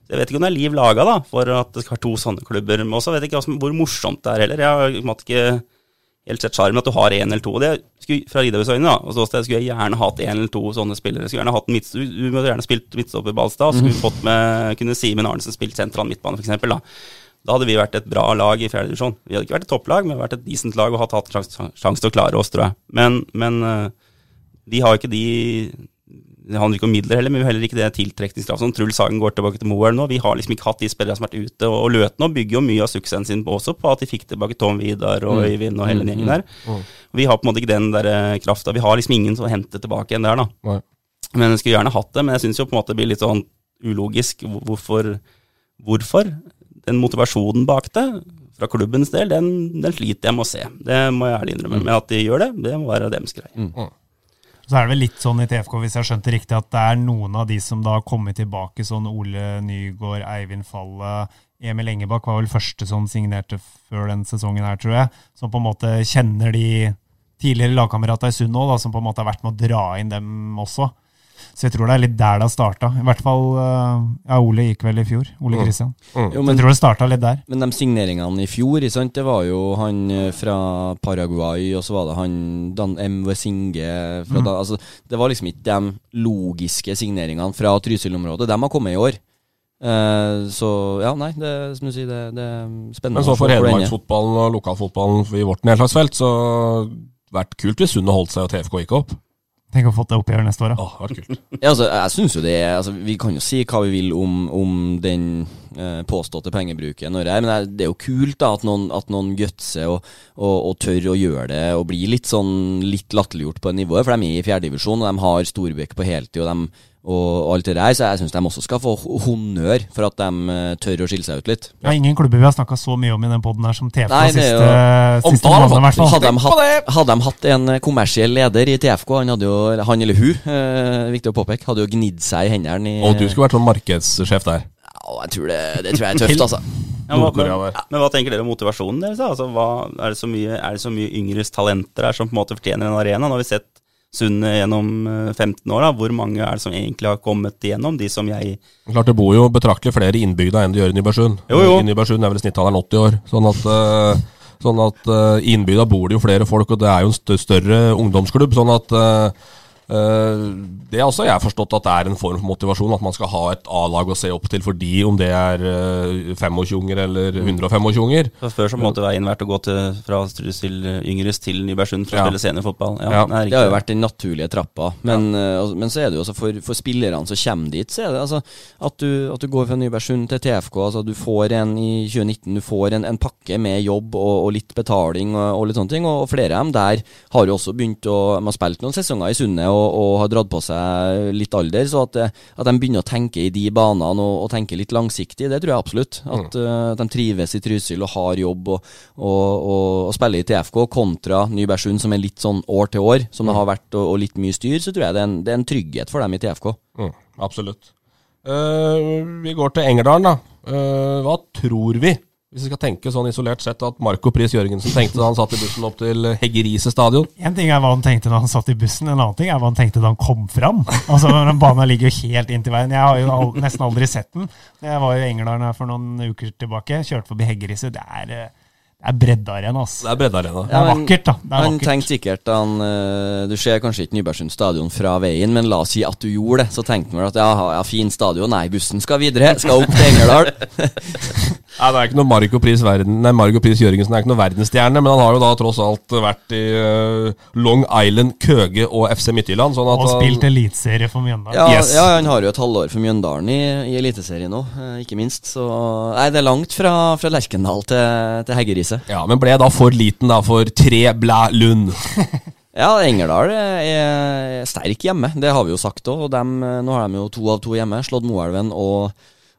Jeg vet ikke om det er liv laga da, for at det skal være to sånne klubber. Men også vet jeg ikke hvor morsomt det er heller. Jeg har ikke helt sett sjarmen at du har én eller to. Det skulle, fra Riddarhus øyne da, og så skulle jeg gjerne hatt én eller to sånne spillere. Skulle gjerne hatt en midtstopper, Du måtte gjerne spilt midtstopper Balstad, skulle mm. fått med, kunne Simen Arnesen spilt sentral midtbane, f.eks. Da. da hadde vi vært et bra lag i fjerde divisjon. Vi hadde ikke vært et topplag, men vi hadde vært et decent lag og hatt, hatt sjanse sjans til å klare oss, tror jeg. Men, men eh, de har ikke de det handler ikke om midler heller, men vi har heller ikke det tiltrekningskravet som Truls Hagen går tilbake til Moelv nå. Vi har liksom ikke hatt de spillerne som har vært ute, og, og Løten bygger jo mye av suksessen sin på, også på at de fikk tilbake Tom Vidar og Mm. Øyvind og hele den Mm, gjengen der. mm. Vi har på en måte ikke den der eh, krafta. Vi har liksom ingen som henter tilbake igjen der, da. Nei. Men jeg skulle gjerne hatt det, men jeg syns jo på en måte det blir litt sånn ulogisk. Hvorfor? Hvorfor? den motivasjonen bak det, fra klubbens del, den, den sliter jeg med å se. Det må jeg ærlig innrømme. Men at de gjør det, det må være deres greie. Så er det vel litt sånn i TFK, hvis jeg har skjønt det riktig, at det er noen av de som da har kommet tilbake, sånn Ole Nygaard, Eivind Falle, Emil Engebakk var vel første som signerte før den sesongen her, tror jeg, som på en måte kjenner de tidligere lagkameratene i Sund nå, som på en måte har vært med å dra inn dem også. Så jeg tror det er litt der det har starta. I hvert fall eh, Ja, Ole gikk vel i fjor. Ole Mm. Kristian. Mm. Jo, men- jeg tror det starta litt der. Men de signeringene i fjor, sant? det var jo han eh, fra Paraguay, og så var det han Dan MV Singe Mm. da, altså, Det var liksom ikke de logiske signeringene fra Trysil-området. De har kommet i år. Uh, så ja, nei, det, som du sier, det, det er spennende. Men så for hedmarksfotballen og lokalfotballen i vårt nedslagsfelt, så vært kult hvis Sundet holdt seg og TFK gikk opp. Tenk å få det oppgjøret neste år, da. Åh, vært kult. <laughs> Ja, altså, jeg synes jo det er altså, Vi kan jo si hva vi vil om, om den eh, påståtte pengebruken, og det her, men det er- jo kult da at noen, at noen gutser og, og, og tør å gjøre det og blir litt sånn litt latterliggjort på det nivået, for de er i fjerdedivisjon, og de har Storbekk på heltid og, dem- og, alt det der, så jeg syns de også skal få honnør for at de eh, tør å skille seg ut litt. Er ingen klubber vi har snakka så mye om i den poden her som TFK Nei, siste, måneden, i hvert fall. Hadde de, hatt, hadde de hatt en eh, kommersiell leder i TFK, han, hadde jo, han eller hun, eh, viktig å påpeke, hadde jo gnidd seg i hendene i Og du skulle vært sånn markedssjef der. Ja, jeg tror det, det tror jeg er tøft, altså. Ja, men, men, men hva tenker dere om motivasjonen deres? Altså, hva, er, det så mye, er det så mye yngres talenter her som på en måte fortjener en arena? Nå har vi sett Sundet gjennom eh, 15 år. da. Hvor mange er det som egentlig har kommet igjennom? De som jeg Klart Det bor jo betraktelig flere innbygda enn det gjør i Nybergsund. Jo, jo. I Nybergsund er vel snittalderen 80 år. Sånn at, eh, sånn at eh, innbygda bor det jo flere folk, og det er jo en stø- større ungdomsklubb. Sånn at eh, eh, Det er også jeg forstått at det er en form for motivasjon. At man skal ha et A-lag å se opp til fordi om det er uh, 25-unger eller 125-unger. Så Før så måtte veien vært å gå til, fra Strusil Yngres til Nybergsund for Ja. å spille seniorfotball. Ja, Ja. det Det har jo vært den naturlige trappa. Men, eh, altså- men så er det jo også for, for spillerne som kommer dit, så er det altså at du, at du går fra Nybergsund til TFK. Altså du får en i 2019 Du får en, en pakke med jobb og, og litt betaling og, og litt sånne ting. Og, og flere av dem der har jo også begynt å De har spilt noen sesonger i Sundet og, og har dratt på seg litt alder. Så at, at de begynner å tenke i de banene og, og tenke litt langsiktig, det tror jeg absolutt. At, eh, at de trives i Trysil og har jobb og, og, og, og spiller i TFK kontra Nybergsund, som er litt sånn år til år, som det har vært, og, og litt mye styr, så tror jeg det er en, det er en trygghet for dem i TFK. Mm, absolutt. Uh, vi går til Engerdalen, da. Uh, hva tror vi, hvis vi skal tenke sånn isolert sett, at Marco Pris Jørgensen tenkte da han satt i bussen opp til Heggerise stadion? En ting er hva han tenkte da han satt i bussen, en annen ting er hva han tenkte da han kom fram. Altså, den Banen ligger jo helt inntil veien. Jeg har jo all, nesten aldri sett den. Jeg var jo i England her for noen uker tilbake. Kjørte forbi Heggerise. Det er, eh, det er breddearena, ass. Det er breddearena. Det er vakkert, da. Det er han vakkert. tenkte sikkert da han eh, Du ser kanskje ikke Nybergsund stadion fra veien, men la oss si at du gjorde det. Så tenkte han at ja, ja, fin stadion. Nei, bussen skal videre. Skal opp til Engerdal. <laughs> Nei, det er ikke noe Marco Pris, verden, nei, Margo Pris Jørgensen er ikke noe verdensstjerne, men han har jo da tross alt vært i uh, Long Island, Køge og FC Midtjylland. Sånn at Og spilt eliteserie for Mjøndalen. Ja, Yes. ja, han har jo et halvår for Mjøndalen i, i Eliteserien nå, eh, ikke minst. Så nei, det er langt fra, fra Lerkendal til, til Heggerise. Ja, men ble jeg da for liten da for tre blæ Lund. <laughs> Ja, Engerdal er sterk hjemme, det har vi jo sagt òg. Og dem, nå har de jo to av to hjemme, slått Moelven og,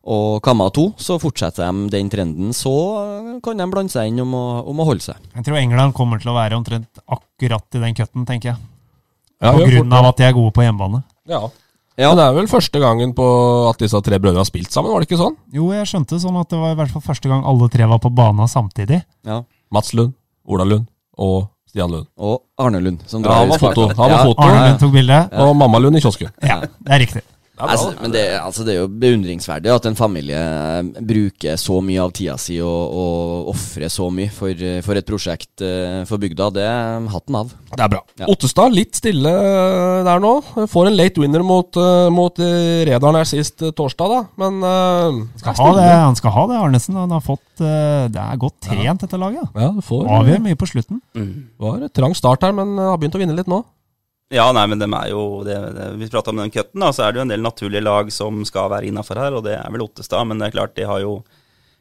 og Kamma to. Så fortsetter de den trenden, så kan de blande seg inn om å, om å holde seg. Jeg tror England kommer til å være omtrent akkurat i den cutten, tenker jeg. Ja, på grunn av at de er gode på hjemmebane. Ja. Ja. Det er vel første gangen på at disse tre brødrene har spilt sammen, var det ikke sånn? Jo, jeg skjønte sånn at det var i hvert fall første gang alle tre var på banen samtidig. Ja. Mats Lund, Ola Lund og Stian Lund. Og Arne Lund, som Ja, han var foto. Han var foto. Arne Lund tok bilde. Og mamma Lund i kiosken. Ja, det er riktig. Altså, men det, altså, det er jo beundringsverdig at en familie eh, bruker så mye av tida si og, og ofrer så mye for, eh, for et prosjekt eh, for bygda. Det er hatten av. Det er bra. Ja. Ottestad litt stille der nå. Får en late winner mot, mot Redaren her sist torsdag, da. Men uh, Skal ha det, han skal ha det, Arnesen. Han har fått Det er godt trent, dette laget. Ja, Avgjør mye på slutten. var trang start her, men har begynt å vinne litt nå. Ja, nei, men dem er jo det, det, Vi prata om den cutten, da, så er det jo en del naturlige lag som skal være innafor her, og det er vel Ottestad. Men det er klart, de har jo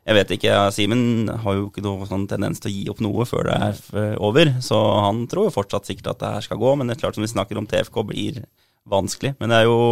Jeg vet ikke, Simen har jo ikke noen sånn tendens til å gi opp noe før det er over. Så han tror jo fortsatt sikkert at det her skal gå, men det er klart som vi snakker om TFK blir vanskelig. Men det er jo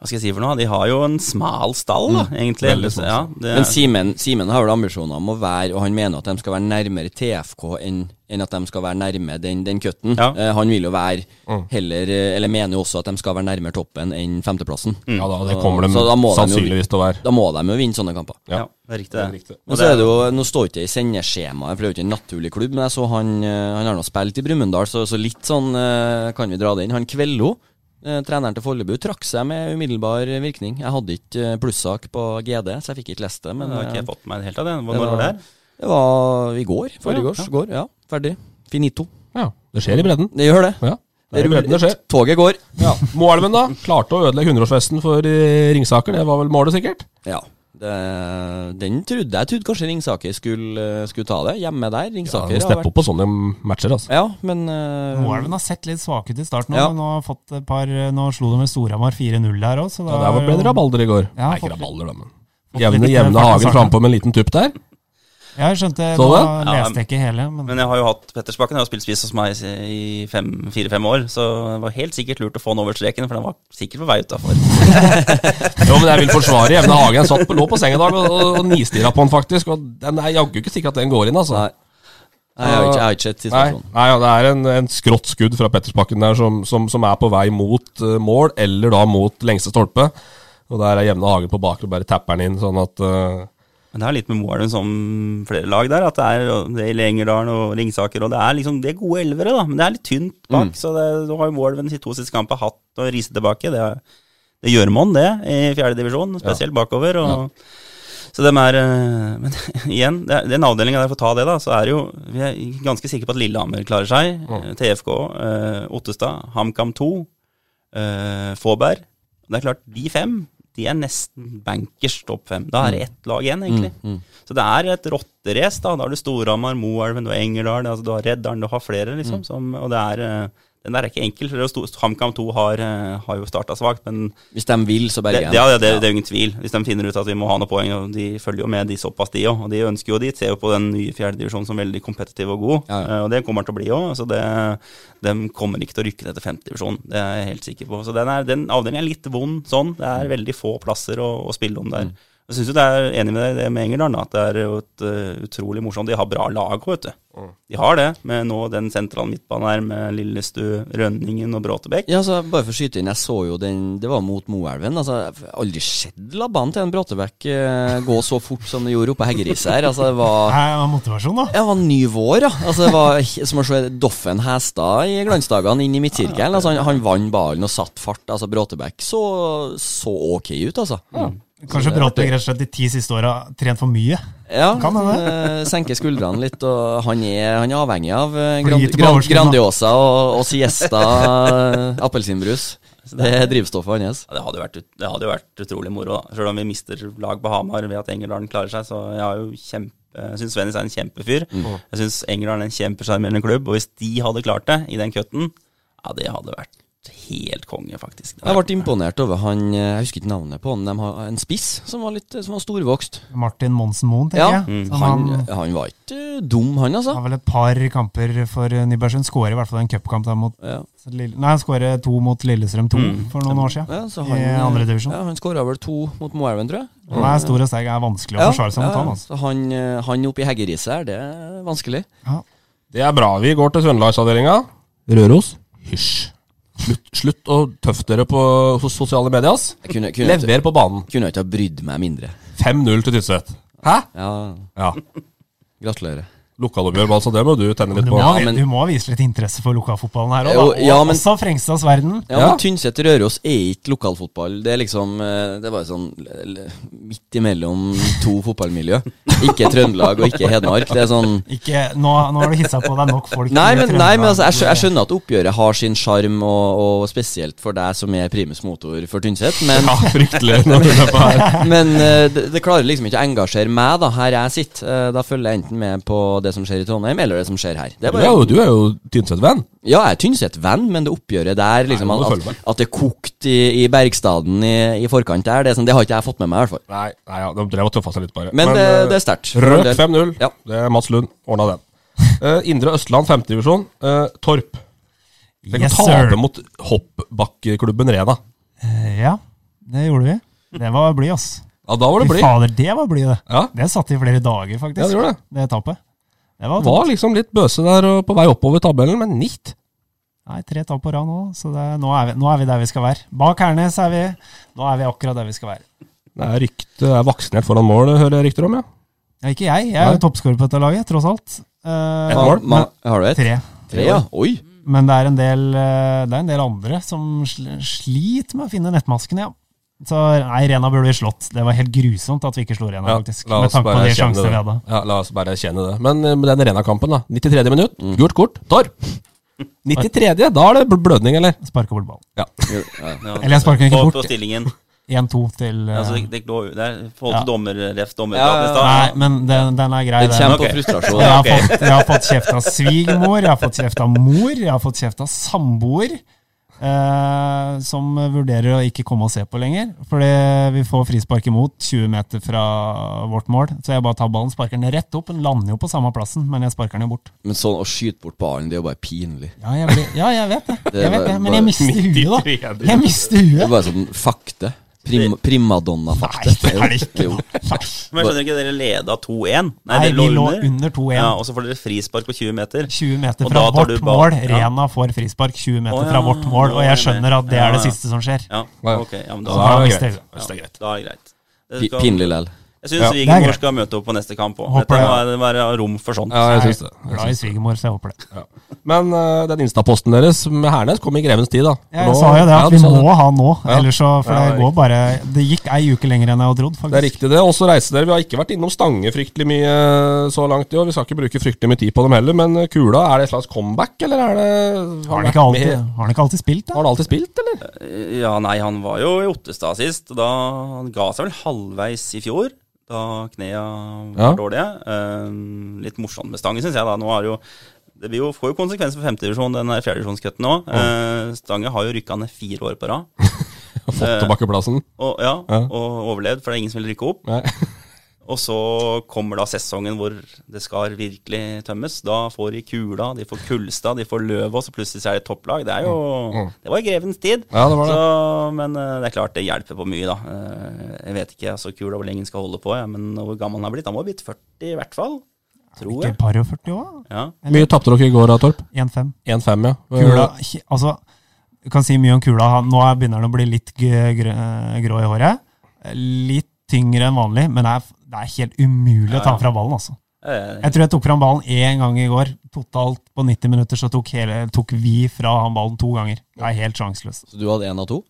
hva skal jeg si for noe? De har jo en smal stall, da, egentlig. veldig ja, det, Men Simen, Simen har vel ambisjoner om å være, og han mener at de skal være nærmere TFK enn enn at de skal være nærme den, den cutten. Ja. Eh, han vil jo være Mm. heller eh, Eller mener jo også at de skal være nærmere toppen enn femteplassen. Ja da, det kommer de Så da må de jo- sannsynligvis til å være. Da må de jo vinne sånne kamper. ja, det er riktig. Det er riktig. Men så er det jo, Nå står ikke det i sendeskjemaet, for det er jo ikke en naturlig klubb, men jeg så han, eh, han har nå spilt i Brumunddal, så, så litt sånn eh, kan vi dra det inn. Han Kvello, treneren til Follebu, trakk seg med umiddelbar virkning. Jeg hadde ikke eh, plussak på GD, så jeg fikk ikke lest det. Men det har ikke eh, jeg fått med helt av det Når var det her? det var i går. Forrige Ja, gårs. ja. Går, ja. Ferdig. Finito. Ja, det skjer i bredden. Det gjør det. Ja, det er det skjer. Toget går. Ja. Moelven, da. Klarte å ødelegge 100-årsfesten for eh, Ringsaker. Det var vel målet, sikkert? Ja. Det, den trodde jeg trodde kanskje Ringsaker skulle, skulle ta det. Hjemme der. Ringsaker ja, Steppe opp på sånne matcher, altså. Ja, men uh, Moelven har sett litt svak ut i starten, Ja. men nå, har fått et par, nå slo de med Storhamar 4-0 der òg, Ja, der ble det rabalder i går. Ja, Nei, ikke rabalder, da, men Jevne, jevne Hagen frampå med en liten tupp der. Ja, jeg skjønte Så Nå det? Leste jeg ikke hele, men Men jeg har jo hatt Pettersbakken. Jeg har spilt spiss hos meg i fem- fire-fem år, så det var helt sikkert lurt å få den over streken, for den var sikkert på vei utafor. <laughs> Jo, men jeg vil forsvare Jevne Hagen. Jeg satt på, lå på seng i dag og, og, og nistirra på den, faktisk. Og den er jaggu ikke sikkert at den går inn, altså. Nei. Nei, jeg har ikke, jeg har ikke sett situasjonen. nei ja, det er en, en skrått skudd fra Pettersbakken der som, som, som er på vei mot uh, mål, eller da mot lengste stolpe. Og der er Jevne Hagen på bakre og bare tapper den inn, sånn at eh, Men det er litt med Moelven som flere lag der, at det er det er Engerdalen og Ringsaker, og det er liksom det er gode elvere, da, men det er litt tynt bak. Mm. Så det, nå har jo Moelven sitt to siste kamper hatt å rise tilbake. Det, er- det gjør man, det, i fjerdedivisjon, spesielt bakover. Og, Så dem er eh, Men <laughs> igjen, det er- den avdelinga der, for å ta det, da, så er det jo Vi er ganske sikre på at Lillehammer klarer seg. Mm. TFK, eh, Ottestad, HamKam 2, eh, Fåberg. Det er klart, de fem de er nesten bankers topp fem. Da er det ett lag igjen, egentlig. Mm, Så det er et rotterace. Da Da har du Storhamar, Moelven, og Engerdal, altså du har Reddalen, du har flere, Mm. liksom. Som, og det er eh, Den der er ikke enkel. for HamKam 2 har, eh, har jo starta svakt, men Hvis de vil, så berger de. ja, det, det er jo ingen tvil. Hvis de finner ut at vi må ha noen poeng, og de følger jo med de såpass, de òg. Og de ønsker jo dit. Ser jo på den nye fjerdedivisjonen som veldig kompetitiv og god. Ja, ja. eh, Og det kommer til å bli òg. Så det, de kommer ikke til å rykke ned til femtedivisjon. Det er jeg helt sikker på. Så den, er, den avdelingen er litt vond sånn. Det er veldig få plasser å, å spille om der. Jeg syns jo det er enig med deg det med Engerdal, da, at det er jo et eh, utrolig morsomt. De har bra lag òg, vet du. De har det, med nå den sentrale midtbanen her med Lillestu, Rønningen og Bråtebekk. Ja, altså, Bare for å skyte inn, jeg så jo den Det var mot Moelven. Altså, jeg har aldri sett labbene til en Bråtebekk eh, gå så fort som det gjorde oppe på Heggeriset her. Altså, det var <laughs> Nei, det var motivasjon, da. Ja, det var ny vår, ja. Altså, det var som å se Doffen Hestad i glansdagene inn i midtsirkelen. Altså, han, han vant ballen og satt fart. Altså, Bråtebekk så, så ok ut, altså. Kanskje Bråtbekk rett og slett de ti siste åra trent for mye. Ja, Kan hende. eh, senker skuldrene litt, og han er, han er avhengig av eh, grand, grand. Grandiosa og, og Siesta eh, appelsinbrus. Det er drivstoffet hans. Ja, det, hadde vært, det hadde jo vært utrolig moro, da. Selv om vi mister lag på Hamar ved at Engerdalen klarer seg. Så jeg har jo kjempe jeg syns Svennis er en kjempefyr. Jeg syns Engerdalen er en kjempesjarmerende klubb. Og hvis de hadde klart det i den cutten, ja, det hadde vært helt konge, faktisk. Jeg ble imponert over han eh, Jeg husker ikke navnet på han. De har en spiss som var, litt, som var storvokst. Martin Monsen Moen, tenker Ja, jeg. Mm. han, han, han var ikke eh, dum, han, altså. har vel et par kamper for Nybergsund. Skårer i hvert fall en cupkamp der mot Ja. Lille- Nei, han skårer to mot Lillestrøm 2 for noen år siden. Ja, så I andre divisjon. Ja, han skåra vel to mot Moelven, tror jeg. Han er stor og sterk, er vanskelig å forsvare seg mot han. Altså. Så han, eh, han oppe i Heggeriset her, det er vanskelig. Det er bra. Vi går til Trøndelagsavdelinga. Røros. Hysj. Slutt, slutt å tøffe dere på sosiale medier. ass. Kunne, kunne, Lever på banen. kunne ikke ha brydd meg mindre. 5-0 til Tysset. Hæ? Ja, Ja. gratulerer. Lokaloppgjør, altså. Det må du tenne litt Du på. Ja, men- du må vise litt interesse for lokalfotballen her òg, og ja, Og men- også Frengstads verden. Ja, Ja. men Tynset-Røros er ikke lokalfotball. Det er liksom eh, Det er bare sånn midt imellom to <laughs> fotballmiljø. Ikke Trøndelag og ikke Hedmark. Det er sånn Ikke, nå, nå har du hissa på deg nok folk. Nei, men, nei, men altså, jeg, jeg skjønner at oppgjøret har sin sjarm, og, og spesielt for deg som er primus motor for Tynset, men Ja, fryktelig. når du er på her. <laughs> Men eh, det, det klarer liksom ikke å engasjere meg da, her jeg sitter. Eh, da følger jeg enten med på det som skjer i Trondheim, eller det som skjer her. Det er Du bare, er jo, du er jo Tynset-venn. Ja, jeg er Tynset-venn, men det oppgjøret der, liksom, Nei, at, at det kokte i, i Bergstaden i, i forkant der, det, sånn, det har ikke jeg fått med meg, i hvert fall. Nei, nei ja, de drev og tøffa seg litt, bare. Men, det, eh, det er sterkt. Rødt Røk 5-0. Ja. Det er Mats Lund. Ordna den. Uh, <laughs> Indre Østland, femtedivisjon. Uh, Torp. Tenk Yes, å tape mot hoppbakkeklubben Rena. Uh, Ja. Det gjorde vi. Det var blid, ass. Ja, da var det blid. fader, det var blid, det. Ja. Det satt i flere dager, faktisk. Ja, det gjorde det. Det etappet. Det var, var liksom litt bøse der og på vei oppover tabellen, men nitt. Nei, tre tap på rad nå, så det, nå, er vi, nå er vi der vi skal være. Bak Hernes er vi. Nå er vi akkurat der vi skal være. Det er rykte er vaksinert foran mål, hører jeg rykter om, ja. Ja, ikke jeg. Jeg er jo toppskårer på dette laget, tross alt. Eh, Et mål? Men, har du et? Tre. Tre, ja. Oi. Men det er en del, eh, det er en del andre som sliter med å finne nettmaskene, ja. Så nei, Rena burde vi slått. Det var helt grusomt at vi ikke slo Rena, Ja, faktisk. Med tanke på de sjansene vi hadde. Ja, la oss bare erkjenne det. Men eh, med den Rena-kampen, da. 93. minutt, gult kort, Torp. 93., da er det blødning, eller? Sparker bort ballen. Ja. <laughs> Ja. Ja, Eller jeg sparker den ikke bort. På stillingen. 1-2 til uh, Altså, det, det, lå jo- det er forhold til dommer, ref dommer Ja, ja, ja. Nei, men den, den er grei. Den den. kommer på okay. frustrasjon. Jeg har, fått, jeg har fått kjeft av svigermor, jeg har fått kjeft av mor, jeg har fått kjeft av samboer. Eh, som vurderer å ikke komme og se på lenger. Fordi vi får frispark imot 20 meter fra vårt mål. Så jeg bare tar ballen, sparker den rett opp. Den lander jo på samme plassen, men jeg sparker den jo bort. Men sånn å skyte bort ballen, det er jo bare pinlig. Ja, jeg, ble, ja, jeg vet det. Det Jeg vet det men jeg mister huet, da. <laughs> Jeg mister Det er huet. bare sånn fakte. Prim, primadonna-fakta. Nei, det er det ikke. Jo. Men jeg skjønner ikke, dere leda 2-1? Nei, dere vi lå under 2-1. Ja, og så får dere frispark på 20 meter. 20 meter fra vårt mål. Ja. Rena får frispark 20 meter Å, ja, fra vårt mål, og jeg skjønner at det er det siste som skjer. Ja, ok. Ja, men Da da, Da er det greit. da er det greit. Pinlig lell. Jeg syns Ja. Er svigermor skal møte opp på neste kamp òg. Det. må være- rom for sånt. Ja, jeg syns det. Jeg Glad i svigermor, så jeg håper det. Ja. Men uh, den Insta-posten deres med Hernes kom i grevens tid, da. Jeg Nå- sa jo det, at vi må det. ha nå. Ja. Ellers så, for Ja, det går bare Det gikk ei uke lenger enn jeg hadde trodd, Det er riktig, det. Og så reiser dere. Vi har ikke vært innom Stange fryktelig mye eh, så langt i år. Vi skal ikke bruke fryktelig mye tid på dem heller, men eh, Kula, er det et slags comeback, eller er det Har han ikke alltid, har han ikke alltid spilt, da? Har han alltid spilt, eller? Ja, nei, han var jo i Ottestad sist. Da han ga seg vel halvveis i fjor, da knea Ja. var dårlige. Uh, litt morsomt med stangen, syns jeg. da. Nå har jo det blir jo, får jo konsekvenser for femtedivisjon, den fjerdedivisjonscutten òg. Uh, Stange har jo rykka ned fire år på rad. <laughs> Fått Eh, tilbake plassen? Og, ja, Ja. og overlevd, for det er ingen som vil rykke opp. Nei. <laughs> Og så kommer da sesongen hvor det skal virkelig tømmes. Da får de Kula, de får Kulstad, de får Løvås, og plutselig så er det topplag. Det er jo Mm. Det var i grevens tid. Ja, det var det. Så, men eh, det er klart det hjelper på mye, da. Eh, jeg vet ikke altså Kula hvor lenge han skal holde på, ja, men hvor gammel han har blitt. Han må ha blitt 40 i hvert fall. Tror jeg. Ikke par og 40 år? Ja. Mye tapte dere i går da, Torp? 1-5. 1-5, ja. Kula Altså, du kan si mye om kula. Nå er- begynner han å bli litt grå i håret. Litt tyngre enn vanlig, men det er, det er helt umulig å ta fra ballen, altså. Jeg tror jeg tok fram ballen én gang i går. Totalt på 90 minutter så tok, hele, tok vi fra han ballen to ganger. Det er helt sjanseløst. Så du hadde én av to?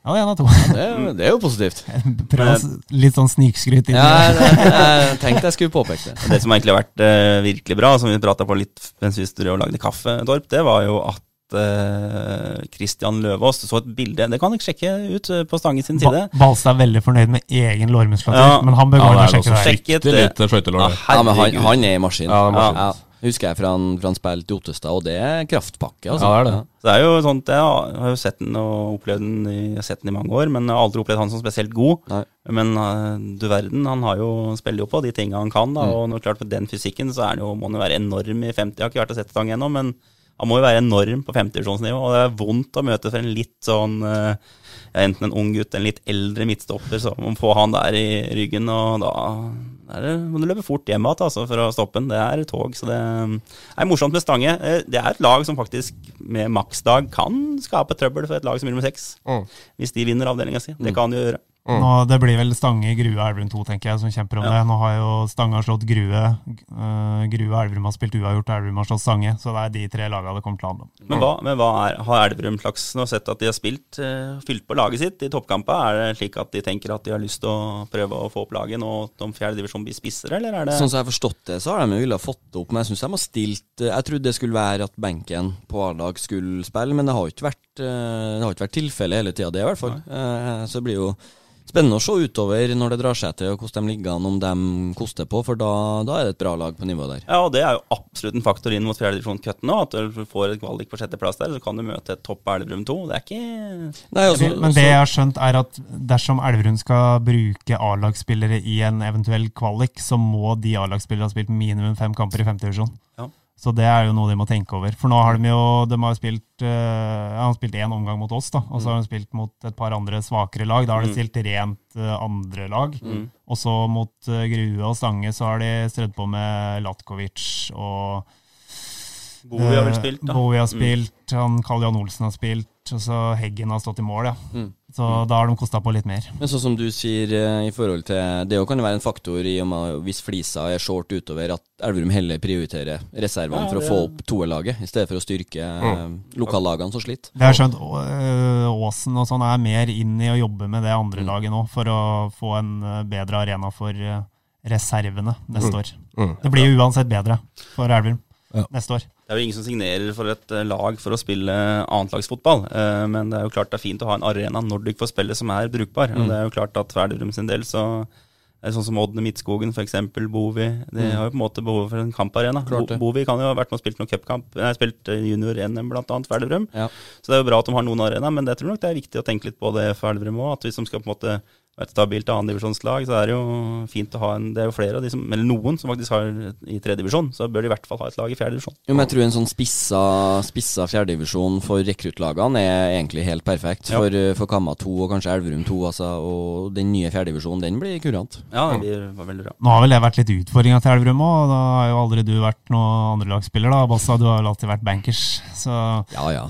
Ja, én av to. Det, er- det er jo positivt. <laughs> Prøv litt sånn snikskryt inn Ja, i jeg, jeg, jeg tenkte jeg skulle påpeke det. Det som egentlig har vært eh, virkelig bra, som vi prata på litt mens vi og lagde kaffe, Torp, det var jo at eh, Christian Løvaas så et bilde Det kan dere sjekke ut eh, på Stange sin side. Ba Balstad er veldig fornøyd med egen lårmuskulatur, Ja. men han bør gå inn det og sjekke det. Bitte eh, litt skøytelår. Ja, men han, han er i maskin. Ja, det maskin. Ja. Husker jeg fra han, fra han spilte i Ottestad, og det er kraftpakke. Altså. Ja, det er det. Så det er jo sånt, Jeg har jo sett den og opplevd den i, jeg har sett den i mange år, men jeg har aldri opplevd han som spesielt god. Nei. Men du verden, han har jo, spiller jo på de tinga han kan. da, Mm. Og når klart med den fysikken så er han jo, må han jo være enorm i 50. Jeg har ikke vært og sett Stang ennå, men han må jo være enorm på 50-divisjonsnivå. Og det er vondt å møte for en litt sånn eh, Enten en ung gutt, en litt eldre midtstopper, så må man få han der i ryggen, og da er det, må du løpe fort hjem igjen altså, for å stoppe han. Det er tog, så det er morsomt med Stange. Eh, Det er et lag som faktisk med maksdag kan skape trøbbel for et lag som vinner med seks. Mm. Hvis de vinner avdelinga si. Det kan de jo gjøre. Nå, det blir vel Stange, Grue, Elverum 2, tenker jeg, som kjemper om Ja. det. Nå har jo Stange slått Grue, uh, Grue og Elverum har spilt uavgjort, og Elverum har slått Stange. Så det er de tre lagene det kommer til å handle om. Men hva, men hva er, har Elverum slags Nå har sett at de har spilt, uh, fylt på laget sitt i toppkampen? Er det slik at de tenker at de har lyst til å prøve å få opp laget nå om fjerdedivisjon blir spissere, eller er det Sånn som jeg har forstått det, så har de jo villet fått det opp, men jeg syns de har stilt Jeg trodde det skulle være at benken på A-lag skulle spille, men det har jo ikke vært, eh, det har ikke vært tilfellet hele tida, det i hvert fall. Nei. Så det blir jo spennende å se utover når det drar seg til, og hvordan de ligger an, om de koster på, for da, da er det et bra lag på nivået der. Ja, og det er jo absolutt en faktor inn mot fjerdedivisjon-cutten nå. At du får et kvalik på sjetteplass der, så kan du møte et topp Elverum 2. Det er ikke Nei, også, Men det jeg har skjønt, er at dersom Elverum skal bruke A-lagsspillere i en eventuell kvalik, så må de A-lagsspillere ha spilt minimum fem kamper i femte divisjon. Ja. Så det er jo noe de må tenke over. For nå har de jo de har spilt uh, Han har spilt én omgang mot oss, da, og så har de spilt mot et par andre svakere lag. Da har de Mm. stilt rent uh, andre lag. Mm. Og så mot uh, Grue og Stange så har de strødd på med Latkovic og Bowie har vel eh, spilt, da. Bowie har Mm. han Karl Jan Olsen har spilt, og så Heggen har stått i mål, ja. Mm. Så da har de kosta på litt mer. Men sånn som du sier eh, i forhold til Det kan jo være en faktor i og med hvis flisa er short utover, at Elverum heller prioriterer reservene Ja, for å få opp toerlaget, i stedet for å styrke mm. lokallagene som sliter. Det har jeg skjønt. Åsen og sånn er mer inn i å jobbe med det andre laget nå, for å få en bedre arena for reservene neste Mm. år. Mm. Det blir jo uansett bedre for Elverum Ja. neste år. Det er jo ingen som signerer for et eh, lag for å spille annetlagsfotball, eh, men det er jo klart det er fint å ha en arena når du får spille som er brukbar. Og Mm. det er jo klart at for Elverum sin del så er det sånn som Odd Midtskogen f.eks., Bovi. De Mm. har jo på en måte behov for en kamparena. Bo Bovi kan jo ha vært med og spilt noen cupkamp. Nei, har spilt eh, junior-NM annet for Elverum. Ja. Så det er jo bra at de har noen arena, men jeg tror nok det er viktig å tenke litt på det for Elverum òg. At hvis de skal på en måte et stabilt annendivisjonslag, så er det jo fint å ha en Det er jo flere av de som, eller noen som faktisk har i tredjedivisjon, så bør de i hvert fall ha et lag i fjerdedivisjon. Jo, men jeg tror en sånn spissa, spissa fjerdedivisjon for rekruttlagene er egentlig helt perfekt. Ja. For, eh, for Kamma 2 og kanskje Elverum 2, altså, og den nye fjerdedivisjonen, den blir kurant. Ja, det blir, var veldig bra. Nå har vel det vært litt utfordringa til Elverum òg, da har jo aldri du vært noen andrelagsspiller, da, Bassa. Du har vel alltid vært bankers, så Ja, ja.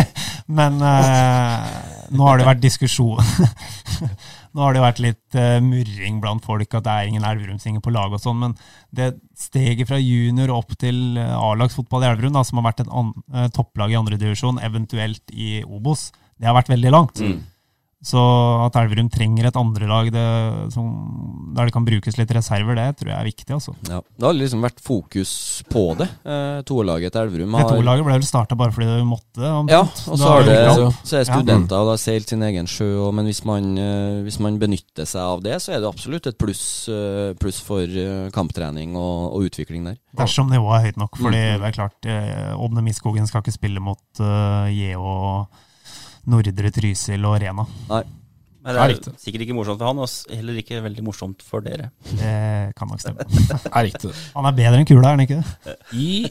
<laughs> Men eh, nå har det vært diskusjon <laughs> Nå har det vært litt uh, murring blant folk at det er ingen Elverumsinger på laget og sånn, men det steget fra junior opp til eh, A-lagsfotball i Elverum, da, som har vært et an, uh, topplag i andredivisjon, eventuelt i Obos, det har vært veldig langt. Mm. Så at Elverum trenger et andrelag det- der det kan brukes litt reserver, det tror jeg er viktig. altså. ja. Det har liksom vært fokus på det. Eh, Toerlaget til Elverum Det har to-laget ble vel starta bare fordi du måtte? omtrent. Ja, og så har det så, så er Ja. studenter og har seilt sin egen sjø, og, men hvis man, eh, hvis man benytter seg av det, så er det absolutt et pluss, eh, pluss for eh, kamptrening og, og utvikling der. Dersom nivået er høyt nok. Fordi Mm. det er klart, eh, Ådne Midtskogen skal ikke spille mot uh, JH, Nordre Trysil og Rena. Nei. Men det er riktig. sikkert ikke morsomt for han, og heller ikke veldig morsomt for dere. Det kan nok stemme. Er riktig. Han er bedre enn Kula, er han ikke det? I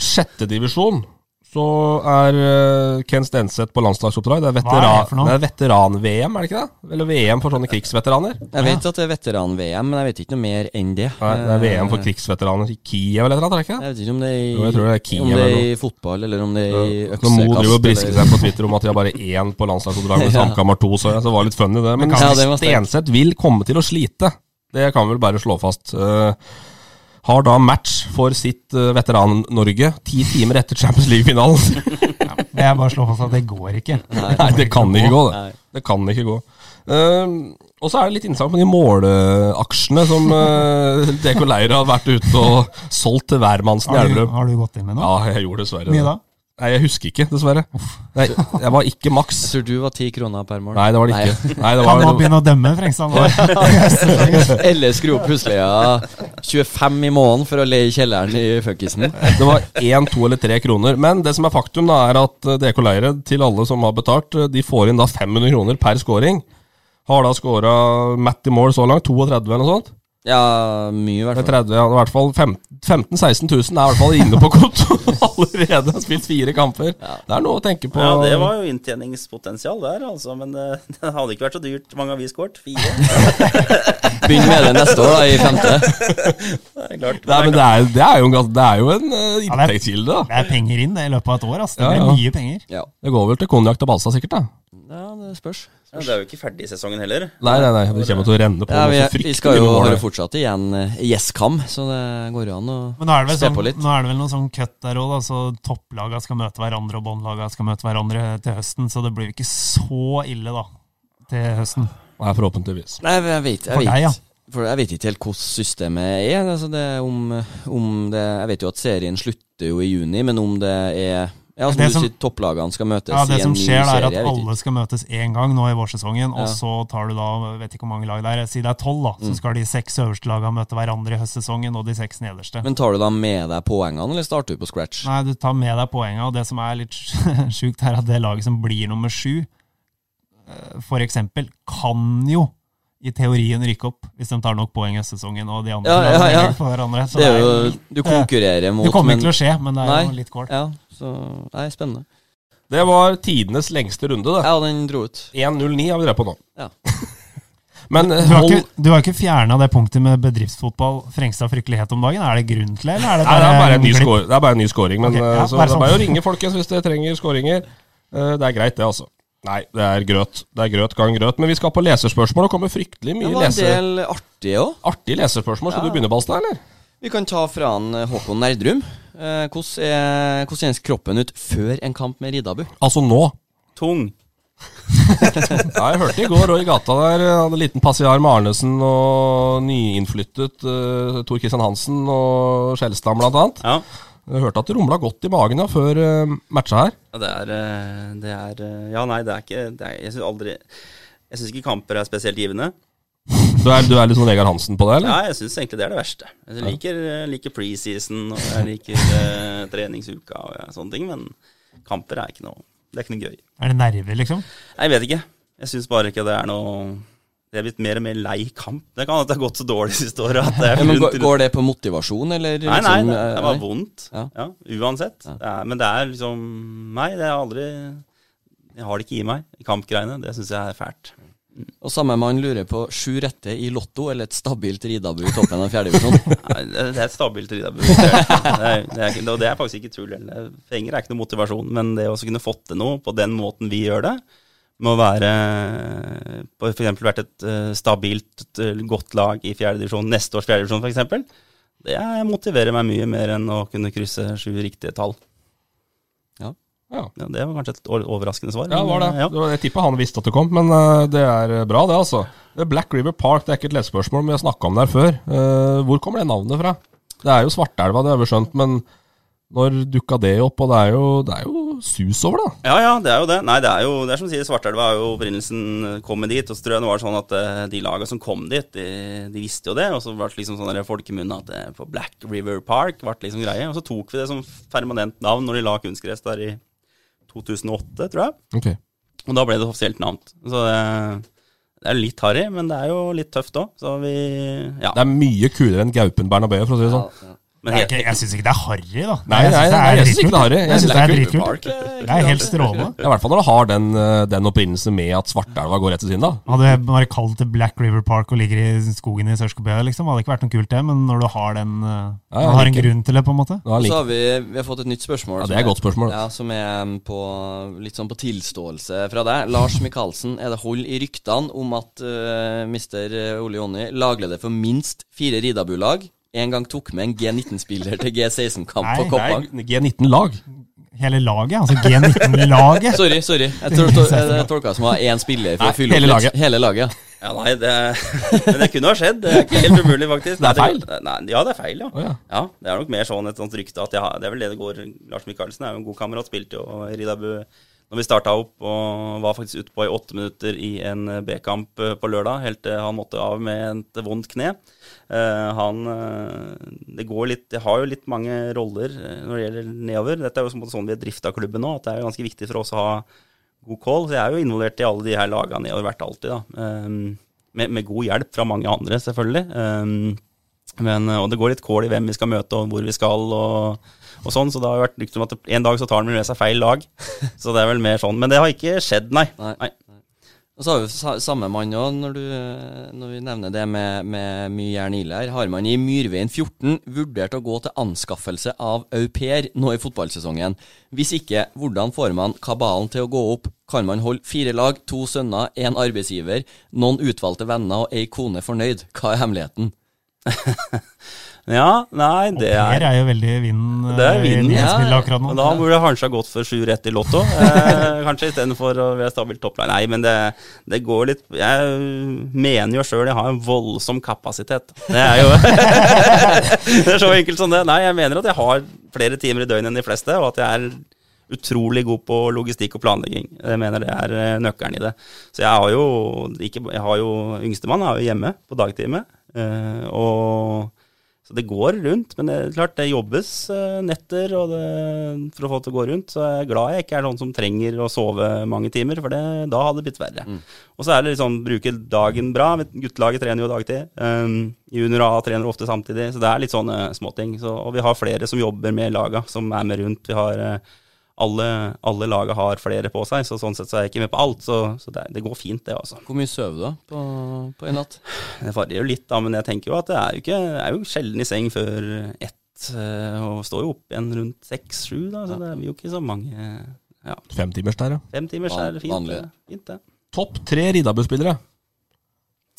sjette divisjon så er eh, Ken Stenseth på landslagsoppdrag. Det er er veteran- det er veteran-VM, er det ikke det? Eller VM for sånne krigsveteraner. Jeg vet at det er veteran-VM, men jeg vet ikke noe mer enn det. Nei, det er VM for krigsveteraner i Kiev eller noe, eller er det ikke det? Jeg vet ikke om det er i, Jo, det er Kiev om det er i fotball, eller om det er i Når Mo driver og øksekast. brisker seg på Twitter om at de har bare én på landslagsoppdrag, med <laughs> Samkammer to, så så det var litt funny det. Men Ja. Stenseth vil komme til å slite. Det kan vi vel bare slå fast. Eh, har da match for sitt uh, Veteran-Norge ti timer etter Champions League-finalen. <laughs> Det er bare å slå fast at det går ikke. Nei, det kan ikke gå, det. Det kan ikke gå. Uh, og så er det litt interessant med de måleaksjene som uh, DK Leira har vært ute og solgt til hvermannsen i Har Elverum. har du gått inn med noe? Ja, jeg gjorde dessverre Mye det. da? Nei, jeg husker ikke, dessverre. Nei, jeg var ikke maks. Jeg tror du var ti kroner per mål. Nei, det var det ikke. Nei, det Kan nå begynne å dømme Frengstad. <laughs> Eller skru opp husleia 25 i måneden for å leie kjelleren i funkisen. det var én, to eller tre kroner. Men det som er faktum, da, er at eh, DK Leire, til alle som har betalt, eh, de får inn da 500 kroner per scoring. Har da scora Matt i mål så langt, 32 eller noe sånt. Ja, mye i hvert fall. 30, ja, i hvert fall 15 000-16 000 er i hvert fall inne på konto <laughs> allerede. Har spilt fire kamper. Det er noe å tenke på. Ja, det var jo inntjeningspotensial der, altså. Men eh, <laughs> det hadde ikke vært så dyrt. Mange har vi skåret? Fire? <laughs> Begynn med det neste år, da, i femte. Det er klart. Nei, men det er, det er jo en, det er jo en Ja, det er- inntektskilde. da. Det er penger inn det i løpet av et år. altså. Det blir ja. mye penger. Ja. Det går vel til konjakk og Balsa, sikkert? da ja, det spørs. Ja, det er jo ikke ferdig i sesongen heller. Nei, nei, nei, det kommer til å renne på Ja, vi, vi skal jo der. fortsatt igjen eh, Yes-kam, så det går jo an å se sånn, på litt. nå er det vel noe sånn cut der òg, så topplagene skal møte hverandre, og båndlagene skal møte hverandre til høsten. Så det blir jo ikke så ille, da, til høsten. Nei, forhåpentligvis. Nei, jeg vet, jeg For vet, deg, ja. For jeg vet ikke helt hvordan systemet er. Altså det, om, om det, jeg vet jo at serien slutter jo i juni, men om det er Ja, som Det du som- sier, topplagene skal møtes Ja, Det i en som skjer, da, er serie. at alle skal møtes én gang nå i vårsesongen, Ja. og så tar du da vet ikke hvor mange lag det er, si det er tolv, da. Så Mm. skal de seks øverste lagene møte hverandre i høstsesongen, og de seks nederste. Men tar du da med deg poengene, eller starter du på scratch? Nei, du tar med deg poengene, og det som er litt <laughs> sjukt, er at det laget som blir nummer sju, eh, for eksempel, kan jo i teorien rykke opp, hvis de tar nok poeng i sesongen og de andre Ja, ja, ja. For hverandre. Så Det er jo, litt, du eh, konkurrerer mot Det kommer ikke til å skje, men det er Nei, jo litt kål. Ja, så Nei, spennende. Det var tidenes lengste runde, det. Ja, den dro ut. 1.09 har vi drevet på nå. Ja. <laughs> Men eh, Du har hold ikke, du har ikke fjerna det punktet med bedriftsfotball Frengstad fryktelighet om dagen? Er det grunn til det, eller er det Nei, det er bare en ny, score, det er bare en ny scoring. Men okay, ja, eh, så det er sånn. bare å ringe folkens hvis dere trenger scoringer. Eh, Det er greit, det, altså. Nei, det er grøt. Det er grøt gang grøt. Men vi skal på leserspørsmål. Det kommer fryktelig mye leser... Det var en lese... del artige òg. artige leserspørsmål. Skal Ja. du begynne, Balstad, eller? Vi kan ta fra han eh, Håkon Nerdrum. Eh, hvordan, er, hvordan kjennes kroppen ut før en kamp med Ridabu? Altså nå. Tung. <laughs> Ja, jeg hørte i går og i gata der eh, hadde en liten passiar med Arnesen og nyinnflyttet uh, Tor Christian Hansen og Skjelstad blant annet. Ja. Jeg hørte at det rumla godt i magen da, før uh, matcha her. Ja, det er, eh, det er eh, Ja, nei, det er ikke det er, Jeg syns aldri Jeg syns ikke kamper er spesielt givende. <laughs> Du er, du er litt sånn Vegard Hansen på det, eller? Ja, jeg syns egentlig det er det verste. Jeg liker, eh, liker preseason, og jeg liker uh, <laughs> treningsuka og ja, sånne ting, men kamper er ikke noe Det er ikke noe gøy. Er det nerver, liksom? Jeg vet ikke. Jeg syns bare ikke det er noe Jeg er blitt mer og mer lei kamp. Det kan hende det har gått så dårlig siste året det Ja, men går, det på motivasjon, eller? Nei, nei, liksom, det, eh, det var nei? vondt. Ja. Ja, uansett. Det men det er liksom Nei, det er aldri Jeg har det ikke i meg, kampgreiene. Det syns jeg er fælt. Og samme mann lurer på sju rette i Lotto eller et stabilt Ridabu i toppen av fjerdedivisjon. <laughs> Det det er et stabilt Ridabu. Det, er- det, er det er faktisk ikke tull. Penger er ikke noe motivasjon, men det å kunne fått til noe på den måten vi gjør det, med å være f.eks. vært et eh, stabilt, eh, godt lag i fjerdedivisjon, neste års fjerdedivisjon f.eks., det er- motiverer meg mye mer enn å kunne krysse sju riktige tall. Ja. Ja. Ja, det var kanskje et overraskende svar. Ja, det var det. var- Jeg tippa han visste at det kom, men eh, det er bra, det, altså. Black River Park det er ikke et lesespørsmål, men vi har snakka om det her før. Hvor kommer det navnet fra? Det er jo Svartelva, det har vi skjønt, men når dukka det opp? Og det er jo, det er jo sus over da. Ja, ja, det er jo det. Nei, det er jo det er som sier, Svartelva er jo opprinnelsen eh, kom dit. Og så tror jeg det var sånn at eh, de laga som kom dit, de, de visste jo det. Og så ble det liksom sånn der folkemunne at det på Black River Park ble liksom greie. Og så tok vi det som permanent navn når de la kunstgress der i 2008, tror jeg. Ok. Og da ble det offisielt navn. Så det, det er litt harry, men det er jo litt tøft òg. Så vi Ja. Det er mye kulere enn Gaupen Bernabeu, for å si det sånn. Men Jeg, helt, jeg, ikke- jeg syns ikke det er harry, da. Nei, nei, synes nei, jeg syns ikke det er harry. Jeg syns det er dritkult. Park, Det er helt strålende. Ja, I hvert fall når du har den, eh, den opprinnelsen med at Svartelva går rett til siden, da. Hadde jeg bare kalt det Black River Park og ligger i skogen i Sørskobø, liksom, hadde det ikke vært noe kult, det. Men når du har den ja, Ja, du har en grunn til det, på en måte. Og så har vi, vi har fått et nytt spørsmål. Ja, det er et godt spørsmål. Ja, Som er på litt sånn på tilståelse fra deg. Lars Michaelsen, er det hold i ryktene om at uh, mister Ole Jonny lagleder for minst fire Ridabu-lag? En gang tok med en G19-spiller til G16-kamp på Koppang. Nei, G19-lag. Hele laget, altså G19-laget. Sorry, sorry. Jeg tol tol jeg tolka det som var én spiller for Nei, å fylle hele opp litt. laget. Hele laget. ja, nei, det Men det kunne ha skjedd. Det er ikke helt umulig, faktisk. Det er feil? Nei, ja, det er feil, ja. Oh, ja. Ja, det er nok mer sånn et sånt rykte at jeg har, det er vel det det går Lars Michaelsen er jo en god kamerat, spilte jo Ridabu når vi starta opp, og var faktisk ute på i åtte minutter i en B-kamp eh, på lørdag, helt til han måtte av med et vondt kne. Eh, han eh, Det går litt Det har jo litt mange roller eh, når det gjelder nedover. Dette er jo sånn vi har drifta klubben nå, at det er jo ganske viktig for oss å ha god call. Så jeg er jo involvert i alle de her lagene nedover, vært alltid, da. Um, med, med god hjelp fra mange andre, selvfølgelig. Um, men, og det går litt kål i hvem vi skal møte og hvor vi skal og, og sånn, så det har vært lykt om at en dag så tar han med seg feil lag. <laughs> Så det er vel mer sånn. Men det har ikke skjedd, nei. Nei. nei. Og så har vi samme mann òg, når, når vi nevner det med, med mye jern i her. Har man i Myrveien 14 vurdert å gå til anskaffelse av au pair nå i fotballsesongen? Hvis ikke, hvordan får man kabalen til å gå opp? Kan man holde fire lag, to sønner, én arbeidsgiver, noen utvalgte venner og ei kone fornøyd? Hva er hemmeligheten? <laughs> Ja, nei, det er Per er jo veldig vind Det er eh, i ja. akkurat nå. Da burde jeg kanskje ha gått for sju rett i Lotto. Eh, <laughs> kanskje istedenfor å være stabilt topplag. Nei, men det, det går litt Jeg mener jo sjøl jeg har en voldsom kapasitet. Det er jo <laughs> Det er så enkelt som det. Nei, jeg mener at jeg har flere timer i døgnet enn de fleste, og at jeg er utrolig god på logistikk og planlegging. Jeg mener det er eh, nøkkelen i det. Så jeg har jo ikke Jeg har jo Yngstemann er jo hjemme på dagtime. eh, og Så det går rundt, men det er klart det jobbes eh, netter det, for å få det til å gå rundt. Så jeg er glad jeg ikke er noen som trenger å sove mange timer, for det, da hadde det blitt verre. Mm. Og så er det liksom bruke dagen bra. Guttelaget trener jo dagtid. Um, junior A trener ofte samtidig, så det er litt sånne småting. Så, og vi har flere som jobber med laga, som er med rundt. Vi har eh, alle, alle laget har flere på seg, så sånn sett så er jeg ikke med på alt. Så, så det, det, går fint, det, altså. Hvor mye sover du da på, på en natt? Det varierer jo litt, da, men jeg tenker jo at det er jo, ikke, er jo sjelden i seng før ett, eh, og står jo opp igjen rundt seks-sju, da, så det er jo ikke så mange ja. Fem timers der, ja. Fem timers er fint. Det, fint det. Topp tre Riddarbu-spillere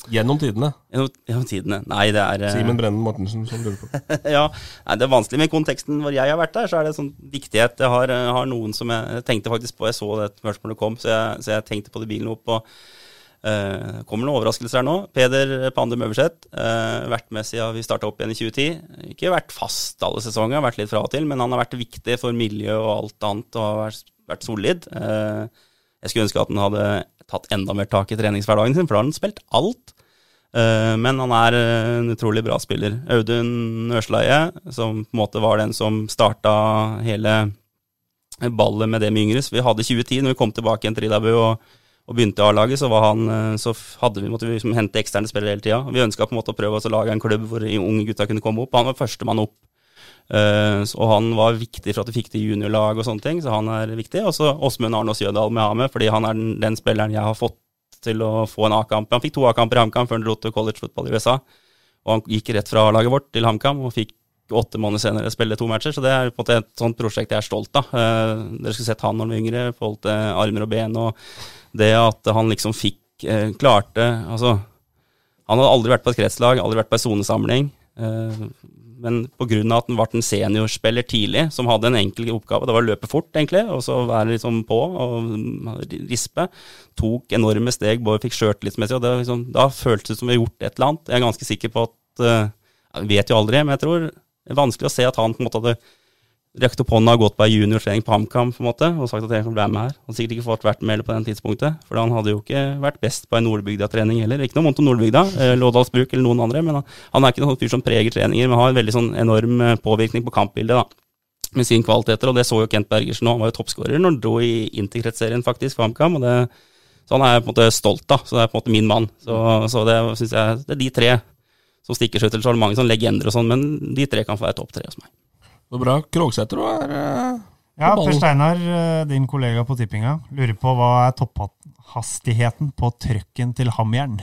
gjennom tidene? Gjennom, gjennom tidene? Nei, det er eh, Simen Brennen Mortensen som lurer på. <laughs> ja, nei, det er vanskelig. Men i konteksten hvor jeg har vært der, så er det sånn viktighet. Jeg har, har noen som jeg, tenkte faktisk på Jeg så det spørsmålet kom, så jeg, så jeg tenkte på det bilen opp. og Uh, kommer noen overraskelser her nå. Peder Pandum Øverseth. Uh, vært med siden vi starta opp igjen i 2010. Ikke vært fast alle sesonger, vært litt fra og til, men han har vært viktig for miljøet og alt annet og har vært, vært solid. Uh, jeg skulle ønske at han hadde tatt enda mer tak i treningshverdagen sin, for da har han spilt alt. Uh, men han er en utrolig bra spiller. Audun Ørsleie, som på en måte var den som starta hele ballet med dem yngre. yngres. Vi hadde 2010, når vi kom tilbake igjen til Ridabu og og begynte i A-laget, så, eh, så hadde vi, måtte vi liksom hente eksterne spillere hele tida. Vi ønska å prøve å lage en klubb hvor unge gutta kunne komme opp. Han var førstemann opp. Uh, og han var viktig for at vi fikk til juniorlag og sånne ting, så han er viktig. Og så Åsmund Arnås Jødal med ha med, fordi han er den, den, spilleren jeg har fått til å få en A-kamp. Han fikk to A-kamper i HamKam før han dro til college football i USA. Og han gikk rett fra laget vårt til HamKam og fikk åtte måneder senere spille to matcher. Så det er på en måte et sånt prosjekt jeg er stolt av. Uh, dere skulle sett han når han var yngre, forhold til armer og ben. og det at han liksom fikk eh, Klarte Altså, han hadde aldri vært på et kretslag, aldri vært på ei sonesamling. Eh, men pga. at han ble en seniorspiller tidlig, som hadde en enkel oppgave, det var å løpe fort, egentlig, og så være liksom på og rispe, tok enorme steg, både fikk sjøltillitsmessig, og det liksom, da føltes det som vi har gjort et eller annet. Jeg er ganske sikker på at uh, Jeg vet jo aldri, men jeg tror det er vanskelig å se at han på en måte hadde rekt opp hånda og gått på ei juniortrening på HamKam på en måte, og sagt at jeg kan bli med her. Han hadde sikkert ikke fått vært med på den tidspunktet, for han hadde jo ikke vært best på ei Nordbygda-trening heller. Ikke noe vondt om Nordbygda, eh, Lådalsbruk eller noen andre, men han, er ikke noen fyr som preger treninger, men har en veldig sånn enorm eh, påvirkning på kampbildet, da. Med sine kvaliteter, og det så jo Kent Bergersen òg. Han var jo toppskårer når han dro i Interkretsserien, faktisk, for HamKam. så han er på en måte stolt av. Så det er på en måte min mann. Så, så det syns jeg det er de tre som stikker seg ut. Så er det mange sånne legender og sånn, men de tre kan få være topp tre hos meg. Det er bra. Krogsæter er uh, Ja, Per Steinar, eh, din kollega på tippinga, lurer på hva er topphastigheten på trøkken til Hamjern?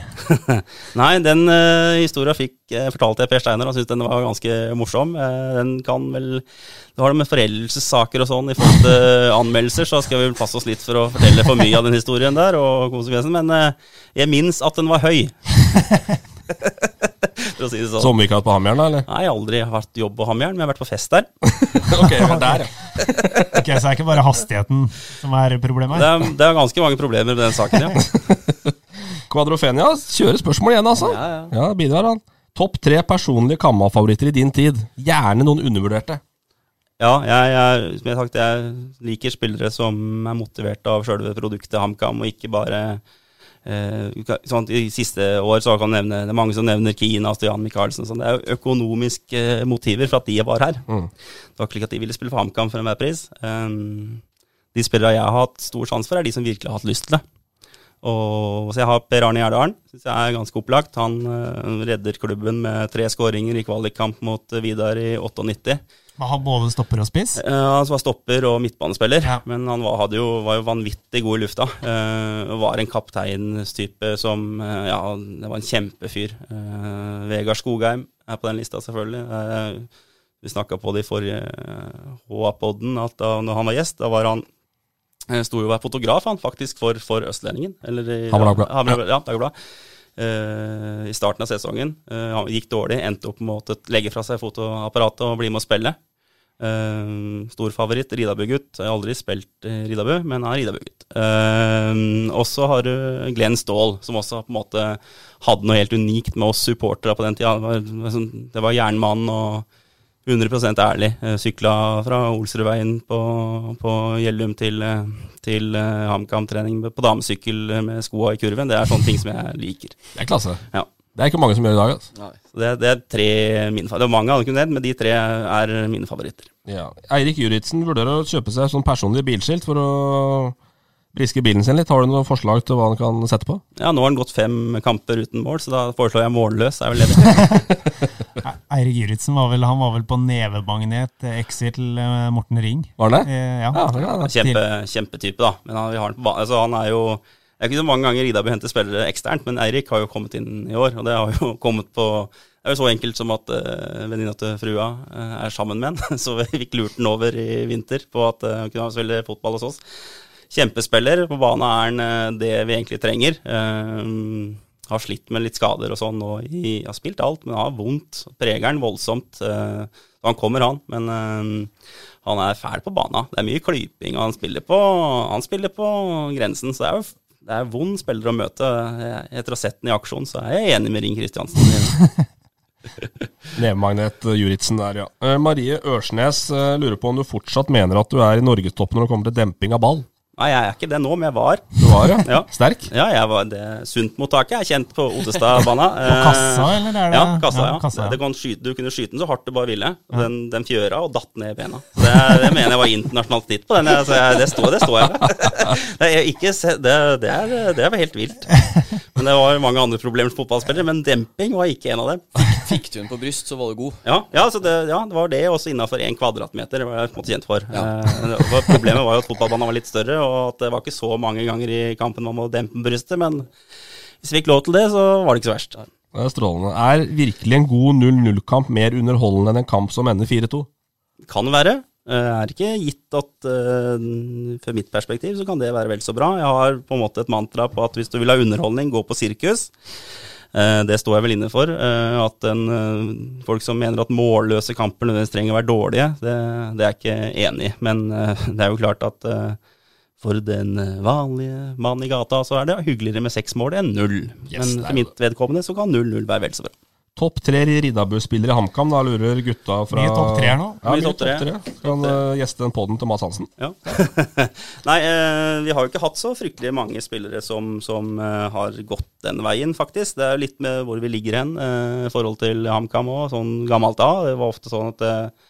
<laughs> Nei, den uh, historia fikk uh, fortalte jeg Per Steinar, og syntes den var ganske morsom. Uh, den kan vel Du har det med foreldelsessaker og sånn i forhold til anmeldelser, så skal vi vel passe oss litt for å fortelle for mye av den historien der, og konsekvensen, men jeg minnes at den var høy. <laughs> for å si det sånn. Som vi ikke har vært på Hamjern, eller? Nei, jeg har aldri hatt jobb på Hamjern, men jeg har vært på fest der. <laughs> ok, men der, ja. <laughs> ok, Så det er ikke bare hastigheten som er problemet? Det er, det er ganske mange problemer med den saken, ja. <laughs> Kvadrofenia kjører spørsmål igjen, altså. Ja, ja. ja bidrar han. Topp tre personlige Kamma-favoritter i din tid. Gjerne noen undervurderte. Ja, jeg, jeg, som jeg sagt, jeg liker spillere som er motivert av sjølve produktet HamKam, og ikke bare sånn, I siste år så kan nevne, det er mange som nevner Kina, Stian Michaelsen. Sånn. Det er jo økonomiske motiver for at de var her. Mm. Det var ikke at de ville spille for HamKam for enhver pris. Um, de spillere jeg har hatt stor sjanse for, er de som virkelig har hatt lyst til det. Og, så jeg har Per Arne Gjerdalen, syns jeg er ganske opplagt. Han uh, redder klubben med tre skåringer i kvalikkamp mot Vidar i 98. Var han både stopper og spiss? Uh, han var stopper og midtbanespiller. Ja. Men han var, jo, var, jo, vanvittig god i lufta. Uh, var en kapteinstype som uh, Ja, det var en kjempefyr. Vegard Skogheim er på den lista, selvfølgelig. vi snakka på det i forrige HA-podden, at da når han var gjest, da var han sto jo og var fotograf, han faktisk, for, for Østlendingen. Eller Hammerblad. Ja, Dagbladet. Uh, I starten av sesongen. Uh, gikk dårlig, endte opp med å legge fra seg fotoapparatet og bli med å spille. Uh, stor favoritt, Ridabu-gutt. Jeg har aldri spilt Ridabu, men er Ridabu-gutt. Uh, og så har du Glenn Ståhl, som også på en måte hadde noe helt unikt med oss supportere på den tida. Det var, sånn, det var jernmann og 100 ærlig. Uh, Sykla fra Olsrudveien på, på Gjellum til, til HamKam-trening på damesykkel med skoa i kurven. Det er sånne ting som jeg liker. <laughs> Det er klasse. Ja. Det er ikke mange som gjør i dag. altså. Det, det er tre mine favoritter. Det er mange hadde kunne nevnt, men de tre er mine favoritter. Ja. Eirik Juritzen vurderer å kjøpe seg sånn personlig bilskilt for å briske bilen sin litt. Har du noen forslag til hva han kan sette på? Ja, nå har han gått fem kamper uten mål, så da foreslår jeg målløs. er vel. <laughs> Eirik Juritzen var vel, han var vel på nevemagnet, exit til eh, Morten Ring. Var det? Eh, ja. Ja, det. Kjempe, kjempetype, da. Men han, vi har, altså, han er jo Det er ikke så mange ganger Ridabu henter spillere eksternt, men Eirik har jo kommet inn i år. Og det har jo <laughs> kommet på Det er jo så enkelt som at uh, venninna til frua uh, er sammen med han. <laughs> Så vi fikk lurt den over i vinter på at uh, han kunne spille fotball hos oss. Kjempespiller. På banen er han eh, det vi egentlig trenger. Eh, har slitt med litt skader og sånn Og i- Har spilt alt, men har vondt. Preger han voldsomt. eh, så han kommer, han. Men han er fæl på banen. Det er mye klyping, og han spiller på, han spiller på grensen. Så det er jo det er vond spiller å møte. Etter å ha sett den i aksjon, så er jeg enig med Ring Kristiansen. <laughs> <laughs> Nevemagnet Juritzen der, ja. Marie Ørsnes lurer på om du fortsatt mener at du er i norgestoppen når det kommer til demping av ball. Nei, jeg er ikke det nå, men jeg var. Du var, ja. Ja. Sterk? Ja, jeg var det Sundtmottaket er kjent på Ottestadbana. <laughs> På kassa, eller er det- Ja, kassa, ja, ja. kassa, ja. Det, det kan skyte, du kunne skyte den så hardt du bare ville. Og Den, den fjøra og datt ned i bena. Det, det mener jeg var internasjonalt snitt på den. jeg- Så jeg, det, står, det står jeg ved. Det er, ikke, se- det, det, er, det er helt vilt. Men det var mange andre problemer som fotballspillere, men demping var ikke en av dem. Fikk du den på bryst, så var du god. Ja, ja, så det, ja det var det, også innafor én kvadratmeter. Det var jeg på en måte kjent for. Eh, problemet var jo at fotballbanen var litt større, og at det var ikke så mange ganger i kampen man må dempe brystet. Men hvis vi fikk lov til det, så var det ikke så verst. Det er strålende. Er virkelig en god 0-0-kamp mer underholdende enn en kamp som ender 4-2? Kan være. Det er ikke gitt at uh, Fra mitt perspektiv så kan det være vel så bra. Jeg har på en måte et mantra på at hvis du vil ha underholdning, gå på sirkus. Eh, det står jeg vel inne for. eh, at en, eh, folk som mener at målløse kamper nødvendigvis trenger å være dårlige, det, det er jeg ikke enig i. Men eh, <laughs> det er jo klart at eh, for den eh, vanlige mann i gata så er det hyggeligere med seks mål enn null. Yes, Men for mitt vedkommende så kan 0-0 være vel så bra. Topp tre Riddabu-spillere i HamKam, da lurer gutta fra Mye topp tre nå. Ja, Mye mye topp tre. Top Kan uh, gjeste den poden til Mads Hansen. Ja. <laughs> Nei, eh, vi har jo ikke hatt så fryktelig mange spillere som, som eh, har gått den veien, faktisk. Det er jo litt med hvor vi ligger hen eh, i forhold til HamKam òg, sånn gammelt da. Det var ofte sånn at eh,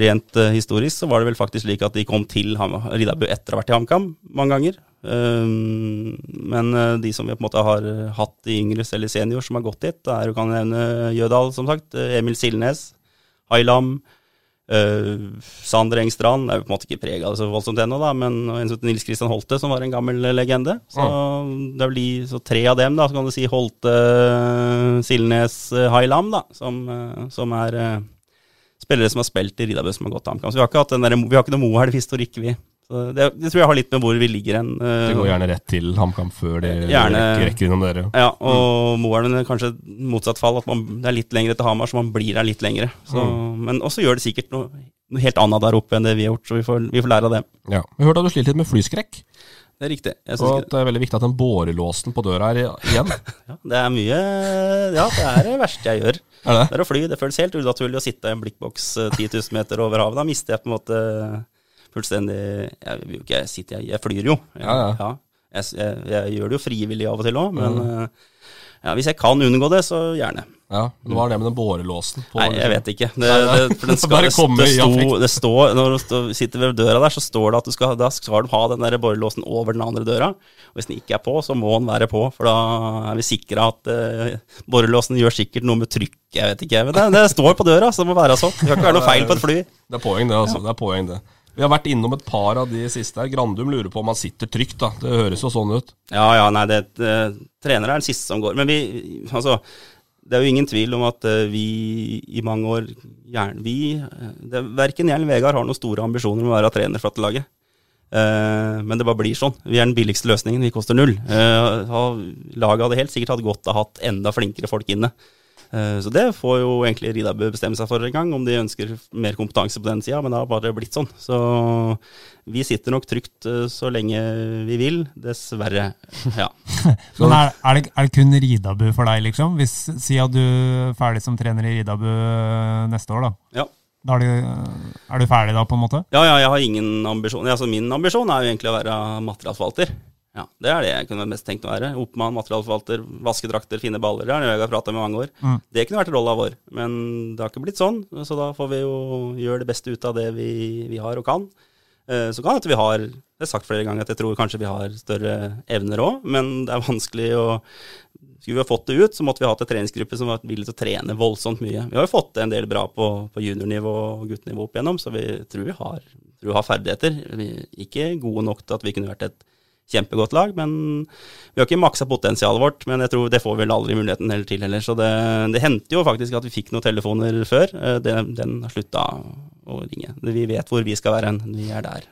rent uh, historisk så var det vel faktisk slik at de kom til Ham etter å ha vært i HamKam mange ganger. Um, men eh, de som vi på en måte har eh, hatt i yngres eller senior som har gått dit, da er jo kan jeg nevne Jødal, som sagt. Emil Silnes. Hailam. Uh, Sander Engstrand er jo på en måte ikke prega av det så voldsomt ennå, da, men Nils Kristian Holte, som var en gammel legende. Så det er vel de, så tre av dem, da, så kan du si Holte, Silnes, Hailam, da, som, som er spillere som har spilt i Ridabø som har gått til HamKam. Så vi har ikke, hatt den der, vi har ikke noe mohelv-historikk, vi. Så det, det tror jeg har litt med hvor vi ligger hen. Det De går gjerne rett til HamKam før de Gjerne- rekker, rekker innom dere. ja, og Moelven er kanskje motsatt fall, at man, det er litt lengre til Hamar, så man blir der litt lengre. Så, Men også gjør det sikkert noe, noe helt annet der oppe enn det vi har gjort, så vi får, vi får lære av det. Ja. Vi hørte at du sliter litt med flyskrekk, Det er riktig. Og at det er veldig viktig at den bårelåsen på døra er igjen. <laughs> Ja, det er mye Ja, det er det verste jeg gjør. <laughs> Er det? Det er å fly. Det føles helt unaturlig å sitte i en blikkboks eh, 10 000 meter over havet. Da mister jeg på en måte fullstendig Jeg vil jo ikke sitte, jeg, jeg flyr jo. Jeg, Ja, ja. Jeg, jeg, jeg gjør det jo frivillig av og til òg, men eh, ja, hvis jeg kan unngå det, så gjerne. Ja, men Hva er det med den bårelåsen. på- Nei, jeg vet ikke. Det, det, for den <laughs> skal, det, sto, det står, Når du sitter ved døra der, så står det at du skal, da skal du ha den der borrelåsen over den andre døra. Og hvis den ikke er på, så må den være på, for da er vi sikra at uh, borrelåsen gjør sikkert noe med trykk. Jeg vet ikke, men det, det står på døra, så det må være sånn. Det kan ikke være noe feil på et fly. Det er poeng, det. altså. Det er poeng det. Vi har vært innom et par av de siste her. Grandum lurer på om han sitter trygt. da. Det høres jo sånn ut. Ja, ja, nei, det, det, trenere er den siste som går. Men vi, altså, det er jo ingen tvil om at eh, vi i mange år vi, eh, det, Verken jeg eller Vegard har noen store ambisjoner om å være trener for dette laget. Eh, men det bare blir sånn. Vi er den billigste løsningen. Vi koster null. Eh, laget hadde helt sikkert hatt godt av hatt enda flinkere folk inne. Eh, så det får jo egentlig Ridabø bestemme seg for en gang, om de ønsker mer kompetanse på den sida. Men det har bare blitt sånn. Så vi sitter nok trygt eh, så lenge vi vil, dessverre. Ja. <laughs> Men er, er, det, er det kun Ridabu for deg, liksom? Hvis, si at du er ferdig som trener i Ridabu neste år, da. Ja. da er, du, er du ferdig da, på en måte? Ja, ja, jeg har ingen ambisjon. Altså, min ambisjon er jo egentlig å være materialforvalter. Ja, Det er det jeg kunne mest tenkt å være. Oppmann, materialforvalter, vaskedrakter, fine baller. Det har jeg prata med i mange år. Mm. Det kunne vært rolla vår, men det har ikke blitt sånn. Så da får vi jo gjøre det beste ut av det vi, vi har og kan. Eh, Så kan det at vi har Jeg har sagt flere ganger at jeg tror kanskje vi har større evner òg, men det er vanskelig å Skulle vi ha fått det ut, så måtte vi ha hatt en treningsgruppe som var villig til å trene voldsomt mye. Vi har jo fått en del bra på, på juniornivå og guttenivå opp igjennom, så vi tror vi har, tror vi har ferdigheter. Vi er ikke gode nok til at vi kunne vært et kjempegodt lag, men vi har ikke maksa potensialet vårt. Men jeg tror det får vel aldri muligheten heller til heller. Så det, det hendte jo faktisk at vi fikk noen telefoner før. Eh, Den, den har slutta å ringe. Vi vet hvor vi skal være hen. Vi er der.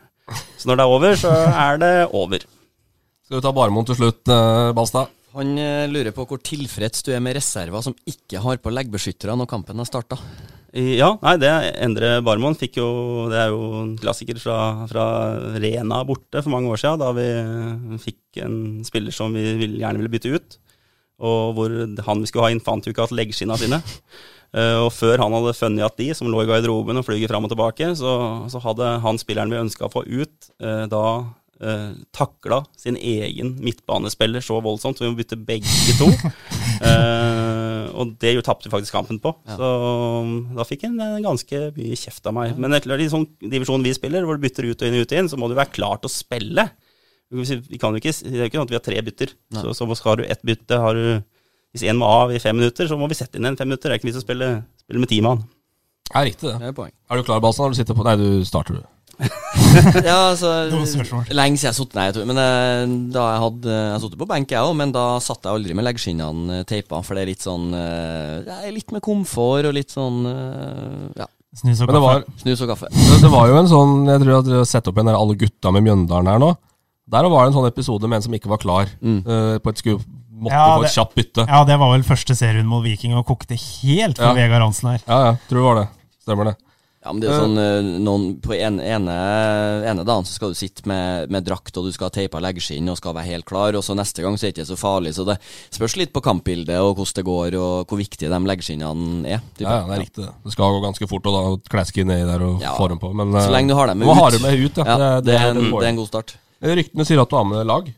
Så når det er over, så er det over. Skal vi ta Barmoen til slutt, Basta Balstad? Han eh, lurer på hvor tilfreds du er med reserver som ikke har på leggbeskyttere når kampen har starta. Ja, nei, det Endre Barmoen fikk jo Det er jo en klassiker fra, fra Rena borte for mange år siden, da vi fikk en spiller som vi vil, gjerne ville bytte ut. Og hvor han vi skulle ha inn, fant jo ikke at leggskinna sine. Uh, <laughs> og før han hadde funnet at de, som lå i garderoben og fløy fram og tilbake, så, så hadde han spilleren vi ønska å få ut, uh, da uh, takla sin egen midtbanespiller så voldsomt, så vi må bytte begge to. uh, <laughs> og det jo tapte vi faktisk kampen på. Så um, da fikk han eh, ganske mye kjeft av meg. Men det er klart, i sånn divisjon vi spiller, hvor du bytter ut og inn og ut og inn, så må du være klar til å spille. Vi kan jo ikke, det er jo ikke sånn at vi har tre bytter. Nei. Så, så skal du ett bytte, har du Hvis én må av i fem minutter, så må vi sette inn en fem minutter. Det er ikke vits å spille, spille med ti mann. Det er riktig det. Det er poeng. Er du klar, på Nei, du starter, du. <laughs> ja, altså. Lenge siden jeg satt Nei, jeg tror- men eh, da jeg hadde Jeg satt på benk, jeg òg, men da satt jeg aldri med leggskinnene eh, teipa, for det er litt sånn eh, er litt med komfort og litt sånn eh, Ja, Snus og Men det kaffe. var, snus og kaffe. det, det var jo en sånn Jeg tror at dere har sett opp igjen der alle gutta med Mjøndalen her nå. Der var det en sånn episode med en som ikke var klar. Mm. uh, på et skup Måtte Ja, få et kjapt bytte. Ja, det var vel første serien mot Viking og kokte helt for Ja. Vegard Hansen her. Ja, ja, tror det var det. Stemmer det. Ja, men det er jo sånn eh, noen, På en, ene, ene dagen så skal du sitte med, med drakt, og du skal ha teipa leggskinn og skal være helt klar, og så neste gang så er det ikke så farlig. Så det spørs litt på kampbildet og hvordan det går, og hvor viktige de leggskinnene er. Ja, ja, det er riktig. det. Det skal gå ganske fort å da kleske nedi der og Ja. få dem på. Men Så eh, lenge du har dem med må ut. dem med ut, ja. Ja, det, er en, det det er en god start. Ryktene sier at du har med lag.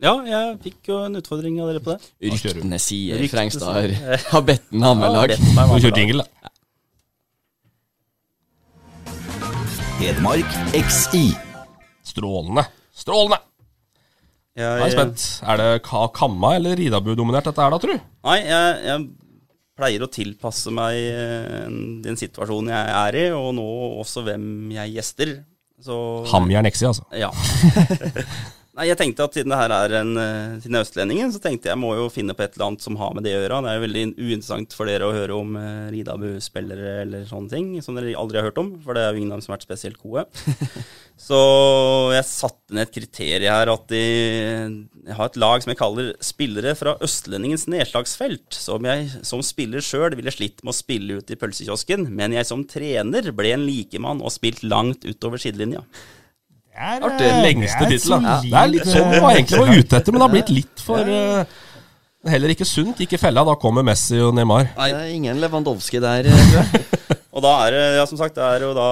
Ja, jeg fikk jo en utfordring av dere på det. Kjører. Ryktene sier Ryktene Frengstad har, bedt den ha med lag. Du meg Må om vi kjøre lag. jingle, da. Hedmark XI. Strålende. Strålende! Jeg, Jeg er spent. Er det Ka Kamma eller Ridabu-dominert dette er da, tru? Nei, jeg, jeg pleier å tilpasse meg eh, den situasjonen jeg er i, og nå også hvem jeg gjester. Så Hamjern Exi, altså. Ja. <laughs> Nei, jeg tenkte at siden det her er en eh, Siden jeg er østlendingen, så tenkte jeg jeg må jo finne på et eller annet som har med det å gjøre. Det er jo veldig uinteressant for dere å høre om uh, Ridabu-spillere eller sånne ting, som dere aldri har hørt om, for det er jo ingen av dem som har vært spesielt gode. <laughs> så jeg satte ned et kriterium her at de, jeg har et lag som jeg kaller spillere fra østlendingens nedslagsfelt, som jeg som spiller sjøl ville slitt med å spille ut i pølsekiosken, men jeg som trener ble en likemann og spilt langt utover sidelinja. Det er, Artig. eh, Lengste det er tittel. Det er litt sånn eh, du var egentlig var ute etter, men det har blitt litt for uh, Heller ikke sunt. Ikke fella. Da kommer Messi og Neymar. Nei. Det er ingen Lewandowski der, <laughs> tror jeg. Og da er det, ja, som sagt, det er jo da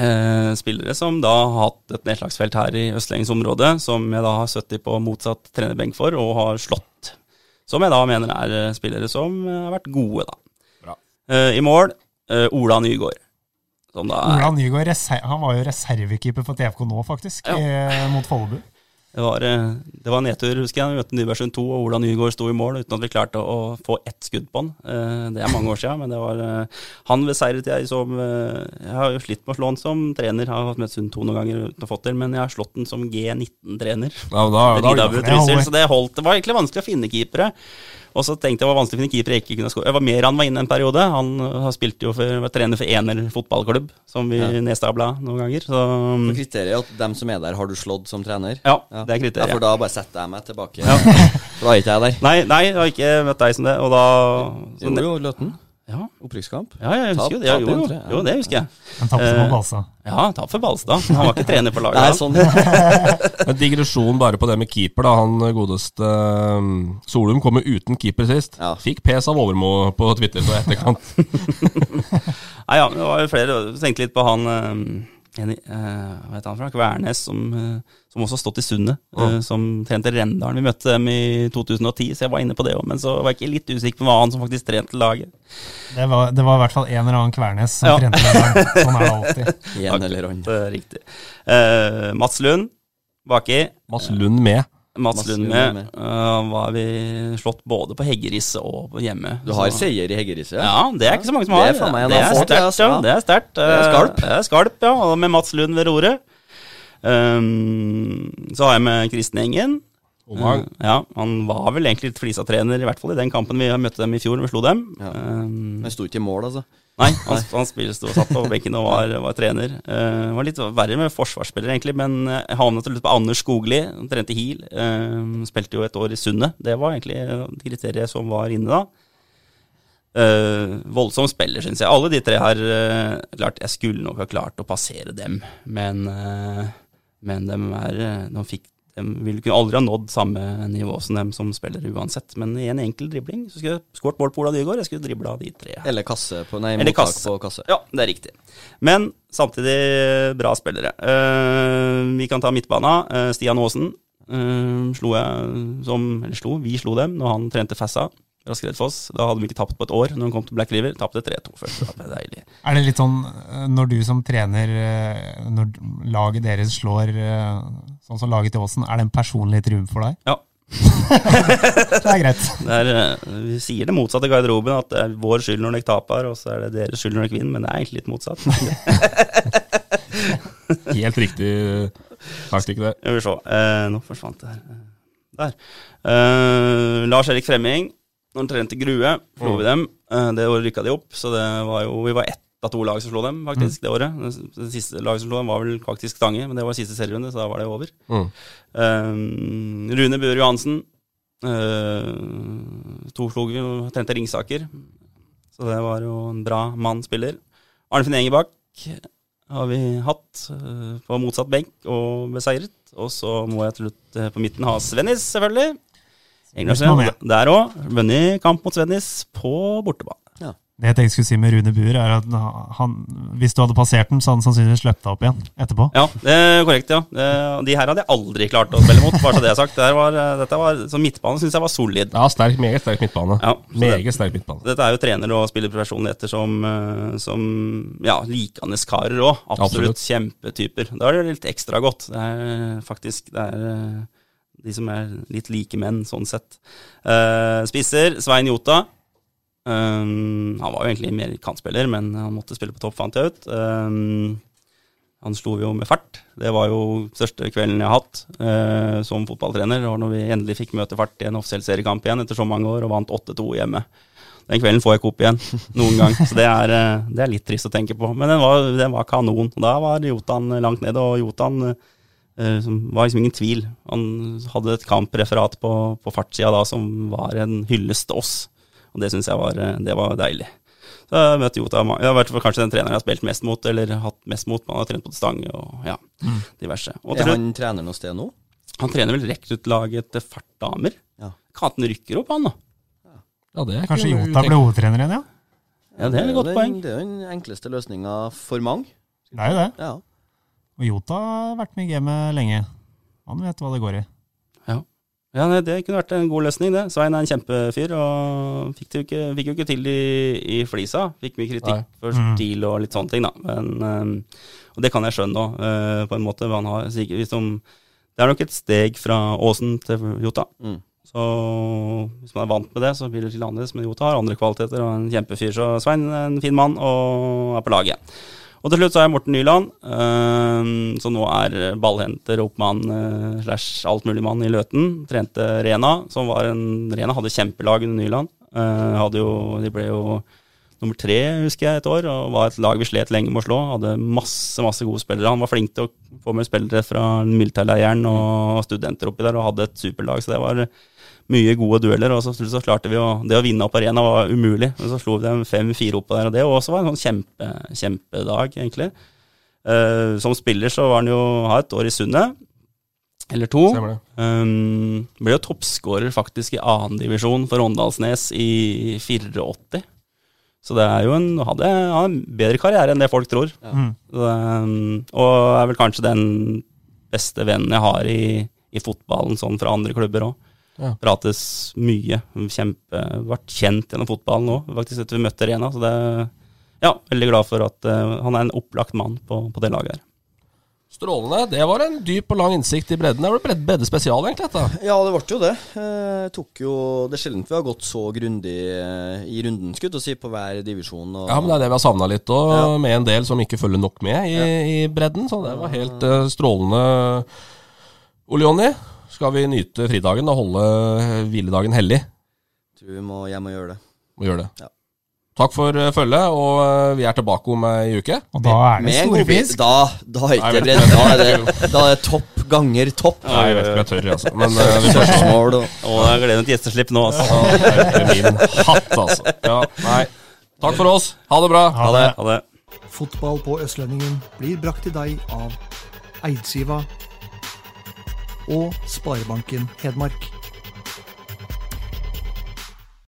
eh, spillere som da har hatt et nedslagsfelt her i østlendingsområdet, som jeg da har sittet på motsatt trenerbenk for, og har slått. Som jeg da mener er spillere som har vært gode, da. Bra. Eh, I mål eh, Ola Nygaard. Da er Ola Nygaard han var jo reservekeeper for TFK nå, faktisk, Ja. eh, mot Follebu. Det var, eh, det var nedtur, husker jeg. Vi møtte Nybergsund 2, og Ola Nygaard sto i mål uten at vi klarte å få ett skudd på han. Eh, Det er mange år siden, men det var han beseiret jeg som Jeg har jo slitt med å slå han som trener. Jeg har møtt Sund 2 noen ganger uten å få til, men jeg har slått han som G19-trener. Da, da, da, holder. så det holdt. Det var egentlig vanskelig å finne keepere. Og så tenkte jeg det var vanskelig å finne keeper jeg ikke kunne skåre. Det var mer han var inne en periode. Han har spilt jo for, var trener for Ener fotballklubb, som vi Ja. nedstabla noen ganger. Så um, Så Kriteriet er at dem som er der, har du slått som trener? ja, det er kriteriet. Ja, for da bare setter jeg meg tilbake. Ja. <laughs> For da er ikke jeg der. Nei, nei, jeg har ikke møtt deg som det. Og da så Jo, jo, Løten. Ja, Opprykkskamp. ja, jeg husker jo det. Tap- jo, jo, jo, det husker jeg. Han tapte for Balstad. Balsa. Ja, tap for Balstad. Han var ikke trener for laget. Nei, sånn. <laughs> En digresjon bare på det med keeper. da Han godeste um, Solum kom jo uten keeper sist. Ja. Fikk pes av Overmo på Twitter på etterkant. <laughs> Nei, ja, det var jo flere. Tenkte litt på han eh, en eh, hva heter han fra? Kvernes, som, eh, som også har stått i Sundet. Ja. eh, som trente Rendalen. Vi møtte dem i 2010, så jeg var inne på det òg. Men så var jeg ikke litt usikker på hva han som faktisk trente laget. Det var, det var i hvert fall en eller annen Kvernes som Ja. trente Rendalen. Sånn er det alltid. <laughs> En eller annen. Riktig. Uh, Mats Lund baki. Mats Lund med. Mats Lund med. med. Eh, var vi slått både på Heggerisset og på hjemme. Du har Så- seier i Heggerisset? Ja, det er ikke så mange som Det har. er meg det er sterkt, altså. ja. Det er sterkt. Det er skalp. Det er skalp, ja. Og med Mats Lund ved roret. Um, så har jeg med Kristen Engen. Omang. Uh, ja, han var vel egentlig litt flisa-trener, i hvert fall i den kampen vi møtte dem i fjor, når vi slo dem. Ja. Um, sto ikke i mål, altså. Nei, <laughs> han, han sto og satt på benken og var, var trener. Uh, var litt verre med forsvarsspillere, egentlig, men jeg havnet slutt på Anders Skogli. Han trente Heal. Uh, spilte jo et år i Sundet. Det var egentlig uh, kriteriet som var inne da. Uh, voldsom spiller, syns jeg. Alle de tre har uh, klart Jeg skulle nok ha klart å passere dem, men, uh, men de er De fikk de vil kunne aldri ha nådd samme nivå som dem som spiller uansett. Men i en enkel dribling så skulle jeg skåret mål på Ola Nygaard. Jeg skulle dribla de tre. Eller kasse på Nei, Eller mottak kasse. på kasse. Ja, det er riktig. Men samtidig bra spillere. Uh, vi kan ta midtbana. Uh, Stian Aasen uh, slo jeg som Eller slo, vi slo dem når han trente Fassa. Raskered Foss. Da hadde de ikke tapt på et år når de kom til Black River. Tapte 3-2 først. Det var deilig. Er det litt sånn eh, når du som trener, eh, når laget deres slår eh, sånn som laget til Åsen, er det en personlig triumf for deg? Ja. <laughs> Det er greit. Det er, eh, vi sier det motsatte i garderoben, at det er vår skyld når dere taper, og så er det deres skyld når dere vinner, men det er egentlig litt motsatt. <laughs> <laughs> Helt riktig taktikk, det. Skal vi se. Eh, nå forsvant det her. Der. Eh, Lars Erik Fremming, når han trente Grue, slo vi dem. Eh, det rykka de opp, så det var jo Vi var ett av to lag som slo dem, faktisk, det året. Det, det siste laget som slo dem, var vel faktisk Stange, men det var siste serierunde, så da var det over. Mm. Um, Rune Bjør Johansen. Uh, to slo vi og trente Ringsaker. Så det var jo en bra mann-spiller. Arnfinn Engebakk har vi hatt uh, på motsatt benk og beseiret. Og så må jeg til slutt uh, på midten ha Svennis, selvfølgelig. Engelsen, der òg. Vunnet kamp mot Svennis på bortebane. Det jeg tenkte jeg skulle si med Rune Buer, er at han, hvis du hadde passert den, så hadde han sannsynligvis løpt deg opp igjen etterpå. Ja, det er korrekt, ja. Eh, De her hadde jeg aldri klart å spille mot, bare så det er sagt. Det var, eh, dette var, så midtbane syns jeg var solid. Ja, sterk, meget sterk midtbane. Ja, meget det- sterk midtbane. Dette er jo trener og spiller profesjonen etter som ja, likende karer òg. Absolutt, Absolutt. kjempetyper. Da er det litt ekstra godt. Det er faktisk det er eh, de som er litt like menn, sånn sett. Eh, spisser Svein Jota. Um, han var jo egentlig mer kantspiller, men han måtte spille på topp, fant jeg ut. Um, han slo jo med fart. Det var jo største kvelden jeg har hatt uh, som fotballtrener. Og når vi endelig fikk møte fart i en offisiell seriekamp igjen etter så mange år, og vant 8-2 hjemme. Den kvelden får jeg ikke opp igjen noen gang, så det er, uh, det er litt trist å tenke på. Men den var, den var kanon. Da var Jotan langt nede, og Jotan uh, var liksom ingen tvil. Han hadde et kampreferat på, på fartssida da som var en hyllest til oss. Og det syns jeg var, eh, det var deilig. Så jeg møtte Jota Jeg har vært kanskje den treneren jeg har spilt mest mot, eller hatt mest mot. Man har trent på stang og ja, diverse. Og til Er han trener noe sted nå? han trener vel rekruttlaget til Fartdamer. Ja. Katen rykker opp, han da? Ja, det er Kanskje Jota ble hovedtrener igjen, ja? Ja, det er et godt poeng. Det er jo den enkleste løsninga for mange. Det er jo det. Ja. Og Jota har vært med i gamet lenge. Han vet hva det går i. Ja, nei, Det kunne vært en god løsning, det. Svein er en kjempefyr, og fikk, jo ikke, fikk jo ikke til i, i flisa. Fikk mye kritikk Nei. for Mm. stil og litt sånne ting, da. Men, øhm, og det kan jeg skjønne òg, på en måte. Han har, sikkert, hvis de, det er nok et steg fra Åsen til Jota. Mm. Så hvis man er vant med det, så blir det litt annerledes. Men Jota har andre kvaliteter og en kjempefyr. Så Svein er en fin mann og er på laget. Og til slutt så har jeg Morten Nyland, øhm, som nå er ballhenter, oppmann øh, slash altmuligmann i Løten. Trente Rena, som var en Rena hadde kjempelag under Nyland. Uh, hadde jo, de ble jo nummer tre, husker jeg, et år, og var et lag vi slet lenge med å slå. Hadde masse, masse gode spillere. Han var flink til å få med spillere fra militærleiren og studenter oppi der, og hadde et superlag, så det var mye gode dueller. Og så, så klarte vi å Det å vinne opp arena var umulig, men så slo vi dem fem-fire opp der, og det også var en sånn kjempe, kjempedag, egentlig. Uh, som spiller så var han jo ha et år i Sundet, eller to. Um, ble jo toppskårer faktisk i annendivisjon for Åndalsnes i 84. Så det er jo en, hadde han en bedre karriere enn det folk tror. Ja. Så, um, og er vel kanskje den beste vennen jeg har i, i fotballen, sånn fra andre klubber òg. Ja. Prates mye. Kjempe, vært kjent gjennom fotballen òg, faktisk etter vi møtte Rena. Så det ja, veldig glad for at uh, han er en opplagt mann på, på det laget her. Strålende. Det var en dyp og lang innsikt i bredden. Det ble bredde, bredde spesial, egentlig. dette. Ja, det ble jo det. Eh, tok jo, det er sjelden vi har gått så grundig eh, i runden, skulle jeg si, på hver divisjon. Og, Ja, men Det er det vi har savna litt, òg, Ja. med en del som ikke følger nok med i, i bredden. Så det var helt eh, strålende. Ole Jonny, skal vi nyte fridagen og holde hviledagen hellig? tror vi må hjem og gjøre det. Må gjøre det. Ja. Takk for eh, følget, og eh, vi er tilbake om ei uke. Og da er det storfisk. fisk. Da, da er ikke Da er det, da er det topp ganger topp. Nei, jeg vet ikke om jeg tør, altså. Men eh, vi får se. Og jeg gleder meg til gjesteslipp nå, altså. Ja, det min hatt, altså. Ja, nei. Takk for oss. Ha det bra. Ha det. Ha det. Fotball på Østlendingen blir brakt til deg av Eidsiva og Sparebanken Hedmark.